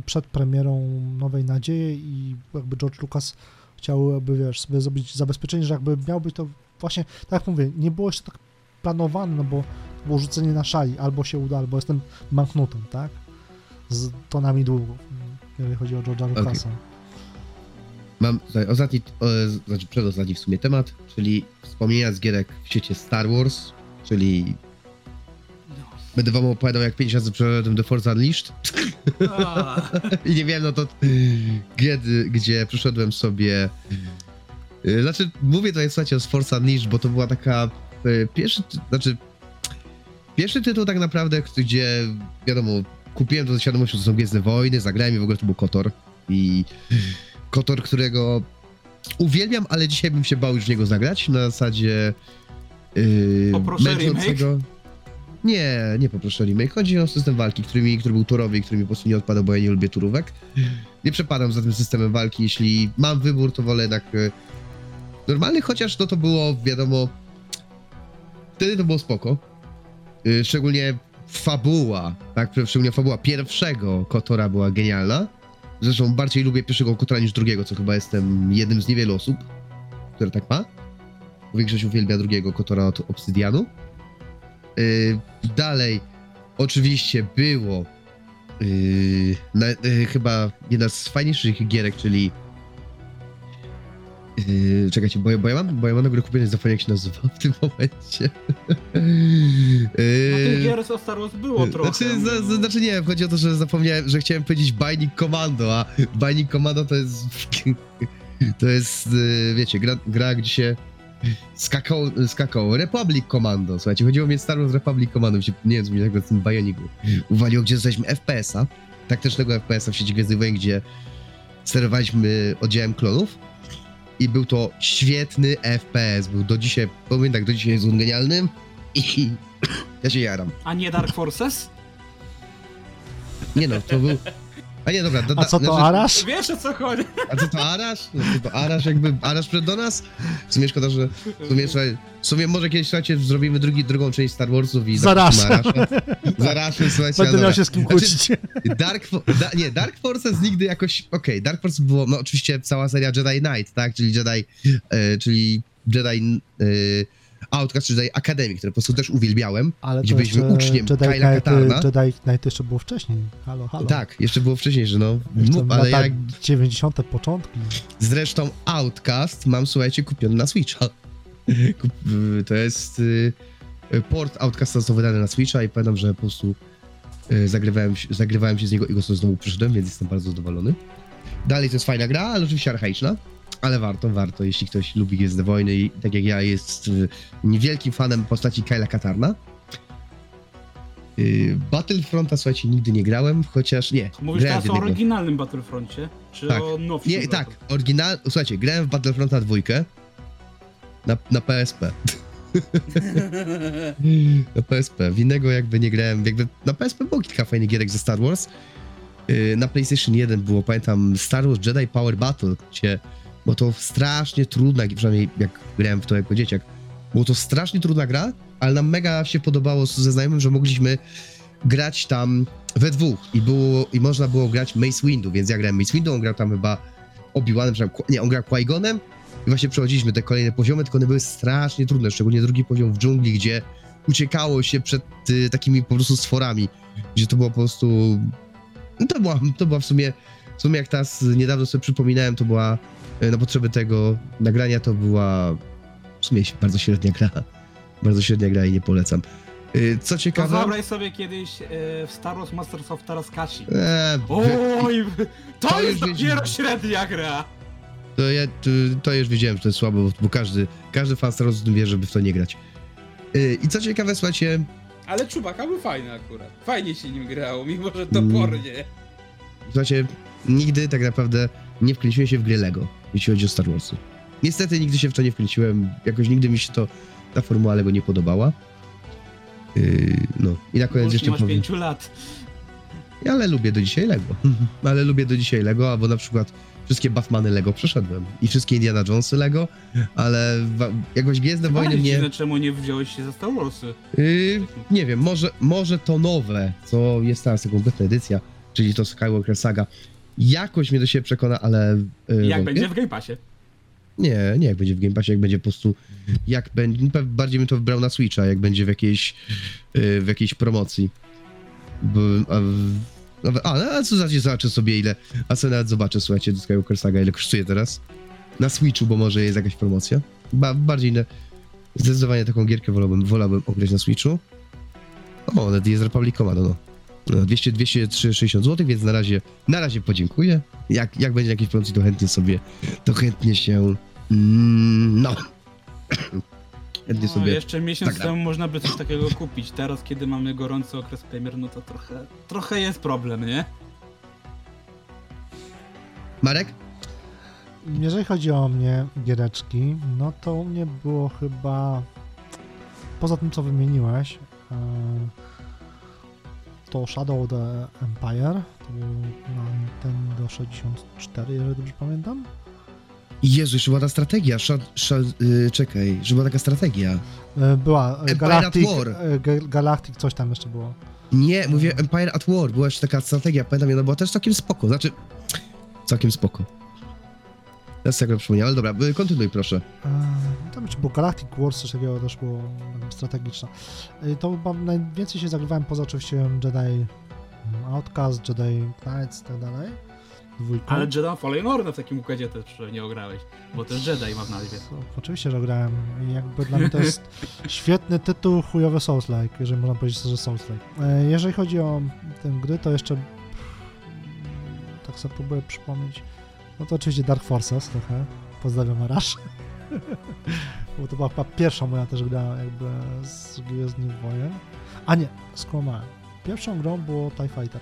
przed premierą Nowej Nadziei i jakby George Lucas chciał jakby, wiesz, sobie zrobić zabezpieczenie, że jakby miał być to właśnie, tak jak mówię, nie było jeszcze tak planowane, no bo było rzucenie na szali, albo się uda, albo jestem banknutem, tak? Z tonami długów, jeżeli chodzi o George'a Lucasa. Mam tutaj ostatni, o, znaczy przedostatni w sumie temat, czyli wspomnienia z gierek w świecie Star Wars, czyli będę wam opowiadał jak 5 razy przeszedłem do Force Unleashed. I nie wiem, no to kiedy, gdzie przyszedłem sobie y, znaczy mówię tutaj słuchajcie o Force Unleashed, bo to była taka y, pierwszy, znaczy pierwszy tytuł tak naprawdę, gdzie wiadomo, kupiłem to ze świadomością, że to są Gwiezdne Wojny, zagrałem i w ogóle to był Kotor i Kotor, którego uwielbiam, ale dzisiaj bym się bał już w niego zagrać, na zasadzie yy, Poproszę męczącego- Nie, nie poproszę remake. Chodzi o system walki, który, mi, który był turowy i który mi po prostu nie odpadał, bo ja nie lubię turówek. Nie przepadam za tym systemem walki. Jeśli mam wybór, to wolę jednak e, normalny, chociaż no to było, wiadomo, wtedy to było spoko. E, Szczególnie fabuła, tak, szczególnie fabuła pierwszego Kotora była genialna. Zresztą bardziej lubię pierwszego Kotora niż drugiego, co chyba jestem jednym z niewielu osób, które tak ma. Większość uwielbia drugiego Kotora od Obsydianu. Yy, dalej, oczywiście było Yy, na, yy, chyba jedna z fajniejszych gierek, czyli. Yy, czekajcie, bo, ja- bo ja mam, bo ja mam na górę kupiony, zapomniałem jak się nazywa w tym momencie. No tych Yy, gier o Star Wars było trochę. Znaczy, no. znaczy nie, chodzi o to, że zapomniałem, że chciałem powiedzieć Binding Commando, a Binding Commando to jest. To jest, yy, wiecie, gra, gra gdzie się skakał, skakał. Republic Commando, słuchajcie, chodziło mi o Star Wars Republic Commando, nie wiem, co mi tego z tym Bioniku uwaliło, gdzie dostaliśmy FPS-a, taktycznego FPS-a w sieci Gwiezdnych Wojen, gdzie sterowaliśmy oddziałem klonów i był to świetny FPS, był do dzisiaj, powiem tak, do dzisiaj jest on genialny i ja się jaram. A nie Dark Forces? Nie no, to był... A nie, dobra. Do, A co to znaczy- Arash? Wiesz o co chodzi? A co to Arash? No, to, to Arash jakby... Arash przed do nas? W sumie szkoda, że... W sumie, słuchaj, w sumie może kiedyś, słuchajcie, zrobimy drugi, drugą część Star Warsów i... Zarasz. Zaraszmy, słuchajcie. Będę ale miał się z kim Znaczy, kłócić. Dark, Fo- da, nie, Dark Forces nigdy jakoś, okej, Dark Forces było, no oczywiście cała seria Jedi Knight, tak, czyli Jedi, e, czyli Jedi e, Outcast, czy Jedi Academy, które po prostu też uwielbiałem. Ale gdzie byliśmy uczniem Jedi Kyla Knight, Katarna. Jedi Knight jeszcze było wcześniej. Halo, halo. Tak, jeszcze było wcześniej, że no, Jeszcze no ale lata jak 90. początki. Zresztą Outcast mam, słuchajcie, kupiony na Switcha. Y, to jest y, port Outcasta został wydany na Switcha i pamiętam, że po prostu y, zagrywałem, zagrywałem się z niego i go sobie znowu przyszedłem, więc jestem bardzo zadowolony. Dalej to jest fajna gra, ale oczywiście archaiczna. Ale warto, warto, jeśli ktoś lubi Gwiezdne Wojny i tak jak ja jest y, niewielkim fanem postaci Kyla Katarna. Y, Battlefronta, słuchajcie, nigdy nie grałem, chociaż nie. Mówisz teraz o oryginalnym Battlefroncie? Czy Tak. o nowszym? Nie, tak, oryginal. Słuchajcie, grałem w Battlefronta dwójkę na, na PSP. na PSP. W innego jakby nie grałem. Jakby na PSP było kilka fajnych gierek ze Star Wars. Yy, Na PlayStation 1 było, pamiętam, Star Wars Jedi Power Battle, gdzie było to strasznie trudna, przynajmniej jak grałem w to jako dzieciak, było to strasznie trudna gra, ale nam mega się podobało ze znajomym, że mogliśmy grać tam we dwóch i było, i można było grać Mace Windu, więc ja grałem Mace Windu, on grał tam chyba Obi-Wanem, Qui- nie, on grał Qui-Gonem i właśnie przechodziliśmy te kolejne poziomy, tylko one były strasznie trudne, szczególnie drugi poziom w dżungli, gdzie uciekało się przed y, takimi po prostu stworami, gdzie to było po prostu... No to, była, to była w sumie, w sumie jak teraz niedawno sobie przypominałem, to była y, na potrzeby tego nagrania, to była w sumie bardzo średnia gra. Bardzo średnia gra i nie polecam. Y, Co ciekawe... zabraj sobie kiedyś e, w Star Wars Masters of Taraskashi. Eee, Oj, to, To jest dopiero średnia gra. To, ja, to, to już wiedziałem, że to jest słabo, bo, każdy, każdy fan Star Wars wie, żeby w to nie grać. Yy, I co ciekawe, słuchajcie, Ale Czubaka był fajny akurat. Fajnie się nim grało, mimo że Mm. topornie. słuchajcie, nigdy tak naprawdę nie wkręciłem się w gry Lego, jeśli chodzi o Star Warsy. Niestety nigdy się w to nie wkręciłem, jakoś nigdy mi się to, ta formuła Lego nie podobała. Yy, no, i na koniec nie jeszcze masz powiem, pięciu lat. ale lubię do dzisiaj Lego. ale lubię do dzisiaj Lego, albo na przykład wszystkie Batmany Lego przeszedłem i wszystkie Indiana Jonesy Lego, ale jakoś Gwiezdne Wojny Wojny mnie... dziwne, czemu nie wziąłeś się za Star Warsy. Yy, nie wiem, może, może to nowe, co jest teraz kompletna edycja, czyli to Skywalker Saga, jakoś mnie do siebie przekona, ale yy, Jak wątpię. będzie w Game Passie. Nie, nie jak będzie w Game Passie, jak będzie po prostu, jak będzie, pe- bardziej bym to wybrał na Switcha, jak będzie w jakiejś, yy, w jakiejś promocji. Bo, a, nawet- a, no, a co zobaczcie, zobaczę sobie ile, a sobie nawet zobaczę, słuchajcie, do Skywalker Saga, ile kosztuje teraz. Na Switchu, bo może jest jakaś promocja. Ba, bardziej, na, zdecydowanie taką gierkę wolałbym, wolałbym ograć na Switchu. O, nawet jest Republic Commando, no. No, 200, 260 zł, więc na razie, na razie podziękuję. Jak, jak będzie jakieś promocji, to chętnie sobie, to chętnie się, mm, no. chętnie No, sobie, jeszcze miesiąc tak, temu można by coś takiego kupić. Teraz, kiedy mamy gorący okres premier, no to trochę, trochę jest problem, nie? Marek? Jeżeli chodzi o mnie, giereczki, no to u mnie było chyba poza tym, co wymieniłeś, e, to Shadow of the Empire, to był na Nintendo 64, jeżeli dobrze pamiętam. Jezu, jeszcze była ta strategia, szad, szad, yy, czekaj, że była taka strategia. E, Była e, Empire Galactic, at War. e, Ga- Galactic, coś tam jeszcze było. Nie, mówię Empire at War, była jeszcze taka strategia, pamiętam, ona była też całkiem spoko, znaczy, całkiem spoko. Teraz jak przypomniałem, ale dobra, y, kontynuuj proszę. E, Tam jeszcze było Galactic Wars, coś takiego też było mm, strategiczne. E, To chyba najwięcej się zagrywałem poza oczywiście Jedi Outcast, Jedi Knights i tak dalej. Dwójką. Ale Jedi Fallen Order w takim układzie też nie ograłeś, bo też Jedi ma w nazwie. Oczywiście, że grałem i jakby dla mnie to jest świetny tytuł, chujowy Souls-like, jeżeli można powiedzieć, że Souls-like. E, Jeżeli chodzi o tę gry, to jeszcze tak sobie próbuję przypomnieć, no to oczywiście Dark Forces trochę, pozdrawiam Arash, bo to była chyba pierwsza moja też gra jakby z Gwiezdnych Wojen, a nie, skłamałem. Pierwszą grą było TIE Fighter.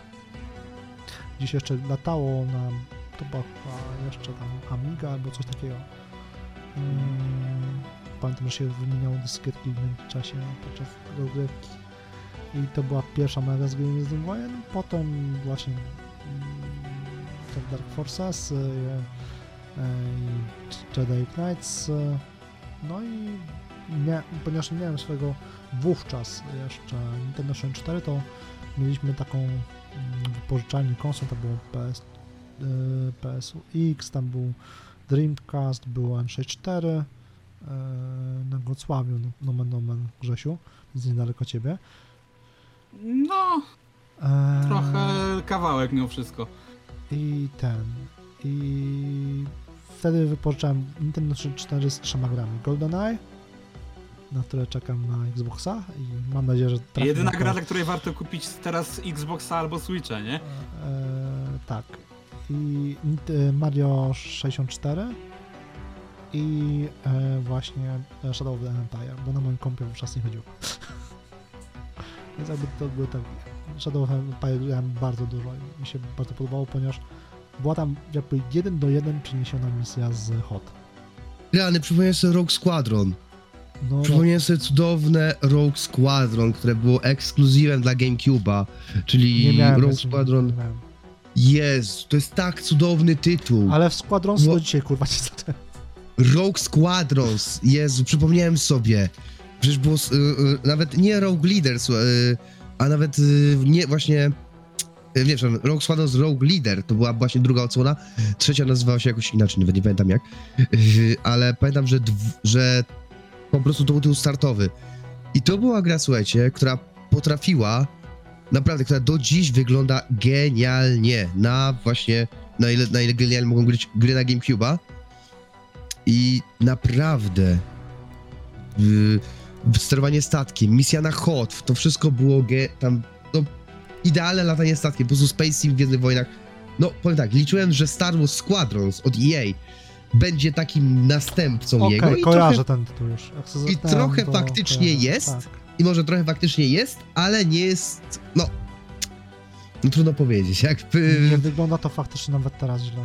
Dziś jeszcze latało na, to była chyba jeszcze tam Amiga albo coś takiego. Mm, Pamiętam, że się wymieniało dyskietki w międzyczasie podczas rozgrywki. I to była pierwsza gra z Gwiezdnych Wojen. Potem właśnie Dark Forces y, y, i Jedi Knights. y, No i mia- ponieważ nie miałem swojego wówczas jeszcze Nintendo 64, to mieliśmy taką mm, wypożyczalnię konsol, to było PS, y, PSX, tam był Dreamcast, był N64 e, na Wrocławiu, no- nomen nomen Grzesiu, z niedaleko ciebie. No, E, trochę kawałek mimo wszystko. I ten, i wtedy wypożyczałem Nintendo 64 z trzema grami. GoldenEye, na które czekam na Xboxa i mam nadzieję, że Jedyna na gra, dla której warto kupić teraz Xboxa albo Switcha, nie? E, tak. I Nint- Mario 64 i e, właśnie Shadow of the Empire, bo na moim kompie wówczas nie chodziło. Więc jakby to były tak. Shadow of Empire grałem bardzo dużo i mi się bardzo podobało, ponieważ była tam jakby jeden do jeden przeniesiona misja z HOT. Realny, przypomniałem sobie Rogue Squadron. No, no, Przypomniałem sobie cudowne Rogue Squadron, które było ekskluzywem dla GameCube'a, czyli Rogue Squadron. Jest, to jest tak cudowny tytuł. Ale w Squadrons Bo- dzisiaj kurwa nie zacząłem. Rogue Squadrons, Jezu, przypomniałem sobie. Przecież było y, y, nawet nie Rogue Leaders, y, a nawet y, nie właśnie. Y, nie wiem, Rogue Squadrons Rogue Leader to była właśnie druga odsłona. Trzecia nazywała się jakoś inaczej, nawet nie pamiętam jak. Y, ale pamiętam, że, że po prostu to był tytuł startowy. I to była gra, słuchajcie, która potrafiła, naprawdę, która do dziś wygląda genialnie na właśnie, na ile, na ile genialnie mogą gry, gry na GameCube'a. I naprawdę y, sterowanie statkiem, misja na Hot, to wszystko było ge, tam no, idealne latanie statkiem, po prostu Space Sim w Gwiezdnych Wojnach. No, powiem tak, liczyłem, że Star Wars Squadrons od EA będzie takim następcą Okej, jego i kojarzę trochę, ten tytuł już. I trochę to faktycznie kojarzę, jest, Tak. i może trochę faktycznie jest, ale nie jest, no, no trudno powiedzieć, jakby... Nie wygląda to faktycznie nawet teraz źle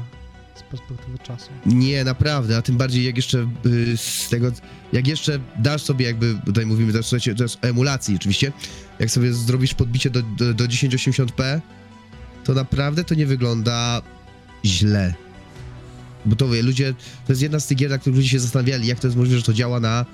z perspektywy czasu. Nie, naprawdę, a tym bardziej jak jeszcze y, z tego, jak jeszcze dasz sobie jakby, tutaj mówimy też, słuchajcie, o emulacji oczywiście, jak sobie zrobisz podbicie do, do, do 1080p, to naprawdę to nie wygląda źle. Bo to wie, ludzie, to jest jedna z tych gier, na których ludzie się zastanawiali, jak to jest możliwe, że to działa na,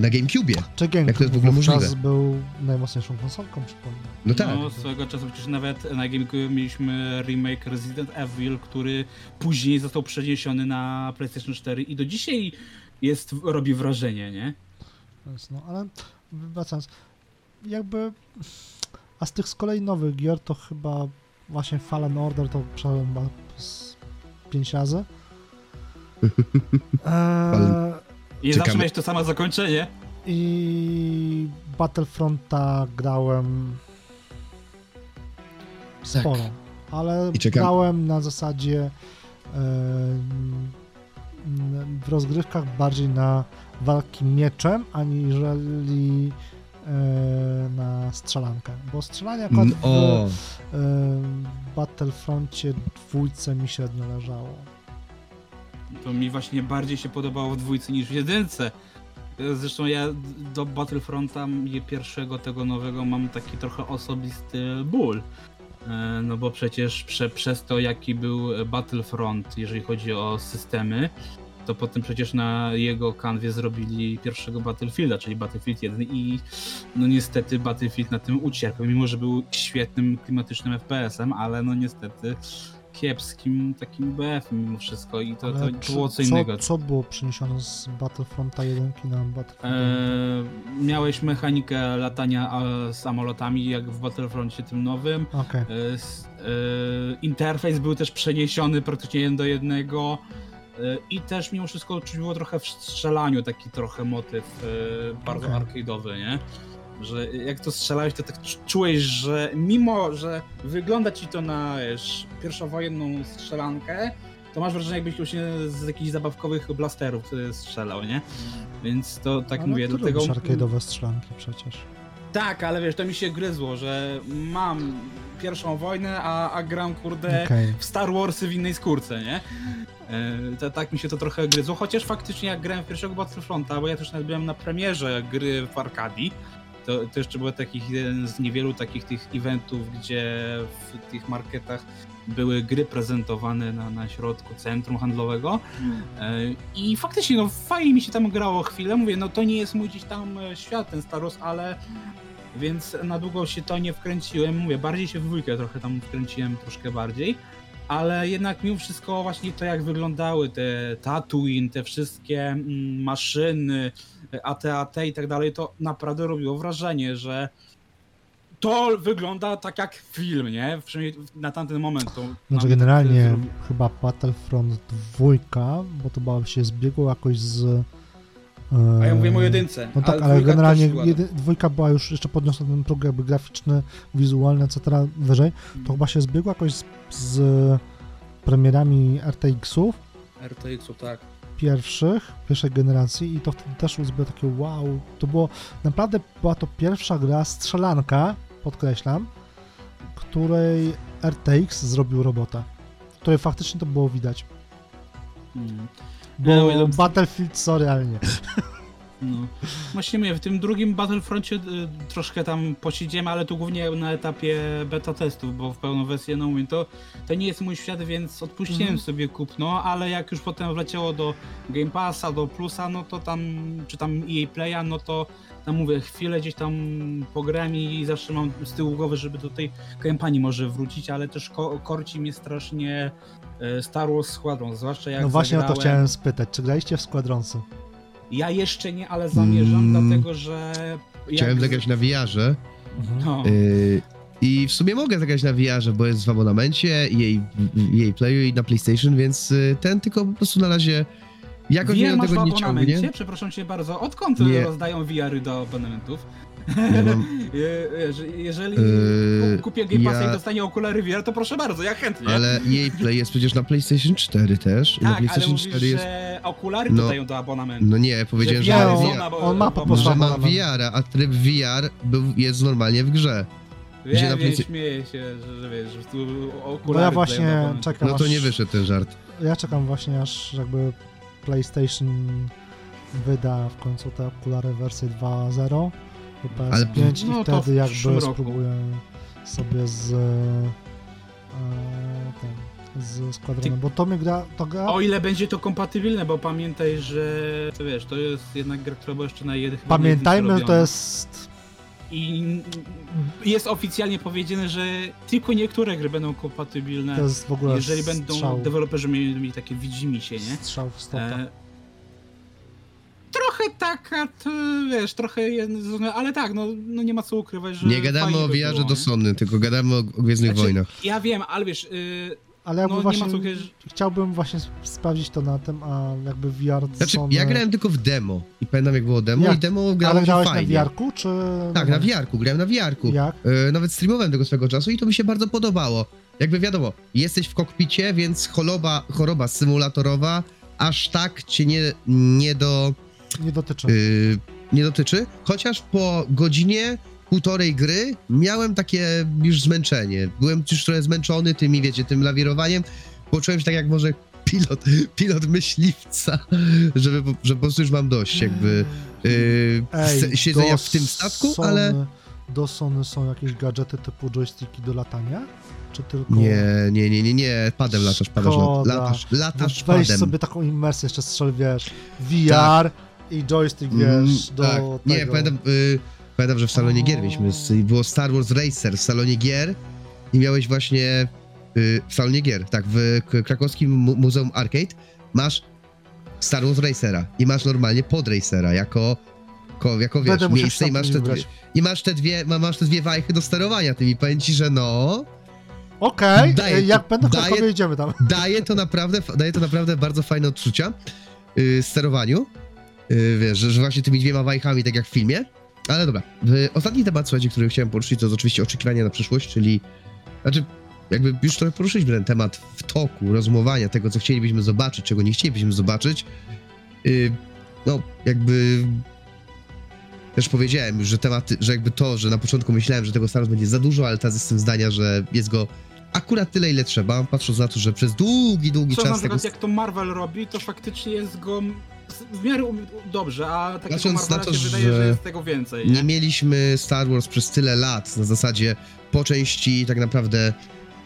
na GameCubie. Czy GameCube Jak to jest w ogóle możliwe? był najmocniejszą konsolką, przypomnę. No tak. No, swego czasu przecież nawet na GameCube mieliśmy remake Resident Evil, który później został przeniesiony na PlayStation 4 i do dzisiaj jest, robi wrażenie, nie? Więc no, ale wracając, jakby, a z tych z kolei nowych gier to chyba właśnie Fallen Order to przeszedłem chyba z pięć razy. Eee, I Czekamy. zawsze miałeś to samo zakończenie. I Battlefronta grałem sporo, ale Tak. I czekam- grałem na zasadzie em, w rozgrywkach bardziej na walki mieczem, aniżeli e, na strzelankę, bo strzelanie akurat Mm, w em, Battlefroncie dwójce mi średnio leżało. To mi właśnie bardziej się podobało w dwójce niż w jedynce. Zresztą ja do Battlefronta pierwszego tego nowego mam taki trochę osobisty ból. E, No bo przecież prze, przez to jaki był Battlefront, jeżeli chodzi o systemy, to potem przecież na jego kanwie zrobili pierwszego Battlefielda, czyli Battlefield 1 i no niestety Battlefield na tym ucierpiał, mimo że był świetnym klimatycznym FPS-em, ale no niestety kiepskim takim BF-em mimo wszystko i to, Ale to czy- było co innego. Co było przeniesione z Battlefronta 1 na Battlefront 2? Eee, miałeś mechanikę latania samolotami, jak w Battlefroncie tym nowym. Okej. E, e, interfejs był też przeniesiony praktycznie jeden do jednego. e, I też mimo wszystko czuć było trochę w strzelaniu taki trochę motyw e, bardzo Okej. arcade'owy, nie? Że jak to strzelałeś, to tak czu- czułeś, że mimo, że wygląda ci to na wiesz, pierwszowojenną strzelankę, to masz wrażenie, jakbyś już z jakichś zabawkowych blasterów e, strzelał, nie? Więc to tak Ale mówię, ty dlatego... lubisz arcade'owe strzelanki przecież. Tak, ale wiesz, to mi się gryzło, że mam pierwszą wojnę, a, a gram kurde Okej. w Star Warsy w innej skórce, nie? E, To, tak mi się to trochę gryzło, chociaż faktycznie jak grałem w pierwszego Battlefronta, bo ja też nawet byłem na premierze gry w Arkadii, to, to jeszcze był takich jeden z niewielu takich tych eventów, gdzie w tych marketach były gry prezentowane na, na środku centrum handlowego. E, i faktycznie no fajnie mi się tam grało chwilę, mówię, no to nie jest mój gdzieś tam e, świat ten Star Wars, ale więc na długo się to nie wkręciłem, mówię, bardziej się w dwójkę trochę tam wkręciłem troszkę bardziej, ale jednak mimo wszystko właśnie to jak wyglądały te Tatooine, te wszystkie mm, maszyny, AT-AT i tak dalej, to naprawdę robiło wrażenie, że to wygląda tak jak film, nie? Przynajmniej na tamten moment to... Znaczy generalnie zrobi- chyba Battlefront 2, bo to się zbiegło jakoś z... e, A ja mówię o jedynce. No tak, ale generalnie była. jedy, dwójka była już jeszcze podniosła ten próg jakby graficzny, wizualny, etc. wyżej. To chyba się zbiegło jakoś z, z premierami RTX-ów RTX-u, tak. pierwszych, pierwszej generacji i to wtedy też było takie wow, to było, naprawdę była to pierwsza gra strzelanka, podkreślam, której RTX zrobił robota, której faktycznie to było widać, Mm. Bo no- Battlefield, sorry, ale nie. No. Właśnie mówię, w tym drugim Battlefroncie y, troszkę tam posiedziemy, ale tu głównie na etapie beta testów, bo w pełną wersję no mówię, to, to nie jest mój świat, więc odpuściłem Mhm. sobie kupno, ale jak już potem wleciało do Game Passa, do Plusa, no to tam, czy tam EA Playa, no to tam mówię, chwilę gdzieś tam pogram i zawsze mam z tyłu głowy, żeby do tej kampanii może wrócić, ale też ko korci mnie strasznie Star Wars Squadron, zwłaszcza jak No właśnie o to zagrałem... chciałem spytać, czy graliście w Squadronsy? Ja jeszcze nie, ale zamierzam, Mm. dlatego że. jak Chciałem zagrać na VR-ze Mhm. No, yy, i w sumie mogę zagrać na VR-ze, bo jest w abonamencie, jej, jej Playu i na PlayStation, więc y, ten tylko po prostu na razie jakoś VR do masz w tego nie abonamencie? ciągnie. Przepraszam cię bardzo. Odkąd Nie. rozdają VR-y do abonamentów? Ja mam, Je- jeże- Jeżeli Yy, kupię Game Passa ja- i dostanie okulary VR, to proszę bardzo, ja chętnie. ale jej Play jest przecież na PlayStation 4 też. na tak, ale PlayStation mówisz, 4 jest. że okulary No. dodają do abonamentu. No nie, powiedziałem, Że że, VR są on, na- ma po prostu że abonament. VR, a tryb VR był, jest normalnie w grze. gdzie na Wiem, wiem, Playsta- śmieję się, że, że wiesz, że tu okulary Bo ja właśnie czekam No to nie wyszedł ten żart. Ja czekam właśnie aż jakby PlayStation wyda w końcu te okulary wersję 2.0 do Ale- PS5 No i wtedy jakby roku. spróbuję sobie z e, ten, z Squadronem, bo to mnie gra, to gra O ile będzie to kompatybilne, bo pamiętaj, że to wiesz, to jest jednak gra, która była jeszcze na jeden pamiętajmy, to jest I jest oficjalnie powiedziane, że tylko niektóre gry będą kompatybilne, to jest w ogóle jeżeli będą strzał, deweloperzy mieli, mieli takie widzimisię, nie? strzał w stopę. E, trochę taka, to, wiesz, trochę, ale tak, no, no nie ma co ukrywać, że Nie gadamy o by VR-ze było, do? Sony, tylko gadamy o, Gwiezdnych Znaczy, Wojnach. Ja wiem, ale wiesz, y, Ale jakby no nie właśnie ma co ukrywać, że- chciałbym właśnie sp- sprawdzić to na tym, a jakby VR Znaczy, Sony... ja grałem tylko w demo i pamiętam jak było demo Jak? i demo Ale grało się grałeś fajnie. na VR-ku, czy... Tak, na VR-ku, grałem na VR-ku. Jak? E, nawet streamowałem tego swego czasu i to mi się bardzo podobało. Jakby wiadomo, jesteś w kokpicie, więc choroba, choroba symulatorowa aż tak cię nie, nie, do, Nie dotyczy. y, nie dotyczy. Chociaż po godzinie, półtorej gry miałem takie już zmęczenie. Byłem już trochę zmęczony tymi, wiecie, tym lawirowaniem. Poczułem się tak jak może pilot, pilot myśliwca, żeby, że po prostu już mam dość jakby y, s- siedzenia w tym statku, Sony, ale... Do Sony są jakieś gadżety typu joysticki do latania? Czy tylko... Nie, nie, nie, nie, nie, padem latasz, padasz, latasz, No latasz Weź padem. sobie taką imersję, jeszcze strzel, wiesz, VR i joystick, wiesz, Mm, do tak. tego. Nie, pamiętam, y, pamiętam, że w salonie O. gier mieliśmy, było Star Wars Racer w salonie gier i miałeś właśnie y, w salonie gier, tak, w krakowskim mu Muzeum Arcade masz Star Wars Racera i masz normalnie pod Racera jako, ko, jako wiesz, Będę miejsce i masz te, wybrać. i masz te dwie, ma- masz te dwie wajchy do sterowania tym i powiem ci, że no, Okej, to- jak będę w Krakowie, idziemy tam. daje to naprawdę, daje to naprawdę bardzo fajne odczucia yy, sterowaniu, yy, wiesz, że, właśnie tymi dwiema wajchami, tak jak w filmie, ale dobra, yy, ostatni temat, słuchajcie, który chciałem poruszyć, to jest oczywiście oczekiwania na przyszłość, czyli, znaczy, jakby już trochę poruszyliśmy ten temat w toku rozumowania tego, co chcielibyśmy zobaczyć, czego nie chcielibyśmy zobaczyć, yy, no, jakby też powiedziałem już, że tematy, że jakby to, że na początku myślałem, że tego Star Wars będzie za dużo, ale teraz jestem zdania, że jest go akurat tyle, ile trzeba, patrząc na to, że przez długi, długi Co na czas tego... przykład jak to Marvel robi, to faktycznie jest go w miarę um- dobrze, a takiego Patrząc na Marvela to, się wydaje, że że jest tego więcej, nie? Nie mieliśmy Star Wars przez tyle lat, na zasadzie po części tak naprawdę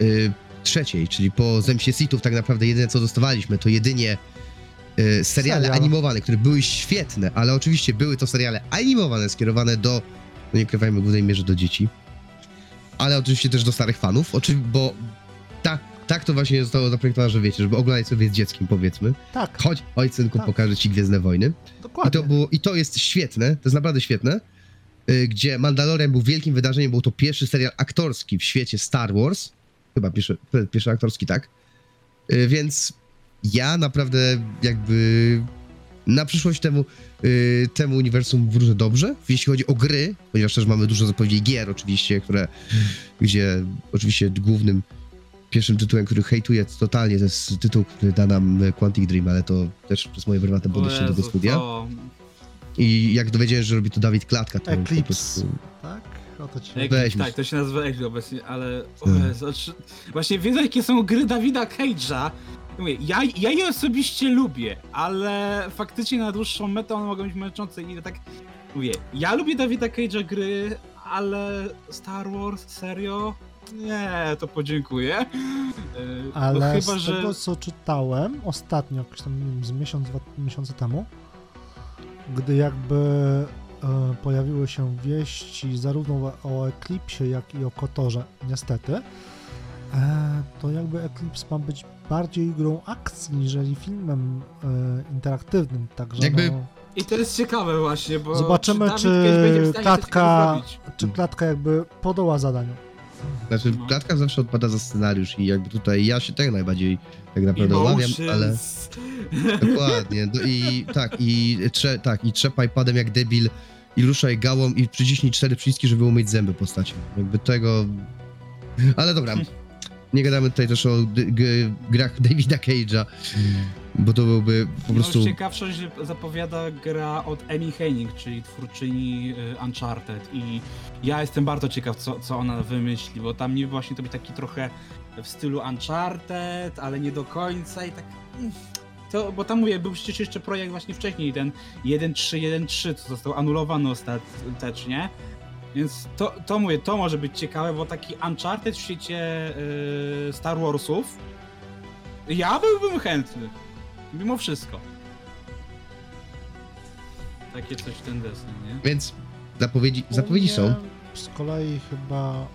y, trzeciej, czyli po Zemście Sithów tak naprawdę jedyne co dostawaliśmy to jedynie y, seriale Serial. animowane, które były świetne, ale oczywiście były to seriale animowane skierowane do, no nie krywajmy w głównej mierze do dzieci, ale oczywiście też do starych fanów, oczy, bo tak, tak to właśnie zostało zaprojektowane, że wiecie, żeby oglądać sobie z dzieckiem powiedzmy. Tak, Chodź, oj synku, Tak. pokażę ci Gwiezdne Wojny. I dokładnie. to, było, I to jest świetne, to jest naprawdę świetne, y, gdzie Mandalorian był wielkim wydarzeniem, był to pierwszy serial aktorski w świecie Star Wars, chyba pierwszy, pierwszy aktorski, tak, Y, więc ja naprawdę jakby na przyszłość temu, y, temu uniwersum wróżę dobrze, jeśli chodzi o gry, ponieważ też mamy dużo zapowiedzi gier oczywiście, które, gdzie oczywiście głównym pierwszym tytułem, który hejtuję totalnie, to jest tytuł, który da nam Quantic Dream, ale to też przez moje prywatne podejście do studia. to- I jak dowiedziałem, że robi to Dawid Klatka, to po Eclipse. prostu... Tak, o to ci. Eclipse, tak, to się nazywa Eclipse obecnie, ale Hmm. Znaczy- właśnie wiedzą jakie są gry Dawida Cage'a. Mówię, ja, ja je osobiście lubię, ale faktycznie na dłuższą metę one mogą być męczące i tak mówię, ja lubię Dawida Cage'a gry, ale Star Wars, serio? Nie, to podziękuję. Yy, no Ale chyba, z że... tego, co czytałem ostatnio, jakoś tam nie wiem, z miesiąc, dwa miesiące temu, gdy jakby e, pojawiły się wieści zarówno o Eclipsie, jak i o Kotorze, niestety, e, to jakby Eclipse ma być bardziej grą akcji, niżeli filmem e, interaktywnym, także Jakby- no, I to jest ciekawe właśnie, bo Zobaczymy, czy coś klatka- czy klatka jakby podoła zadaniu. Znaczy, No. Klatka zawsze odpada za scenariusz i jakby tutaj ja się tego najbardziej tak naprawdę obawiam, ale... Dokładnie. Do, I tak, i, trze, tak, i trzepaj padem jak debil i ruszaj gałą i przyciśnij cztery przyciski, żeby umyć zęby postacią. Jakby tego... Ale dobra, nie gadamy tutaj też o grach Davida Cage'a, bo to byłby po prostu... No, ciekawszość że zapowiada gra od Amy Hennig, czyli twórczyni y, Uncharted i ja jestem bardzo ciekaw, co, co ona wymyśli, bo tam niby właśnie to być taki trochę w stylu Uncharted, ale nie do końca i tak... mm, To, bo tam mówię, był przecież jeszcze projekt właśnie wcześniej, ten 1.3.1.3, co został anulowany ostatecznie. Więc to, to mówię, to może być ciekawe, bo taki Uncharted w świecie y, Star Warsów ja byłbym chętny. Mimo wszystko. Takie coś w ten deseń, nie? Więc zapowiedzi, U zapowiedzi mnie są. Z kolei chyba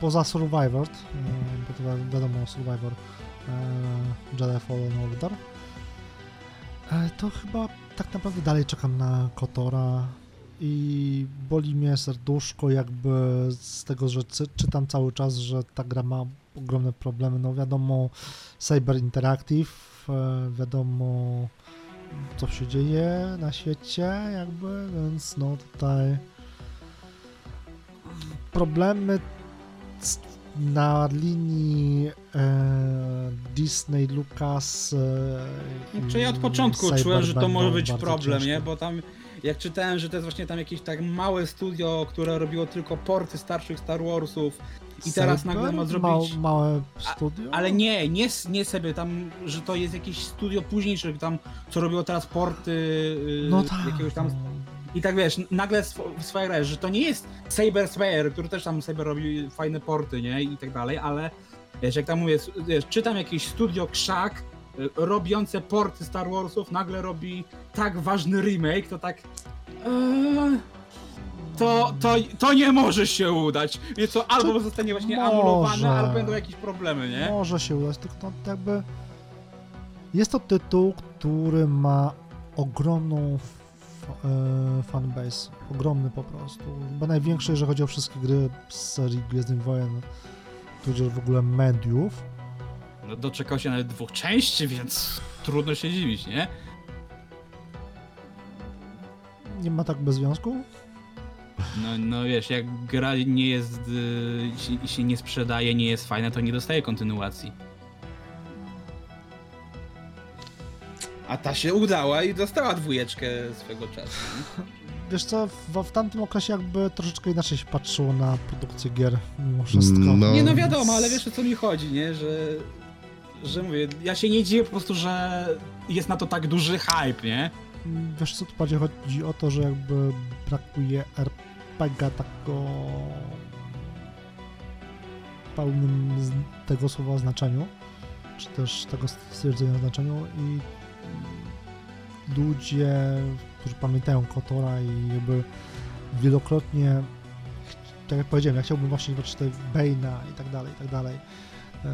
poza Survivor, e, bo to wi- wiadomo Survivor e, Jedi Fallen Order, e, to chyba tak naprawdę dalej czekam na Kotora i boli mnie serduszko jakby z tego, że cy- czytam cały czas, że ta gra ma ogromne problemy. No wiadomo Cyber Interactive, wiadomo co się dzieje na świecie jakby, więc no tutaj problemy na linii e, Disney, Lucas e, Czy ja od początku czułem, że to może być problem, ciężkie. nie? Bo tam jak czytałem, że to jest właśnie tam jakieś tak małe studio, które robiło tylko porty starszych Star Warsów i teraz nagle ma Mał, zrobić... małe A- studio? Ale nie, nie, nie sobie tam, że to jest jakieś studio późniejsze, tam, co robiło teraz porty yy, no tak. jakiegoś tam. I tak wiesz, nagle sw- w swojej grze, że to nie jest Saber Slayer, który też tam Saber robi fajne porty, nie? I tak dalej, ale wiesz, jak tam mówię, wiesz, czytam jakieś studio krzak y, robiące porty Star Warsów, nagle robi tak ważny remake, to tak. Eee, to, to, to nie może się udać. Więc to albo zostanie właśnie Może. anulowane, albo będą jakieś problemy, nie? Może się udać, tylko no, jakby jest to tytuł, który ma ogromną f- e, fanbase, ogromny po prostu, chyba największy, jeżeli chodzi o wszystkie gry z serii Gwiezdnych Wojen, tudzież w ogóle mediów. No, doczekał się nawet dwóch części, więc trudno się dziwić, nie? Nie ma tak bez związku? No, no wiesz, jak gra nie jest, y, się, się nie sprzedaje, nie jest fajna, to nie dostaje kontynuacji. A ta się udała i dostała dwójeczkę swego czasu. Wiesz co, w, w tamtym okresie jakby troszeczkę inaczej się patrzyło na produkcję gier, mimo wszystko. No. Nie no wiadomo, ale wiesz o co mi chodzi, nie? Że, że mówię, Ja się nie dziwię po prostu, że jest na to tak duży hype, nie? Wiesz co, tu bardziej chodzi o to, że jakby brakuje RPG takiego w pełnym tego słowa znaczeniu, czy też tego stwierdzenia znaczeniu i ludzie, którzy pamiętają Kotora i jakby wielokrotnie, tak jak powiedziałem, ja chciałbym właśnie zobaczyć te Bane'a i tak dalej, i tak dalej. Eee,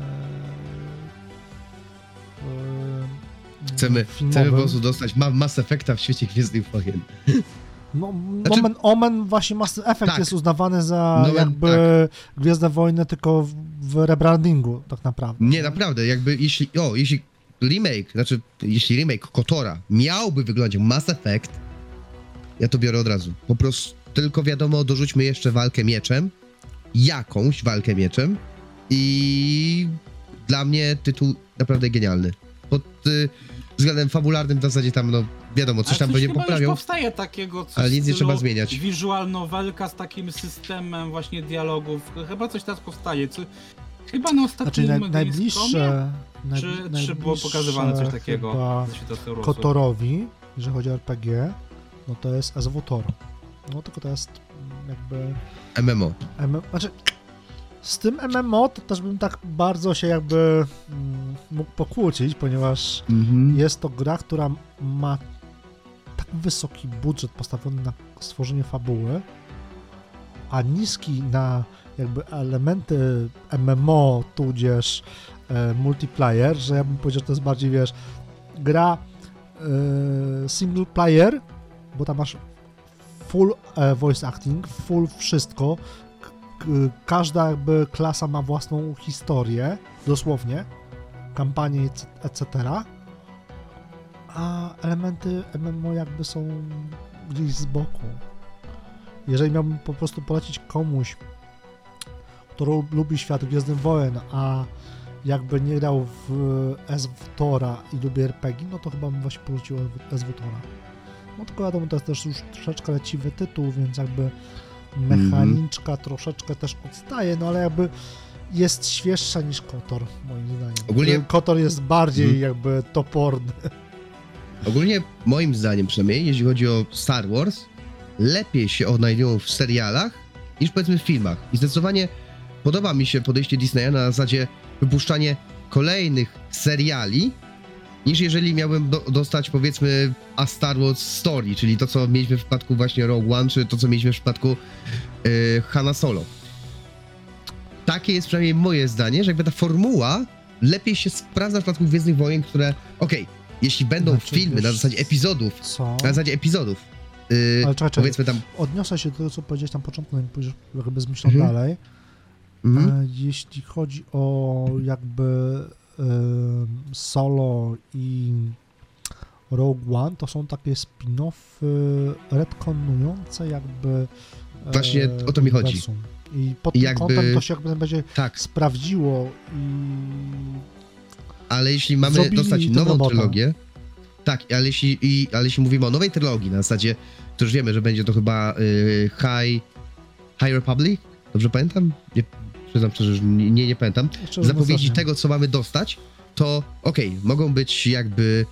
w- Chcemy, filmowym. chcemy po prostu dostać ma Mass Effecta w świecie Gwiezdnych Wojen. No, Znaczy- Omen, Omen właśnie Mass Effect Tak. jest uznawany za No, jakby Gwiezdne Wojny tylko w, w rebrandingu tak naprawdę. Nie, naprawdę, jakby jeśli, o, jeśli remake, znaczy, jeśli remake Kotora miałby wyglądać Mass Effect, ja to biorę od razu. Po prostu tylko wiadomo, dorzućmy jeszcze walkę mieczem, jakąś walkę mieczem i dla mnie tytuł naprawdę genialny. Pod y, względem fabularnym w zasadzie tam, no, wiadomo, coś Ale tam coś będzie chyba poprawią. Już powstaje takiego coś ale nic nie trzeba zmieniać. Visual novelka z takim systemem właśnie dialogów. Chyba coś teraz powstaje. Co, chyba na Znaczy ostatnim naj, Gamescomie? najbliższe, naj, Czy, czy było pokazywane coś takiego? Kotorowi, jeżeli chodzi o RPG, no to jest SWTOR. No tylko to jest mm, jakby MMO. M znaczy, z tym MMO to też bym tak bardzo się jakby mm, mógł pokłócić, ponieważ Mhm. jest to gra, która ma wysoki budżet postawiony na stworzenie fabuły, a niski na jakby elementy MMO, tudzież e, multiplayer, że ja bym powiedział, że to jest bardziej, wiesz, gra e, single player, bo tam masz full e, voice acting, full wszystko, każda jakby klasa ma własną historię, dosłownie, kampanię, etc., a elementy MMO jakby są gdzieś z boku. Jeżeli miałbym po prostu polecić komuś, kto lu- lubi świat Gwiezdnych Wojen, a jakby nie grał w SWTORa i lubi RPG, no to chyba bym właśnie polecił SWTORa. No tylko wiadomo, to jest też już troszeczkę leciwy tytuł, więc jakby mechaniczka troszeczkę też odstaje, no ale jakby jest świeższa niż Kotor, moim zdaniem. Ogólnie- Kotor jest bardziej Mhm. jakby toporny. Ogólnie, moim zdaniem przynajmniej, jeśli chodzi o Star Wars, lepiej się odnajdują w serialach niż powiedzmy w filmach. I zdecydowanie podoba mi się podejście Disneya na zasadzie wypuszczanie kolejnych seriali, niż jeżeli miałbym do, dostać powiedzmy A Star Wars Story, czyli to, co mieliśmy w przypadku właśnie Rogue One, czy to, co mieliśmy w przypadku yy, Hanna Solo. Takie jest przynajmniej moje zdanie, że jakby ta formuła lepiej się sprawdza w przypadku Gwiezdnych Wojen, które, okej, jeśli będą Znaczy, filmy na wiesz zasadzie epizodów, Co? na zasadzie epizodów, yy, Ale czekaj, powiedzmy tam, Odniosę się do tego, co powiedziałeś na początku, pójdziesz jakby z myślą Mhm. dalej. mhm, E, Jeśli chodzi o jakby em, Solo i Rogue One, to są takie spin-offy retconujące jakby e, Właśnie o to mi chodzi. I pod I tym jakby- kątem to się jakby będzie tak, sprawdziło i ale jeśli mamy Zrobili dostać nową robotę. trylogię, tak, ale jeśli, i, ale jeśli mówimy o nowej trylogii, na zasadzie, to już wiemy, że będzie to chyba yy, High, High Republic, dobrze pamiętam? Nie, przyznam szczerze, że nie, nie, nie pamiętam. jeszcze zapowiedzi tego, co mamy dostać, to okej, mogą być jakby,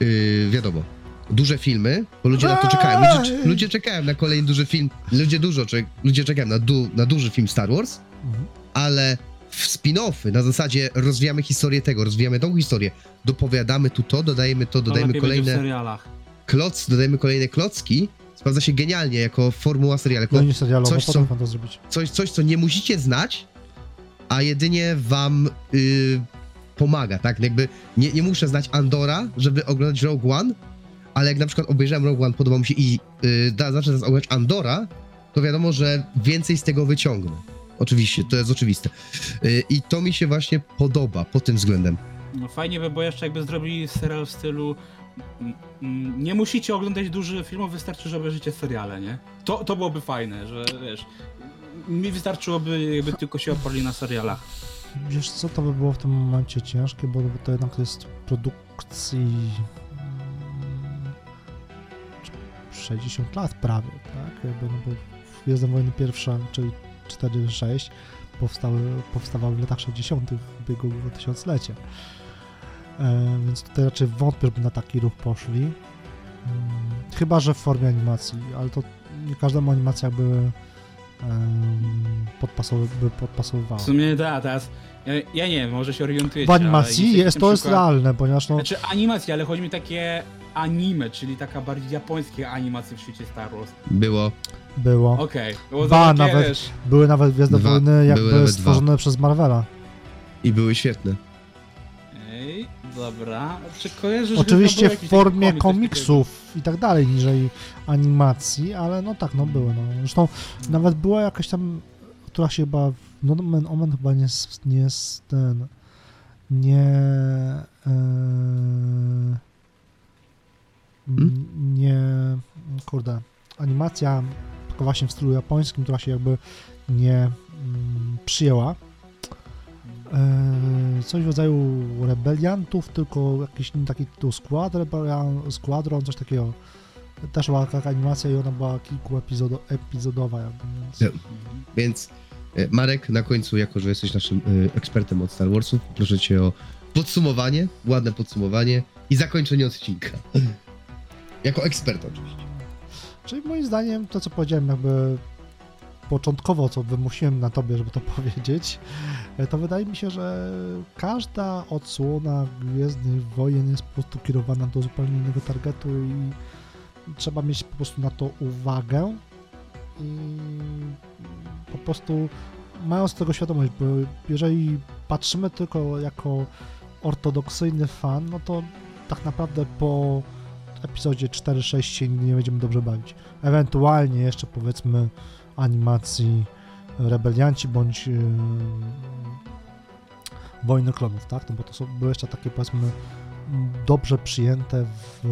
yy, wiadomo, duże filmy, bo ludzie na to czekają. Ludzie, ludzie czekają na kolejny duży film, ludzie dużo, ludzie czekają na, du, na duży film Star Wars, Mhm. ale w spin-offy na zasadzie rozwijamy historię tego, rozwijamy tą historię, dopowiadamy tu to, dodajemy to, To dodajemy lepiej będzie w kolejne serialach. kloc, dodajemy kolejne klocki, sprawdza się genialnie jako formuła serialu, jako No nie serialowo, coś, co- to zrobić. coś, coś, co nie musicie znać, a jedynie wam y, pomaga, tak? Jakby nie, nie muszę znać Andora, żeby oglądać Rogue One, ale jak na przykład obejrzałem Rogue One, podobał mi się i y, da, teraz oglądać Andora, to wiadomo, że więcej z tego wyciągnę. Oczywiście, to jest oczywiste. Y, I to mi się właśnie podoba pod tym względem. No fajnie by było jeszcze jakby zrobili serial w stylu mm, mm, nie musicie oglądać dużych filmów, wystarczy, że obejrzycie seriale, nie? To, to byłoby fajne, że wiesz, mi wystarczyłoby jakby tylko się oparli na serialach. Wiesz co, to by było w tym momencie ciężkie, bo to jednak jest produkcji mm, 60 lat prawie, tak? Jakby, no bo Gwiezdne Wojny pierwsza, czyli 4-6 powstały, powstawały w latach 60. ubiegłego tysiąclecia. E, więc tutaj raczej wątpię, żeby na taki ruch poszli. Mm, chyba, że w formie animacji, ale to nie każdemu animacja jakby em, podpasowy, by podpasowywała. W sumie da, teraz ja, ja nie wiem, może się orientujecie, W animacji jest, to jest przykład- realne, ponieważ no, Znaczy animacja, ale chodzi mi takie anime, czyli taka bardziej japońskie animacje w świecie Star Wars. Było. było. Okej. Okay. Dwa nawet. Były nawet Gwiezdne Dwa. Wojny jakby stworzone przez Marvela. I były świetne. Ej, dobra. Czy kojarzysz, Oczywiście w formie komiksów i tak dalej, niżej animacji, ale no tak, no były. No. Zresztą nawet była jakaś tam, która się chyba, no Nomen Omen chyba nie, nie jest ten, nie, e, Hmm? nie, kurde, animacja tylko właśnie w stylu japońskim, która się jakby nie mm, przyjęła. E, coś w rodzaju rebeliantów, tylko jakiś taki tytuł Squad, Rebellion, Squadron, coś takiego. Też była taka animacja i ona była kilku epizodo, epizodowa. Jakby, więc... Ja. Więc e, Marek, na końcu, jako że jesteś naszym e, ekspertem od Star Warsów, proszę cię o podsumowanie, ładne podsumowanie i zakończenie odcinka. Jako ekspert oczywiście. Czyli moim zdaniem to, co powiedziałem, jakby początkowo, co wymusiłem na tobie, żeby to powiedzieć, e, to wydaje mi się, że każda odsłona Gwiezdnych Wojen jest po prostu kierowana do zupełnie innego targetu i trzeba mieć po prostu na to uwagę i po prostu mając tego świadomość, bo jeżeli patrzymy tylko jako ortodoksyjny fan, no to tak naprawdę po epizodzie 4-6 się nie będziemy dobrze bawić. Ewentualnie jeszcze powiedzmy animacji Rebelianci bądź yy, Wojny Klonów, tak? No bo to są, były jeszcze takie powiedzmy dobrze przyjęte w,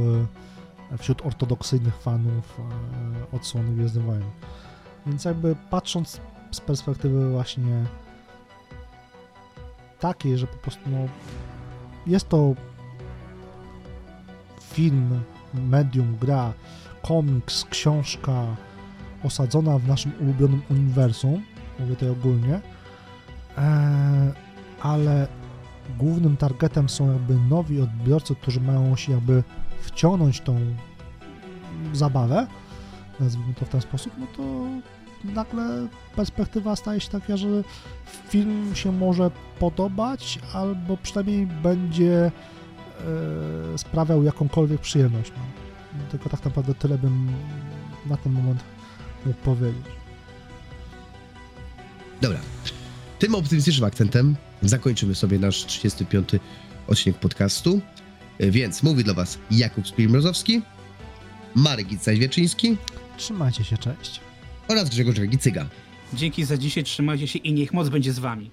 wśród ortodoksyjnych fanów e, odsłony Gwiezdnych Wojen. Więc jakby patrząc z perspektywy właśnie takiej, że po prostu no, jest to film, medium, gra, komiks, książka osadzona w naszym ulubionym uniwersum, mówię tutaj ogólnie, e, ale głównym targetem są jakby nowi odbiorcy, którzy mają się jakby wciągnąć tą zabawę, nazwijmy to w ten sposób, no to nagle perspektywa staje się taka, że film się może podobać, albo przynajmniej będzie sprawiał jakąkolwiek przyjemność. No. Tylko tak naprawdę tyle bym na ten moment mógł powiedzieć. Dobra. Tym optymistycznym akcentem zakończymy sobie nasz 35. odcinek podcastu. E, Więc mówi dla Was Jakub Spilmrozowski, Marek Gicaj-Wieczyński Trzymajcie się, cześć. oraz Grzegorz Gicyga. Dzięki za dzisiaj, trzymajcie się i niech moc będzie z wami.